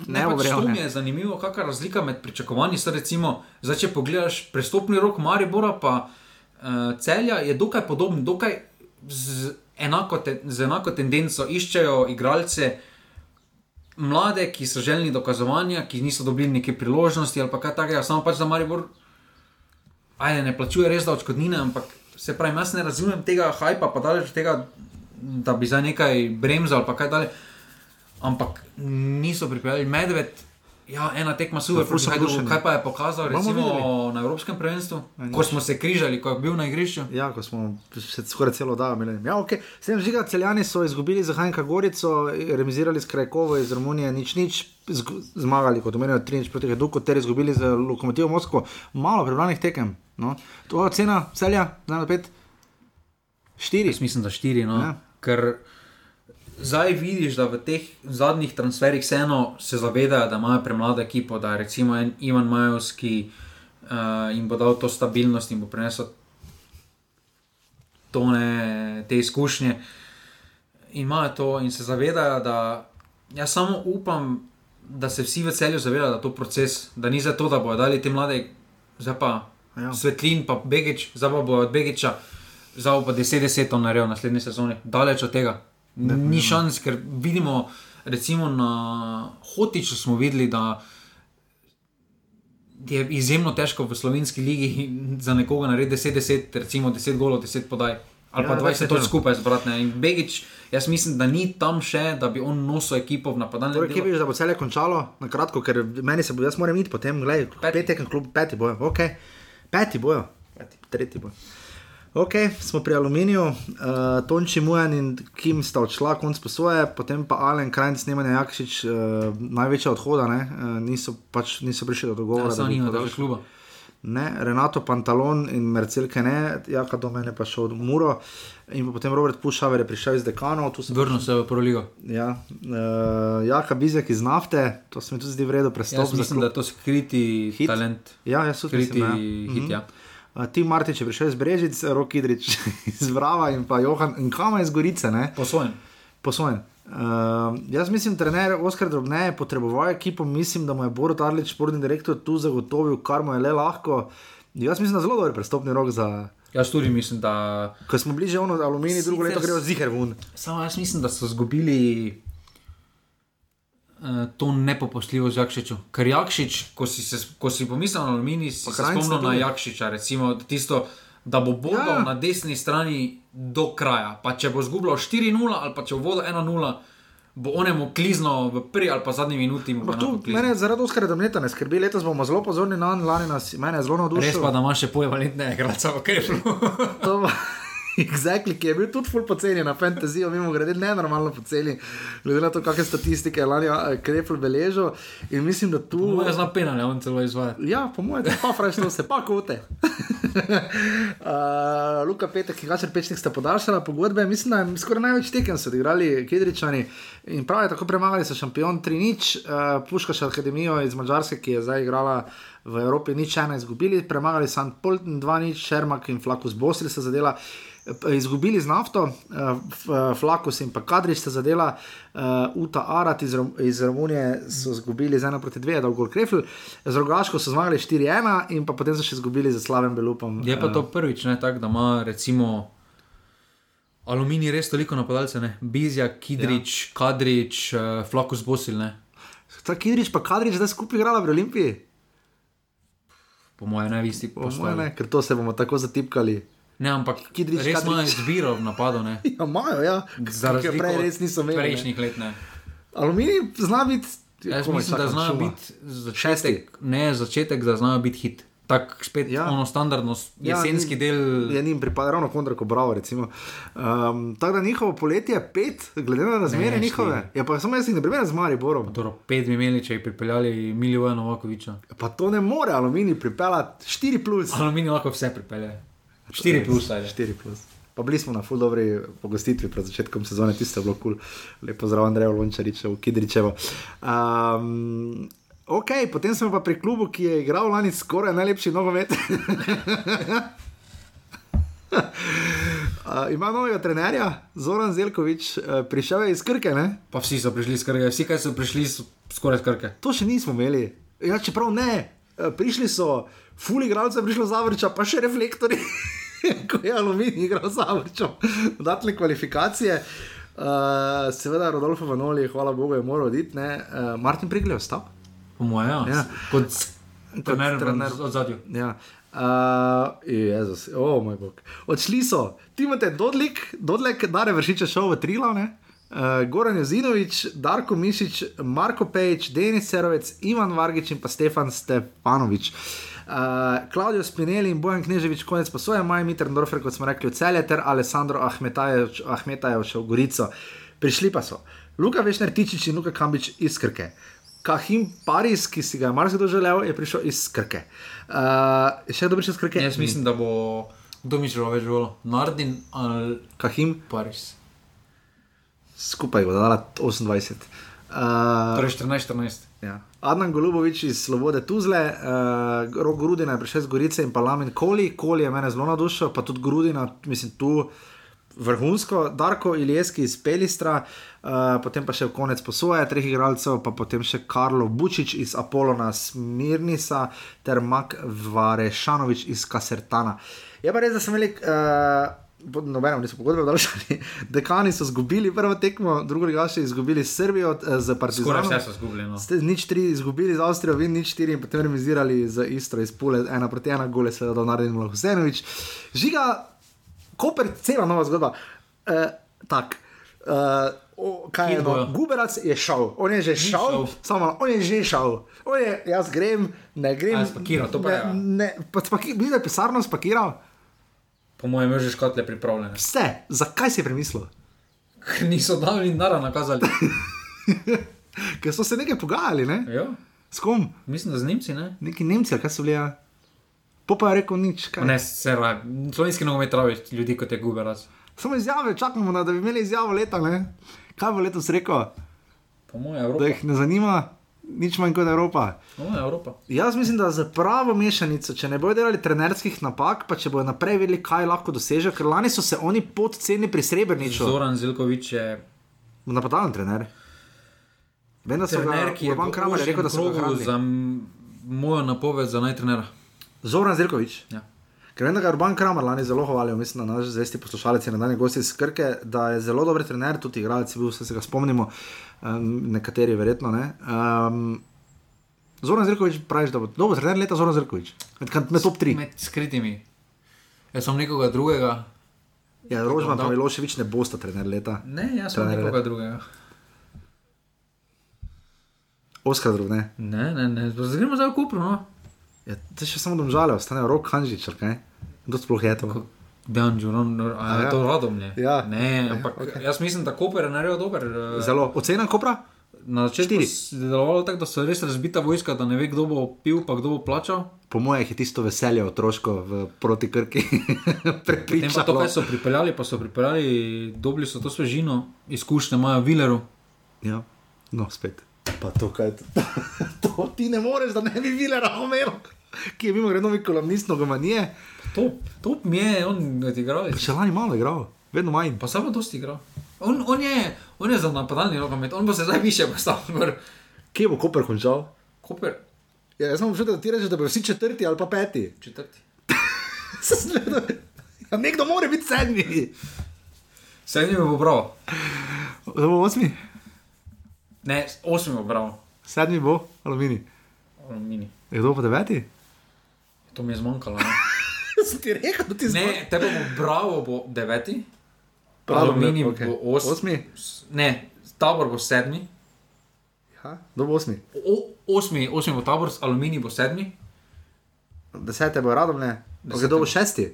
ne Ne, pač to mi je zanimivo, kakšna razlika med pričakovanji. Zdaj, recimo, zdaj, če pogledaš prestopni rok Maribora, pa uh, celja je dokaj podoben, dokaj z enako, te, z enako tendenco iščejo igralce. Mlade, ki so želni dokazovanja, ki niso dobili neke priložnosti ali kaj takega, samo pač za Maribor, ajde, ne plačuje res da odškodnine, ampak se pravi, jaz ne razumem tega hajpa, pa daleč od tega, da bi za nekaj bremzal ali kaj dalje. Ampak niso pripeljali medved. Ja, ena tekma super, so kaj, navdušeni. kaj pa je pokazal recimo, videli. na Evropskem prvenstvu, Ja, ko smo se križali, ko je bil na igrišču. Ja, ko smo se skoraj celo dan imeli. Ja, okay. S tem žiga, celjani so izgubili za Hajnka Gorico, remisirali s Krajkovo iz Romunije, nič nič, zmagali kot omenjeno 3 proti Heduku, ter izgubili za Lokomotivo Moskvo. Malo prebranih tekem. No. To je cena celja, znamo pet. Štiri. Jaz mislim, da štiri. No. Ja. Ker zdaj vidiš, da v teh zadnjih transferih vseeno se zavedajo, da imajo premlado ekipo, da recimo en Ivan Majovski uh, jim bo dal to stabilnost in bo prinesel tone, te izkušnje. In imajo to in se zavedajo, da jaz samo upam, da se vsi v celju zavedajo, da je to proces, da ni za to, da bodo dali te mlade, zdaj pa Ja. svetlin, pa Begič, zdaj pa bodo od Begiča, zdaj pa 10-10 ton naredil naslednji sezoni. Daleč od tega. Ni šans, ker vidimo, recimo na Hotiču smo videli, da je izjemno težko v slovenski ligi za nekoga narediti 10-10, recimo 10 golov, 10 podaj. Ali pa Ja, 20 definitivno. točk skupaj zbrati. In Begič, jaz mislim, da ni tam še, da bi on nosil ekipo v napadalnem Torej, kje delu. vidiš, da bo celje končalo? Na kratko, ker meni se bo, jaz moram iti potem, gledaj, Peti. pet tekem klub, peti bojo, ok, peti bojo, peti, tretji bojo. Ok, smo pri aluminiju, uh, Tonči Mujan in Kim sta odšla, konc posoje, potem pa Alen Krajn, snemanje Jakšič, uh, največja odhoda, ne? Uh, niso, pač, niso prišli do dogovora. Ja, da samo bi nima podaljšali. tega kluba. Ne, Renato Pantalon in Mercelke ne, Jaka do mene pa šel v Muro in potem Robert Pušaver je prišel iz Dekanov, tu sem Vrnil se v Proligo. Ja, uh, Jaka Bizek iz nafte, to se mi tudi zdi vredno za mislim, da je to skriti Hit? talent. Ja, jaz tudi Skriti mislim, ja. hit, ja. Tim Martič je prišel iz Brežic, Rok Idrič iz Vrava in pa Johan in Kama iz Gorice, ne? Posvojen. Posvojen. Uh, jaz mislim, trener Oskar Drobne je potreboval ekipo, mislim, da mu je Borod Arlič, športni direktor, tu zagotovil, kar mu je le lahko. Jaz mislim, da zelo dober prestopni rok za. Jaz tudi mislim, da. Ko smo bliže ono aluminij, drugo leto grejo ziger ven. Samo jaz mislim, da so izgubili uh, to nepopustljivost Jakšiču. Ker Jakšič, ko si, se, ko si pomislil na Aluminij, si Pa se spomnil na. Jakšiča, recimo tisto, da bo bodal Ja. na desni strani do kraja. Pa če bo zgubljal 4-0 ali pa če bo vodil 1-0. Bo onemu klizno v prvi ali pa zadnji minuti. kliznil. mene zaradi Oskara Drobneta ne skrbi, letos bomo zelo pozorni na on, lani nas, mene je zelo navdušil. Res pa, da imaš še pojevalentne igralce v kreplu. Exactly, ki je bil tudi full poceni na fantazijo, mimo grede, ne normalno poceni, glede na to, kakšne statistike je lani eh, Krepl beležil. In mislim, da tu. Moje zna penale, on celo izvaja. Ja, po mojem, pa frajšno se, pa kote. uh, Luka Petek in Gačer Pečnik sta podaljšala pogodbe, mislim, da je skoraj največ tekem so odigrali Kedričani in pravi, tako premagali so šampion 3-0, uh, Puškaš Akademijo iz Mačarske, ki je zdaj igrala v Evropi, nič ena izgubili, premagali St. Polten 2-0, Šermak in Flakus Bosri sta zadela. eh, Izgubili z nafto, uh, Flakus in pa Kadrič sta zadela, uh, Uta Arat iz, Rom iz Romunije so izgubili z 1 proti 2, da je gol Krefl, z Rogaško so zmagali 4-1 in pa potem so še izgubili za Slavem Belupom. Je pa eh, to prvič, ne, tako da ima recimo aluminij res toliko napadalcev, Bizjak, Kidrič, ja. Kadrič, uh, Flakus Bosil, ne. Ta Kidrič pa Kadrič zdaj skupaj igrala v Olimpiji. Po mojem, ne isti Po mojem ne, ker to se bomo tako zatipkali. Ne, ampak Kidrič, res imajo izbiro v napadu, ne. Ja, imajo, ja. Za Ker razliko prej res niso imeli. Prejšnjih let, ne. Aluminij zna biti. Jaz komaj mislim, da znajo biti začetek, ne začetek, da znajo biti hit. Tako spet Ja. ja. ono standardno Ja, jesenski ni- del. Je njim pripada ravno kontra, ko bravo. Um, tako da njihovo poletje je pet, glede na razmere Ne, njihove. Ja, pa samo jaz jih ne primerjam z Mariborom. Dobro, pet bi imeli, če bi pripeljali Milivoja Novakoviča. Pa to ne more aluminij pripeljati 4 plus. Aluminij lahko vse pripelje. 4 plus, ajde. 4 plus. Pa bili smo na full dobri pogostitvi pred začetkom sezone, tiste je bilo kul, cool. lepo zdrav Andrejo Lončaričevo, Kidričevo. Um, ok, potem smo pa pri klubu, ki je igral lani skoraj najlepši nogomet. Uh, ima novega trenerja, Zoran Zelkovič, uh, prišel je iz Krke, ne? Pa vsi so prišli skrge, vsi, ki so prišli, so skoraj skrge. to še nismo imeli. Ja, čeprav ne, Eh, prišli so, fuli igralce, prišlo zavrča, pa še reflektori, ko je aluminij igral zavrčo, dodatne kvalifikacije. Uh, seveda, Rodolfo Vanoli, hvala Bogu, je moral oditi, uh, Martin Prigle je ostal. Po mojem, ja. Ja. Kot trener, trener. trener. od zadju. Ja. Uh, Jezus, oh moj bog. Odšli so, Timote Dodlik, Dodlek, Dare Vršiče šel v Trilo, ne? Uh, Goran Jozinovič, Darko Mišič, Marko Pejič, Denis Serovec, Ivan Vargič in pa Stefan Stefanovič. Uh, Klaudijo Spinelli in Bojan Kneževič, konec pa svoje, Maj Mitterndorfer, kot smo rekli, v celje, ter Alessandro Ahmetajev Ahmetajev še v Gorico. Prišli pa so Luka Vešner Tičič in Luka Kambič iz Krke. Kahim Paris, ki si ga je marsikdo želel, je prišel iz Krke. Uh, še kdo prišel iz Krke? Jaz mislim, da bo že več želo. Nardin ali Kahim, Paris. skupaj bo dala 28. Uh, Torej 14-14. Ja. Adnan Golubovič iz Svobode Tuzle, uh, Rok Grudina je prišel iz Gorice in pa Lamin Koli, Koli je mene zelo navdušil, pa tudi Grudina, mislim, tu vrhunsko, Darko Iljeski iz Pelistra, uh, potem pa še konec posoje treh igralcev, pa potem še Karlo Bučič iz Apolona Smirnisa ter Mak Varešanovič iz Kasertana. Je pa res, da sem imeli. Uh, Nobeno niso pogodbe podaljšali. Dekani so izgubili prvo tekmo, drugo ligaši izgubili Srbijo, eh, z Skoraj Partizanom. vse so zgubili. No. Ste nič tri izgubili z Avstrijo, vi nič štiri in potem remisirali z Istro iz Pule, ena proti ena, gole se je dal narediti Mlah Husenovič. Žiga, Koper, cela nova zgodba. Uh, tak. Uh, o, kaj je no? Guberac je šel, on je že šel, šel. samo on je že šel. On je, jaz grem, ne grem. Spakiral, to pa ne, je, ja. ne, pa spaki, da je pisarno spakiral. Po mojem, je že škotle pripravljene. Vse, zakaj si premislil? Ker niso dali nara nakazali. Ker so se nekaj pogajali, ne? ja, S kom? mislim, da z Nemci ne. Neki Nemci, kaj so bili. ja? Po pa je rekel nič. Kaj? Ne, se raj. Slovenski nogomet rabi ljudi kot je Guberac. Samo izjave, čakamo, na, da bi imeli izjavo leta. Ne? Kaj bo letos rekel, Po mojem, da Evropa. jih ne zanima, nič manj kot Evropa. Mojem, Evropa. Jaz mislim, da za pravo mešanico, če ne bodo delali trenerskih napak, pa če bodo naprej vedeli, kaj lahko dosežejo, ker lani so se oni podceni pri Srebrniču. Zoran Zilkovič je Napadalen trener. Vem, da so trener, ga, ki je Urban Kramer je rekel, da so ga hranili. za mojo napoved za najtrenera. Zoran Zirkovič. Ja. Ker vem, da ga je Urban Kramer lani zelo hvalil, mislim, da naš zvesti poslušalec je na dan gosti iz Krke, da je zelo dober trener, tudi igralec bil, se ga spomnimo, um, nekateri verjetno ne. Um, Zoran Zirkovič, praviš, da bo dober trener leta Zoran Zirkovič, med, med top 3. Med skritimi. Jaz sem nekoga drugega. Ja, Rožman pa Dal- Miloševič ne bosta trener leta. Ne, jaz sem Trener nekoga leta. drugega. Oskar drug, ne. Ne, ne, ne. Zdaj gremo zdaj v Kupru, no. Ja, to še samo domžale, ostane rok Hanžič, kaj? Kdo sploh je to? Dejan Džuron, a A je ja. to radomlje. Ja. Ne, Ja, ampak okej. jaz mislim, da Koper je naredil dober. eh, Zelo. Ocena Kopra? Na začetku je delovalo tako, da so res razbita vojska, da ne ve, kdo bo pil, pa kdo bo plačal. Po mojem je tisto veselje otroško v proti Krki pa to, kaj so pripeljali, pa so pripeljali, dobili so to svežino, izkušnje imajo Vileru. Ja, no, spet. Pa to, kaj je to? to ti ne moreš, da ne bi bile Romero, ki je bil gre novi kolumnist nogomanije. Top, top mi je, on je igral. Še lani malo igral, vedno manj. Pa samo dosti igral. On, on, je, on je za napadalni nogomet, on bo se zdaj više postavil. Kje bo Koper končal? Koper, Ja, jaz sem občutek, da ti rečeš, da bo vsi četrti ali pa peti. četrti. Ja, nekdo mora biti sedmi. Sedmi bo prav. Da bo osmi? Ne, osmi bo prav. Sedmi bo, alumini. Mini. Je kdo pa deveti? To mi je zmanjkalo. Ne, Sem ti rekel, da ti ne tebe bo bravo, bo deveti. Prav, Aluminij okej. bo os, Osmi? Ne, tabor bo sedmi. Ja, bo osmi? O, osmi, osmi bo tabor, aluminij bo sedmi. Desete bo radom, ne? Desete. Kdo bo šesti?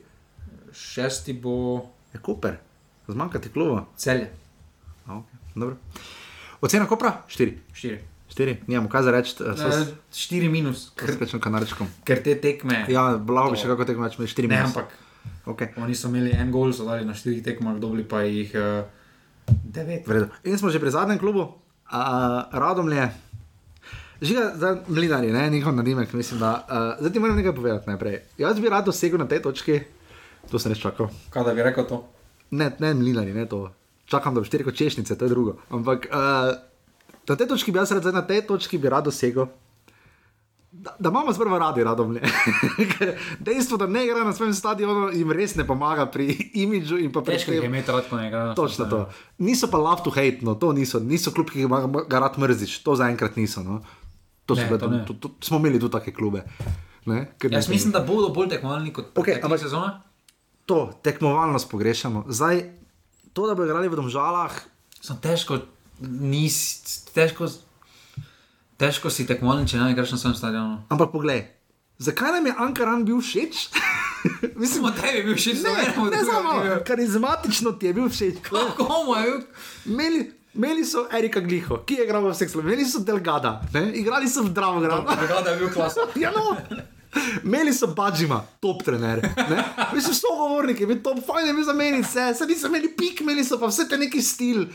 Šesti bo Je Koper, zmanjka ti kluba. celje. A, Okay. dobro. Ocena Kopra? Štiri. Štiri. Štiri, nimamo kaj za reči, uh, Eh, Štiri minus, s ker, kakšnim kanarčkom. ker te tekme. Ja, blago bi še kako tekmo več, imeli štiri Ne, minus. ampak Okay. oni so imeli en gol, so dali na štirih tekmah, dobili pa jih uh, devet. V redu. In smo že pri zadnjem klubu, uh, Radomlje. Žiga, zdaj mlinari, ne, njihov nadimek, mislim, da. Uh, zdaj ti moram nekaj povedati najprej. Jaz bi rad dosegel na tej točki, to sem res čakal. Kaj da bi rekel to? Ne, ne mlinari, ne to. Čakam, da boš ti rekel češnice, to je drugo. Ampak uh, na tej točki bi jaz rad, na tej točki bi rad dosegel. Da, da imamo sprva radi radomlje. Dejstvo, da ne igra na svojem stadionu, jim res ne pomaga pri imidžu in pa pri Težko jih je imeti rad, ko ne igrajo. Točno to. Niso pa love to hate, no, to niso, niso klub, ki ga, rad mrziš, to zaenkrat niso. No. To Ne, bile to ne. to, to, smo imeli tudi take klube. Ne, Ker Jaz ne- mislim, da bodo bolj tekmovalni kot okay, ampak- sezona. To tekmovalnost pogrešamo. Zdaj, to, da bo igrali v domžalah, Sem težko, nis, težko, težko si tekmovalen, če ne igraš na svojem stadionu. ampak poglej, zakaj nam je Ankaran bil všeč? mislim, Samo tebi je bil všeč, ne, ne drugemu samo, karizmatično ti je bil všeč. Komu je bil? Imeli, imeli so Erika Gliho, ki je igral v vseh slovih, imeli so Delgada, ne? igrali so v Dravogradu. Brigada je bil klasen. Ja, no. Imeli so Badžima, top trener. ne. Mislim, sogovorniki, je bil top, fajn je bil zamenjati vse, se niso imeli pik, imeli so pa vse te neki stil.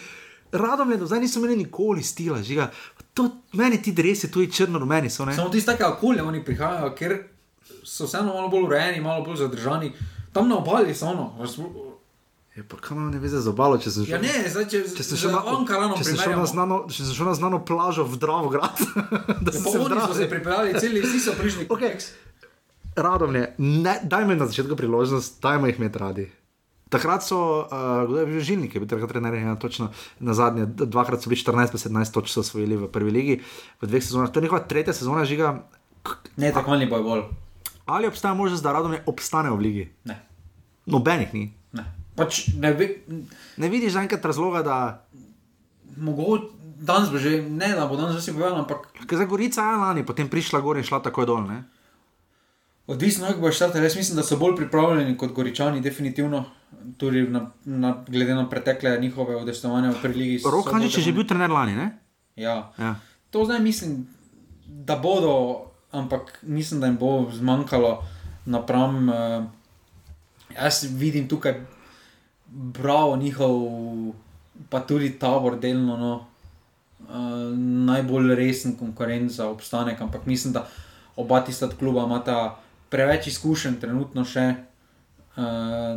Radom do zdaj niso imeli nikoli stila, žiga. To, meni ti dresi, tu je črno-rumeni so, ne? Samo tiste take okolje oni prihajajo, ker so vseeno malo bolj urejeni, malo bolj zadržani. Tam na obali so ono. Je, pa kam ne veze z obalo, če sem šel. Ja, ne, zdaj če, Če sem šel na, Ankaranom če sem šel na, znano, če sem šel na znano plažo v Dravograd, da Ja, se oni so se pripeljali, celi vsi so prišli. Okay. Radom je, daj mi na začetku priložnost, dajmo jih imeti radi. Takrat so, uh, kdo je bil žilnik, je bil takrat trener, ja, točno na zadnje, dvakrat so bili 14, pa 17 točk so osvojili v prvi ligi, v dveh sezonah. To je njihova tretja sezona žiga. Ne, tako ni boj bolj. Ali obstaja možnost, da Radom obstane v ligi? Ne. Nobenih ni. Ne. Pač ne ve, Ne vidiš zaenkrat razloga, da. mogoče danes bo že, ne da bo danes vsi povedal, ampak Ker za Gorica je lani, potem prišla gor in šla takoj dol. Ne? odvisno, kako boš štartal. Jaz mislim, da so bolj pripravljeni kot Goričani, definitivno. Tudi na, na, glede na pretekle njihove udestovanja v preligi. so Rok Hanžič je že bil trener lani, ne? Ja. Ja. To zdaj mislim, da bodo, ampak mislim, da jim bo zmanjkalo napram. Uh, jaz vidim tukaj bravo njihov, pa tudi tabor delno. No, uh, najbolj resen konkurent za obstanek, ampak mislim, da oba tista kluba imata preveč izkušenj, trenutno še,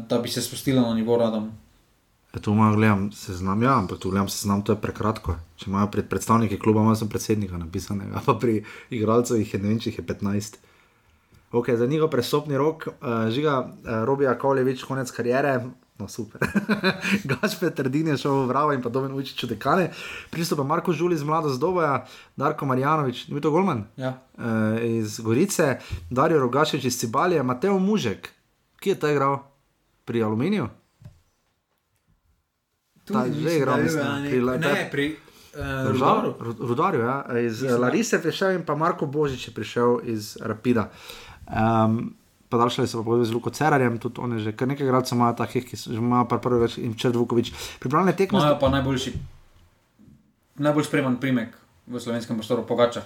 da bi se spustila na nivo radom. Ja, tu malo gledam seznam, ja, ampak tu gledam seznam, to je prekratko. Če imajo pred predstavniki kluba, imajo samo predsednika napisanega, pa pri igralcih jih je ne vem, če jih je 15. Ok, za njihov presopni rok, uh, žiga uh, Robija Kovlevič, konec karijere. No, super. Gašpe Trdin je šel v Vravo in pa Domen Učič v dekane. Pristopa Marko Žuli iz Mlado Zdoboja, Darko Marjanovič, ni to Golman Ja. uh, iz Gorice, Darijo Rogašič iz Cibalije, Mateo Mužek, ki je ta igral pri Aluminiju. Ta je že igral, mislim, pri ne, pri uh, Rudaru, Rudaru. Rudarju, ja. iz Mislim, da. Larise je prišel in pa Marko Božič je prišel iz Rapida. Um, Podaljšali so pa pogodbe z Luko Cerarjem, tudi oni že kar nekaj gradcev imajo takih, ki so že imajo pa prvi več in Črd Vukovič. Pripravljene tekme. Imajo pa najboljši, najbolj spreman primek v slovenskem prostoru, pogača.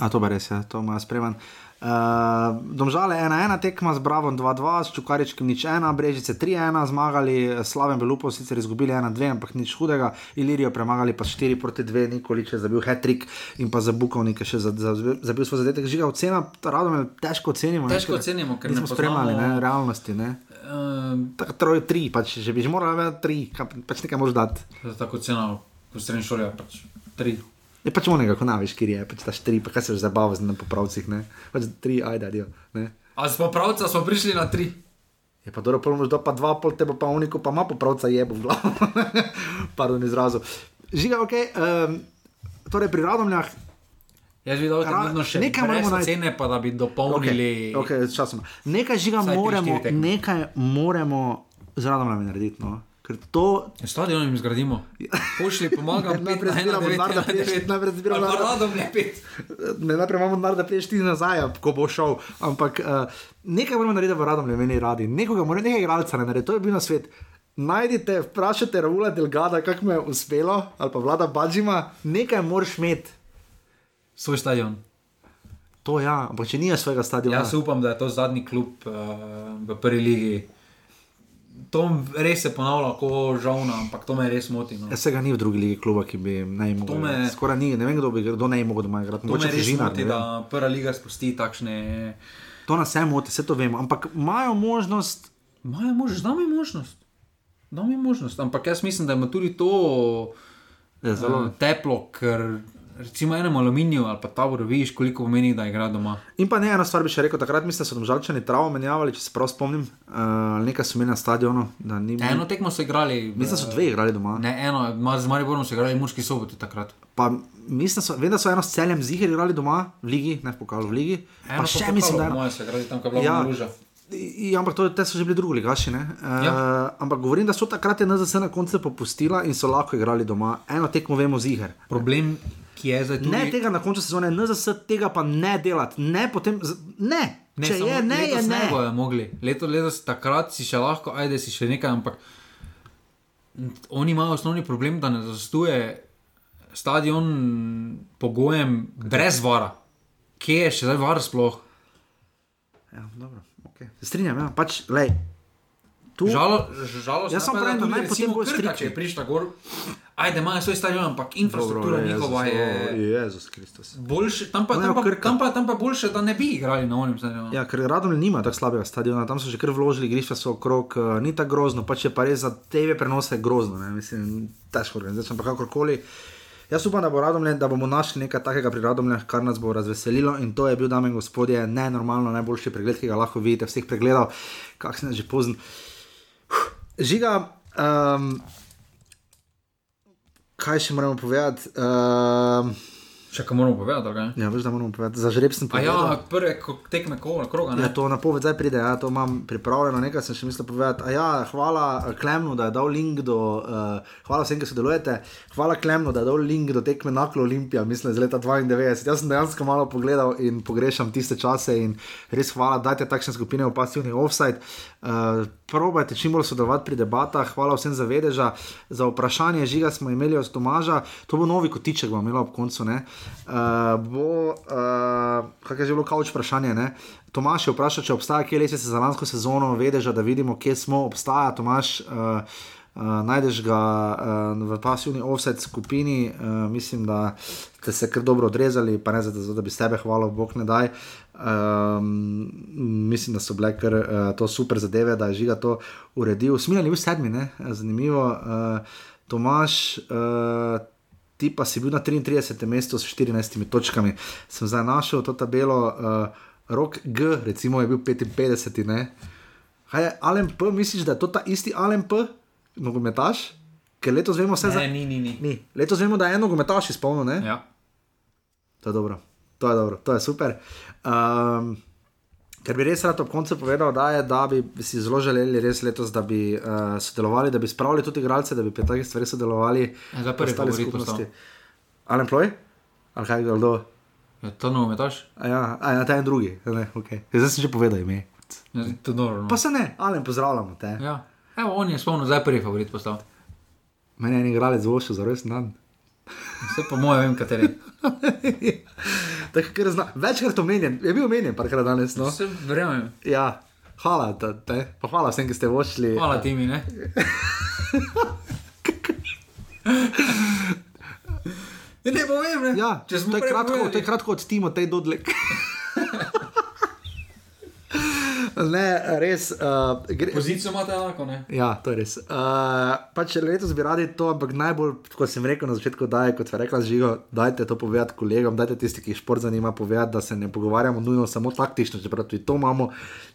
A to pa res je, to ima spreman. Uh, domžale 1-1 tekma z Bravom 2-2, s Čukaričkim nič 1, Brežice 3-1, zmagali, Slaven Belupo sicer izgubili 1-2, ampak nič hudega, Ilirijo premagali pa 4 proti 2, Nikolič je zabil hat-trick in pa za Bukovnik je še za, za, zabil svoj zadetek. Žiga ocena, radom je težko ocenimo. ne, Težko ker ocenimo, ker ne nismo spremljali ne, realnosti. Ne. Uh, Tako troj, tri, pač, že bi že moral imeti tri, pač nekaj moraš dati. tako ceno v srednji šoli, pač tri. Je pač onega, ko naviš, kjer je, pač daš tri, pa kaj se že zabava z popravcih, ne. Pač tri, ajde. Ne. A z popravca smo prišli na tri. Je pa dobro, pol mož do pa dva, pol te bo pa uniko, pa ima popravca jebo v glavo. Pardon, izrazu. Žiga, ok. Um, torej pri Radomljah, Jaz bi dal trenutno še nekaj moramo najti. ocene, pa da bi dopolnili. okay, okay, časoma. Nekaj žiga moramo, nekaj moramo z Radomljami narediti. No? Ker to Stadion jim zgradimo. Pošli, pomagam, Najprej zbiramo denar, da priješ- najprej zbiramo denar, da- Radom ne, najprej imamo denar, da priješ ti nazaj, ko bo šel. Ampak uh, nekaj moramo narediti v Radomlju, meni radi. Nekoga, mora, nekaj igralca ne naredi, to je bil na svet. Najdite, vprašajte Raula Delgada, kako mu je uspelo, ali pa vlada Badžima, nekaj moraš imeti. Svoj stadion. To ja, ampak če nimaš svojega stadiona. Jaz upam, da je to zadnji klub uh, v prvi ligi. To res se ponavlja, kot žalna, ampak to me res moti. No. Jaz se ga ni v drugi ligi kluba, ki bi naj mogel. me-. Skoraj ni, ne vem, kdo bi kdo naj mogel doma igrati. To me res Fužinar, moti, da prva liga spusti takšne. To nas vse moti, vse to vemo. Ampak imajo možnost, Imajo možnost, da mi možnost. Da mi možnost. Ampak jaz mislim, da ima tudi to Ja, zelo. uh, teplo, ker recimo enem aluminiju ali pa taboru vidiš, koliko pomeni, da igra doma. In pa ne eno stvar bi še rekel, takrat mislim, da so domžalčani travo menjavali, če se prav spomnim, uh, nekaj so imeli na stadionu. ni- Eno tekmo so igrali. Mislim, da so dve igrali doma. Ne, eno, z Mariborom so igrali muški soboti takrat. Pa mislim, so, vem, da so eno s celjem ziger igrali doma, v ligi, ne pokažu v ligi. Eno Pa še mislim, da je. Moje so igrali tam, ko je bila Ja. luža. Ja, ampak to, te so že bili drugi ligaši. Uh, ja. Ampak govorim, da so takrat NZS na koncu popustila in so lahko igrali doma. Eno tekmo vemo ziger. Problem, ki je zdaj tudi. Ne tega na koncu sezone, NZS tega pa ne delati, ne potem, ne. Ne, Če je, ne, je ne. ne bojo mogli. Leto, letos takrat si še lahko, ajde si še nekaj, ampak oni imajo osnovni problem, da ne zastuje stadion pogojem brez vara. Kje je še zdaj var sploh? Ja, dobro, okay. Se strinjam, ja. pač, lej. Tu, Žalo, žalost, Jaz samo pravim, da naj potem bolj Krka, striktni. če je prišla gor. Ajde, imajo svoj stadion, ampak infrastruktura Dobro, njihova je. Jezus Kristus. Boljše, tam, pa, tam, pa, tam, pa, tam pa boljše, da ne bi igrali na onem stadionu. Ja, ker Radom nima tako slabega stadiona, tam so že kar vložili, grišta so okrog, uh, ni tako grozno, pač je pa res za TV prenose grozno, ne? mislim, težko organizacija, ampak kakorkoli. Jaz upam, da, bo Radomlje, da bomo našli nekaj takega pri Radomlju, kar nas bo razveselilo in to je bil, dame in gospodje, nenormalno najboljši pregled, ki ga lahko vidite, vseh pregledal, kak sem že pozen. Žiga, um, kaj še moramo povedati? Um, Še kaj moramo povedati, kaj? ja, veš, da moramo povedati. Za žreb sem A ja, povedal. prve ko- tekme kroga, ne? Ja, to na poved zdaj pride, ja, to imam pripravljeno, nekaj sem še mislil povedati. A ja, hvala eh, Klemnu, da je dal link do, uh, hvala vsem, ki sodelujete, hvala Klemnu, da je dal link do tekme Naklo Olimpija, mislim, iz leta 92. Jaz sem dejansko malo pogledal in pogrešam tiste čase in res hvala, dajte takšne skupine v pasivni offside. Uh, probajte čim bolj sodelovati pri debatah, hvala vsem za vedeža, za vprašanje žiga smo imeli od Tomaža, to bo novi kotiček, bomo imeli ob koncu. Ne? Uh, bo, uh, kaj je že bilo kauč vprašanje, ne? Tomaš je vprašal, če obstaja kje lesce za lansko sezono, vedeža, da vidimo, kje smo, obstaja Tomaš. Uh, Uh, najdeš ga uh, v pasivni offset skupini, uh, mislim, da ste se kar dobro odrezali, pa ne zato, da bi sebe hvalil, bog ne daj. Um, mislim, da so bile kar uh, to super zadeve, da je žiga to uredil. Smiljan je bil sedmi, ne? zanimivo. Uh, Tomaš, uh, ti pa si bil na 33. mestu s 14 točkami. Sem zdaj našel to tabelo, uh, rok G, recimo, je bil 55. Ne? Kaj je Alem P, misliš, da je to ta isti Alem P, nogometaš? Ker letos vemo vse Ne, za. ni, ni, ni. Ni. Letos vemo, da je en nogometaš izpolnil, ne? Ja. To je dobro, to je dobro, to je super. Um, ker bi res rad ob koncu povedal, da, je, da bi si zelo želeli res letos, da bi uh, sodelovali, da bi spravili tudi igralce, da bi pri takih stvareh sodelovali. Ja, prvi ostale favorit skupnosti. Alen Ploj? Ali kaj kdo? Je to nogometaš? A ja, a ja, ta en drugi. Ne, okay. Zdaj sem že povedal ime. Ja, dobro. No. Pa se ne, Alen, pozdravljamo te. Ja. Evo, on je spomnil, zdaj prvi favorit postal. Meni je en igralec zvošil za res dan. Vse po mojem vem, kateri. Tako, ker zna, večkrat omenjen, je bil omenjen, parkrat danes. No? Vse verjamem. Ja, hvala, da, te, pa hvala vsem, ki ste vošli. Hvala ti mi, ne? Ja, ne povem, ne? Ja, Če smo to, je kratko, povedali. to je kratko od Timo, tej Dodlek. ne, res. Uh, gre, Pozicijo imate enako, ne? Ja, to je res. Uh, pač letos bi radi to, ampak najbolj, kot sem rekel na začetku, da je, kot je rekla Žigo, dajte to povedati kolegom, dajte tisti, ki jih šport zanima, povedati, da se ne pogovarjamo nujno samo taktično, čeprav tudi to imamo,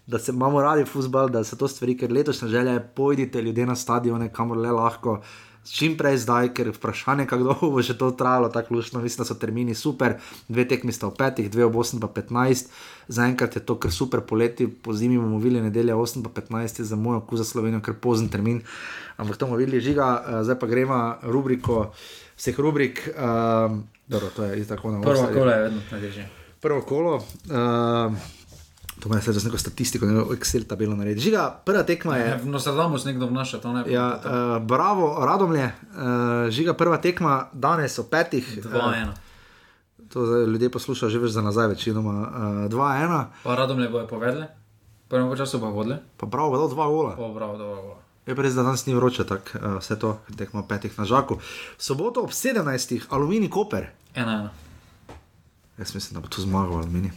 da se imamo radi futbol, da so to stvari, ker letošnja želja je, pojdite ljudje na stadione, kamor le lahko. Čim prej zdaj, ker vprašanje, kako dolgo bo še to trajalo, tako lušno, mislim, da so termini super, dve tekmi sta v petih, dve v 8 pa 15, zaenkrat je to kar super poleti, po zimi bomo videli nedelja 8 pa 15, je za moj okus za Slovenijo kar pozen termin, ampak to bomo videli žiga, uh, zdaj pa gremo rubriko vseh rubrik, um, dobro, to je tako na Prvo offside. kolo je vedno najtežje. Prvo kolo. Uh, To me je zdaj z neko statistiko, ne Excel tabelo naredi. Žiga, prva tekma je. No, se damo s nekdo vnaša, to ne Ja, uh, bravo, Radomlje, uh, žiga prva tekma danes o petih. Dva, eh, ena. to zdaj ljudje poslušajo že več za nazaj, večinoma. Uh, 2-1, Pa radom le bojo povedali, prvem času pa vodili. pa bravo, dal dva gola. O, bravo, dobro, dobro. Je pa res, da danes ni vroče, tako uh, vse to, tekmo o petih na žaku. V soboto ob 17. Alumini Koper. Ena, ena. Jaz mislim, da bo tu zmagal Alumini.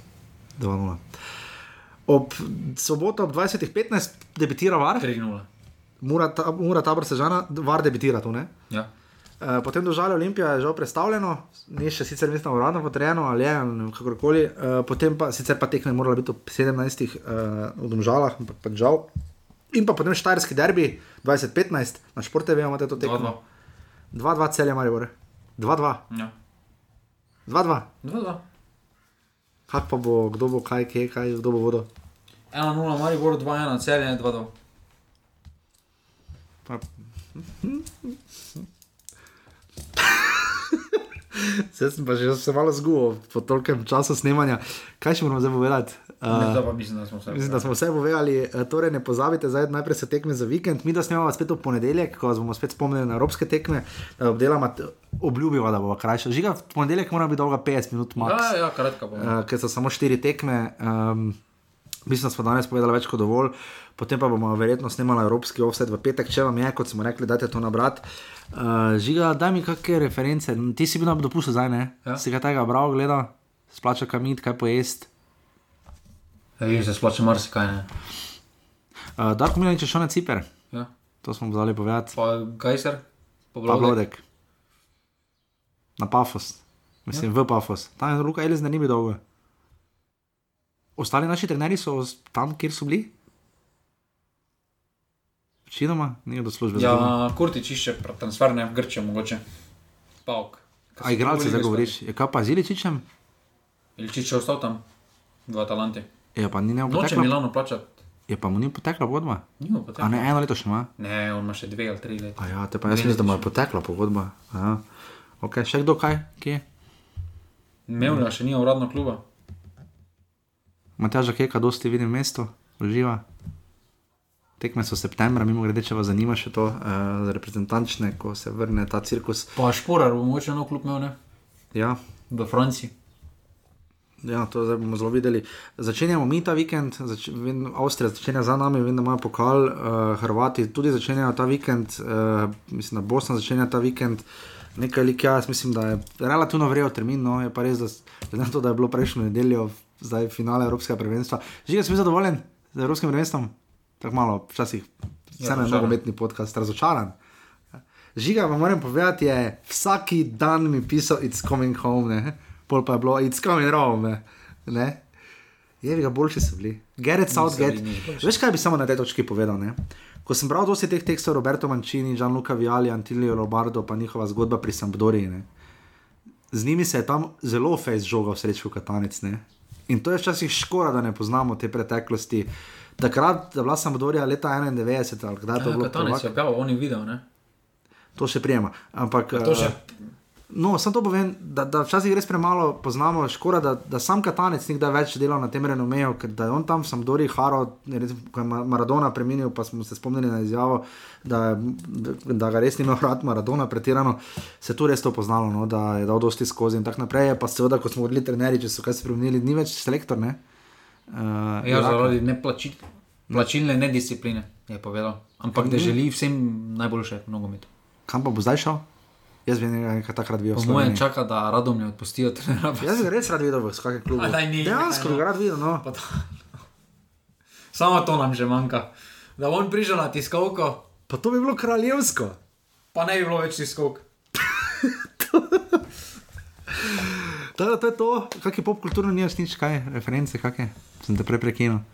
2-0. Ob soboto ob 20.15 debitira Var, 3-0. Mura, ta, Mura Tabor Sežana, Var debitira tu, ne? Ja. Uh, potem dožalje Olimpija je žal predstavljeno, ni še sicer mislim uradno potrjeno ali je kakorkoli. Uh, potem pa sicer pa tekme morala biti ob 17. Uh, v Domžalah, ampak pa žal. In pa potem Štajerski derbi 2015, na športe vemo, imate to tekmo. 2-2. 2-2 celje Maribor. 2-2. Ja. 2-2. 2-2. Kaj pa bo, kdo bo kaj, kje, kaj, kdo bo vodil? 1-0, Maribor 2-1, celje 2-2. Pa... Zdaj sem pa že se malo zgubil po tolkem času snemanja. Kaj še moramo zdaj povedati? Uh, mislim, da smo se. Mislim, da smo vse povedali, Eh, torej ne pozabite, zdaj najprej se tekme za vikend, mi da snemamo spet v ponedeljek, ko bomo spet spomnili na evropske tekme, da obdelamo, obljubiva, da bo krajša. Žiga, v ponedeljek mora biti dolga 50 minut, max, Ja, ja, kratka bom. uh, ker so samo štiri tekme. Um, Mislim, da smo danes povedali več kot dovolj, potem pa bomo verjetno snemali evropski offset v petek, če vam je, kot smo rekli, dajte to nabrati. Uh, žiga, daj mi kakšne reference, ti si bil na dopustu zdaj, ne? Ja. Si ga tega bral, gleda, splača kamit, kaj pojesti. Ja, vidiš, se splača marsikaj. Uh, Darko Milanič je šel na Ciper, Ja. to smo vzali povedati. Pa Gajser, pa Blodek. Na Pafos, mislim, ja. v Pafos. Tam je Luka da ni bil dolgo. Ostali naši trenerji so tam, kjer so bili. Večinoma, nekdo službe za doma. Ja, Kurtič išče transferne v Grčijo, mogoče. Pavk. A igralce zdaj govoriš, je kaj pa z Iličičem? Ilčič je ostal tam, v Atalanti. Je pa ni ne Noče potekla. Milano plačati. Je pa mu ni potekla pogodba. Nima A potem. ne, eno leto še ima. Ne, on ima še dve ali tri leta. A ja, te pa jaz mislim, da mu je potekla pogodba. Aha. Ok, še kdo kaj? Kje? Mevlja še ni uradno kluba. Matjaža Keka, dosti vidim mesto, uživa. Tekme so septembra, mimo grede, če vas zanima še to, uh, reprezentančne, ko se vrne ta cirkus. Pa Šporar bo mogoče nov klub imel, ne? Ja, V Franciji. Ja, to zdaj bomo zelo videli. Začenjamo mi ta vikend, zač vem, Avstrija začenja za nami, vem, da imajo pokal, uh, Hrvati tudi začenjajo ta vikend, uh, mislim, da Bosna začenja ta vikend. Nekaj lik, ja, jaz mislim, da je relativno vrejo termin, no je pa res, da, na to, da je bilo prejšnjo nedeljo, zdaj finale Evropskega prvenstva. Žiga, sem zadovoljen z Evropskim prvenstvom, tako malo, včasih, vse na nogometni podcast, razočaran. Žiga, vam moram povedati, je vsaki dan mi pisal, it's coming home, ne? Pol pa je bilo, it's coming home. Ne? Je ga boljši so bili. Gerrit Southgate. Veš, kaj bi samo na tej točki povedal? Ne? Ko sem bral dosti teh tekstov Roberto Mancini, Gianluca Viali, Antilio Lombardo, pa njihova zgodba pri Sampdoriji. ne. Z njimi se je tam zelo fejs žogal srečo Katanec. Ne? In to je včasih škoda, da ne poznamo te preteklosti. Takrat, da je bila Sampdorija leta 91, ali kdaj to Ja, bilo? Katanec prvak? je objavil, on je videl, ne? To še prijema. Ampak, To še, eh, No, samo to povem, da, da včasih res premalo poznamo, škoda, da, da sam Katanec nikdaj več delal na tem renomeju, ker da je on tam v Sampdori, Haro, recimo, ko je Ma- Maradona preminil, pa smo se spomnili na izjavo, da, da ga res ni imel rad Maradona pretirano, se je tu res to poznalo, no, da je dal dosti skozi in tako naprej. Pa seveda, ko smo odli trenerji, če so kaj spremenili, ni več selektor, ne? Uh, ja, zaradi neplačil, plačilne nediscipline, je povedal. Ampak da želi vsem najboljše v nogometu. Kam pa bo zdaj šel? Jaz bi nekaj takrat bil. Po mojem čaka, da radom ne odpustijo trenera. Jaz bi res rad videl v vsakem klubu. A daj, ni, Dejansko nekaj, bi no. ga rad videl. No. To- Samo to nam že manjka. Da on prišel na tiskovko, Pa to bi bilo kraljevsko. pa ne bi bilo več tiskovk. To, to je to, kak je pop kulturno, nimaš nič, kaj, reference, kakšne. Sem te prej prekinil.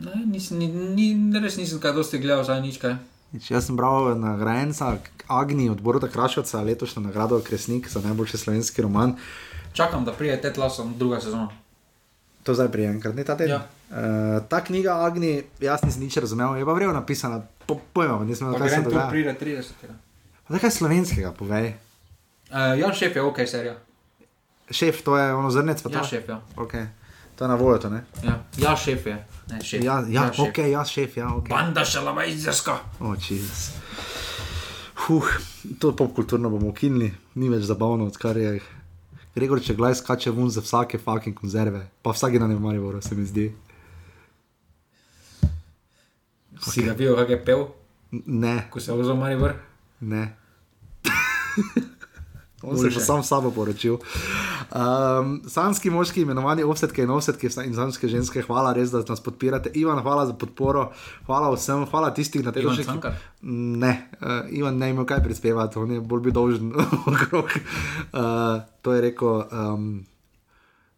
Ne, nisem, ni, ni, res nisem kaj dosti gledal, zdaj nič kaj. Nič, Jaz sem bral nagrajenca Agni od Borota Krašovca, letošnjo nagrado Kresnik za najboljši slovenski roman. Čakam, da prije Ted Lasso druga sezona. To zdaj prije enkrat, ne ta teden. Ja. Uh, ta knjiga Agni, jaz nisem nič razumel, je pa vrejo napisana, po, pojma, nisem vedel, kaj se dogaja. pride 30. Pa Kaj slovenskega, povej. Uh, Jan Šef je ok, serija. Šef, to je ono zrnec, pa to. Ja, šef, ja. Okay. To je na voljo, to ne? Ja, ja šef je. Ne, šef. Ja, ja, šef. ok, ja, šef, ja, ok. Banda šalamajzerska. O, Jezus. Huh, to popkulturno bomo ukinili, ni več zabavno, odkar je Gregor Čeglaj skače ven za vsake fucking konzerve, pa vsak dan je v Mariboru, se mi zdi. Si ga videl, kak je pel, Ne, ko se je vozil Maribor? ne. On se je sam sabo poročil. Um, sanski moški, imenovani offsetke in offsetke in sanske ženske, hvala res, da nas podpirate. Ivan, hvala za podporo, hvala vsem, hvala tistih na ki- Cankar? Ne, uh, Ivan ne ima kaj prispevati, on je bolj bil dolžen okrog. Uh, to je rekel. Um,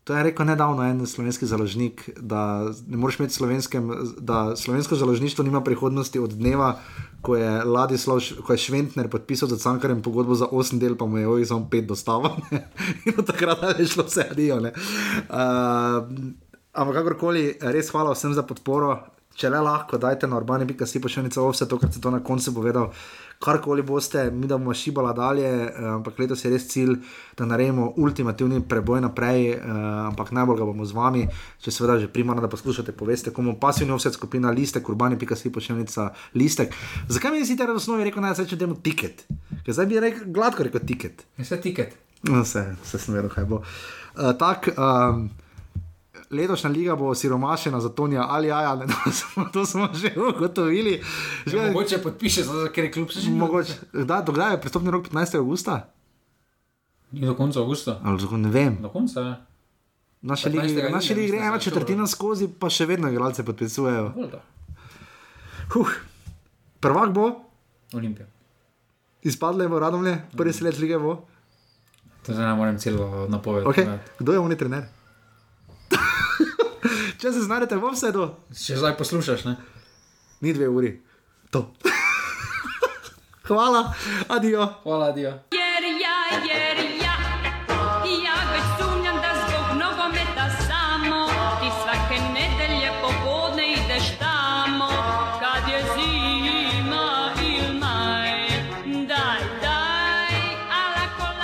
To je rekel nedavno en slovenski založnik, da ne moreš imeti slovenskem, da slovensko založništvo nima prihodnosti od dneva, ko je Ladislav, ko je Šventner podpisal za Cankarjem pogodbo za 8 del, pa mu je ovih samo 5 dostavil. ne. In od takrat je šlo vse adijo. Uh, ampak kakorkoli, res hvala vsem za podporo. Če le lahko, dajte na urbane.si pošiljnico vse to, kar ste to na koncu povedal. Karkoli boste, mi da bomo šibala dalje, eh, ampak letos je res cilj, da naredimo ultimativni preboj naprej, eh, ampak najbolj ga bomo z vami, če seveda že primarno, da poslušate, poveste, komu pasivni offset skupina listek, urbane.si pošiljnica listek. Zakaj mi nisi v osnovi rekel, naj se temu tiket? Ker zdaj bi rekel gladko rekel tiket. Je vse tiket. No, vse, vse sem vedel, kaj bo. Uh, tak, um, letošnja liga bo siromašena za Tonija ali Aja, ne, to, smo, to smo že ugotovili. Že, Mogoče podpiše, zato ker je klub se že mogoče, kdaj, do kdaj je pristopni rok 15. augusta? Ni do konca avgusta. Ali ne vem. Do konca je. Naša 15. liga, naša liga gre ena da četrtina skozi, pa še vedno igralce podpisujejo. Huh. Prvak bo, Olimpija. izpadle bo radomlje, prvi slet lige bo. To zdaj ne morem celo napovedati. Okay. Kdo je oni trener? Če se znajdete v offsetu. Če zdaj poslušaš, ne? Ni dve uri. To. Hvala, adijo. Hvala, adijo. Yeah!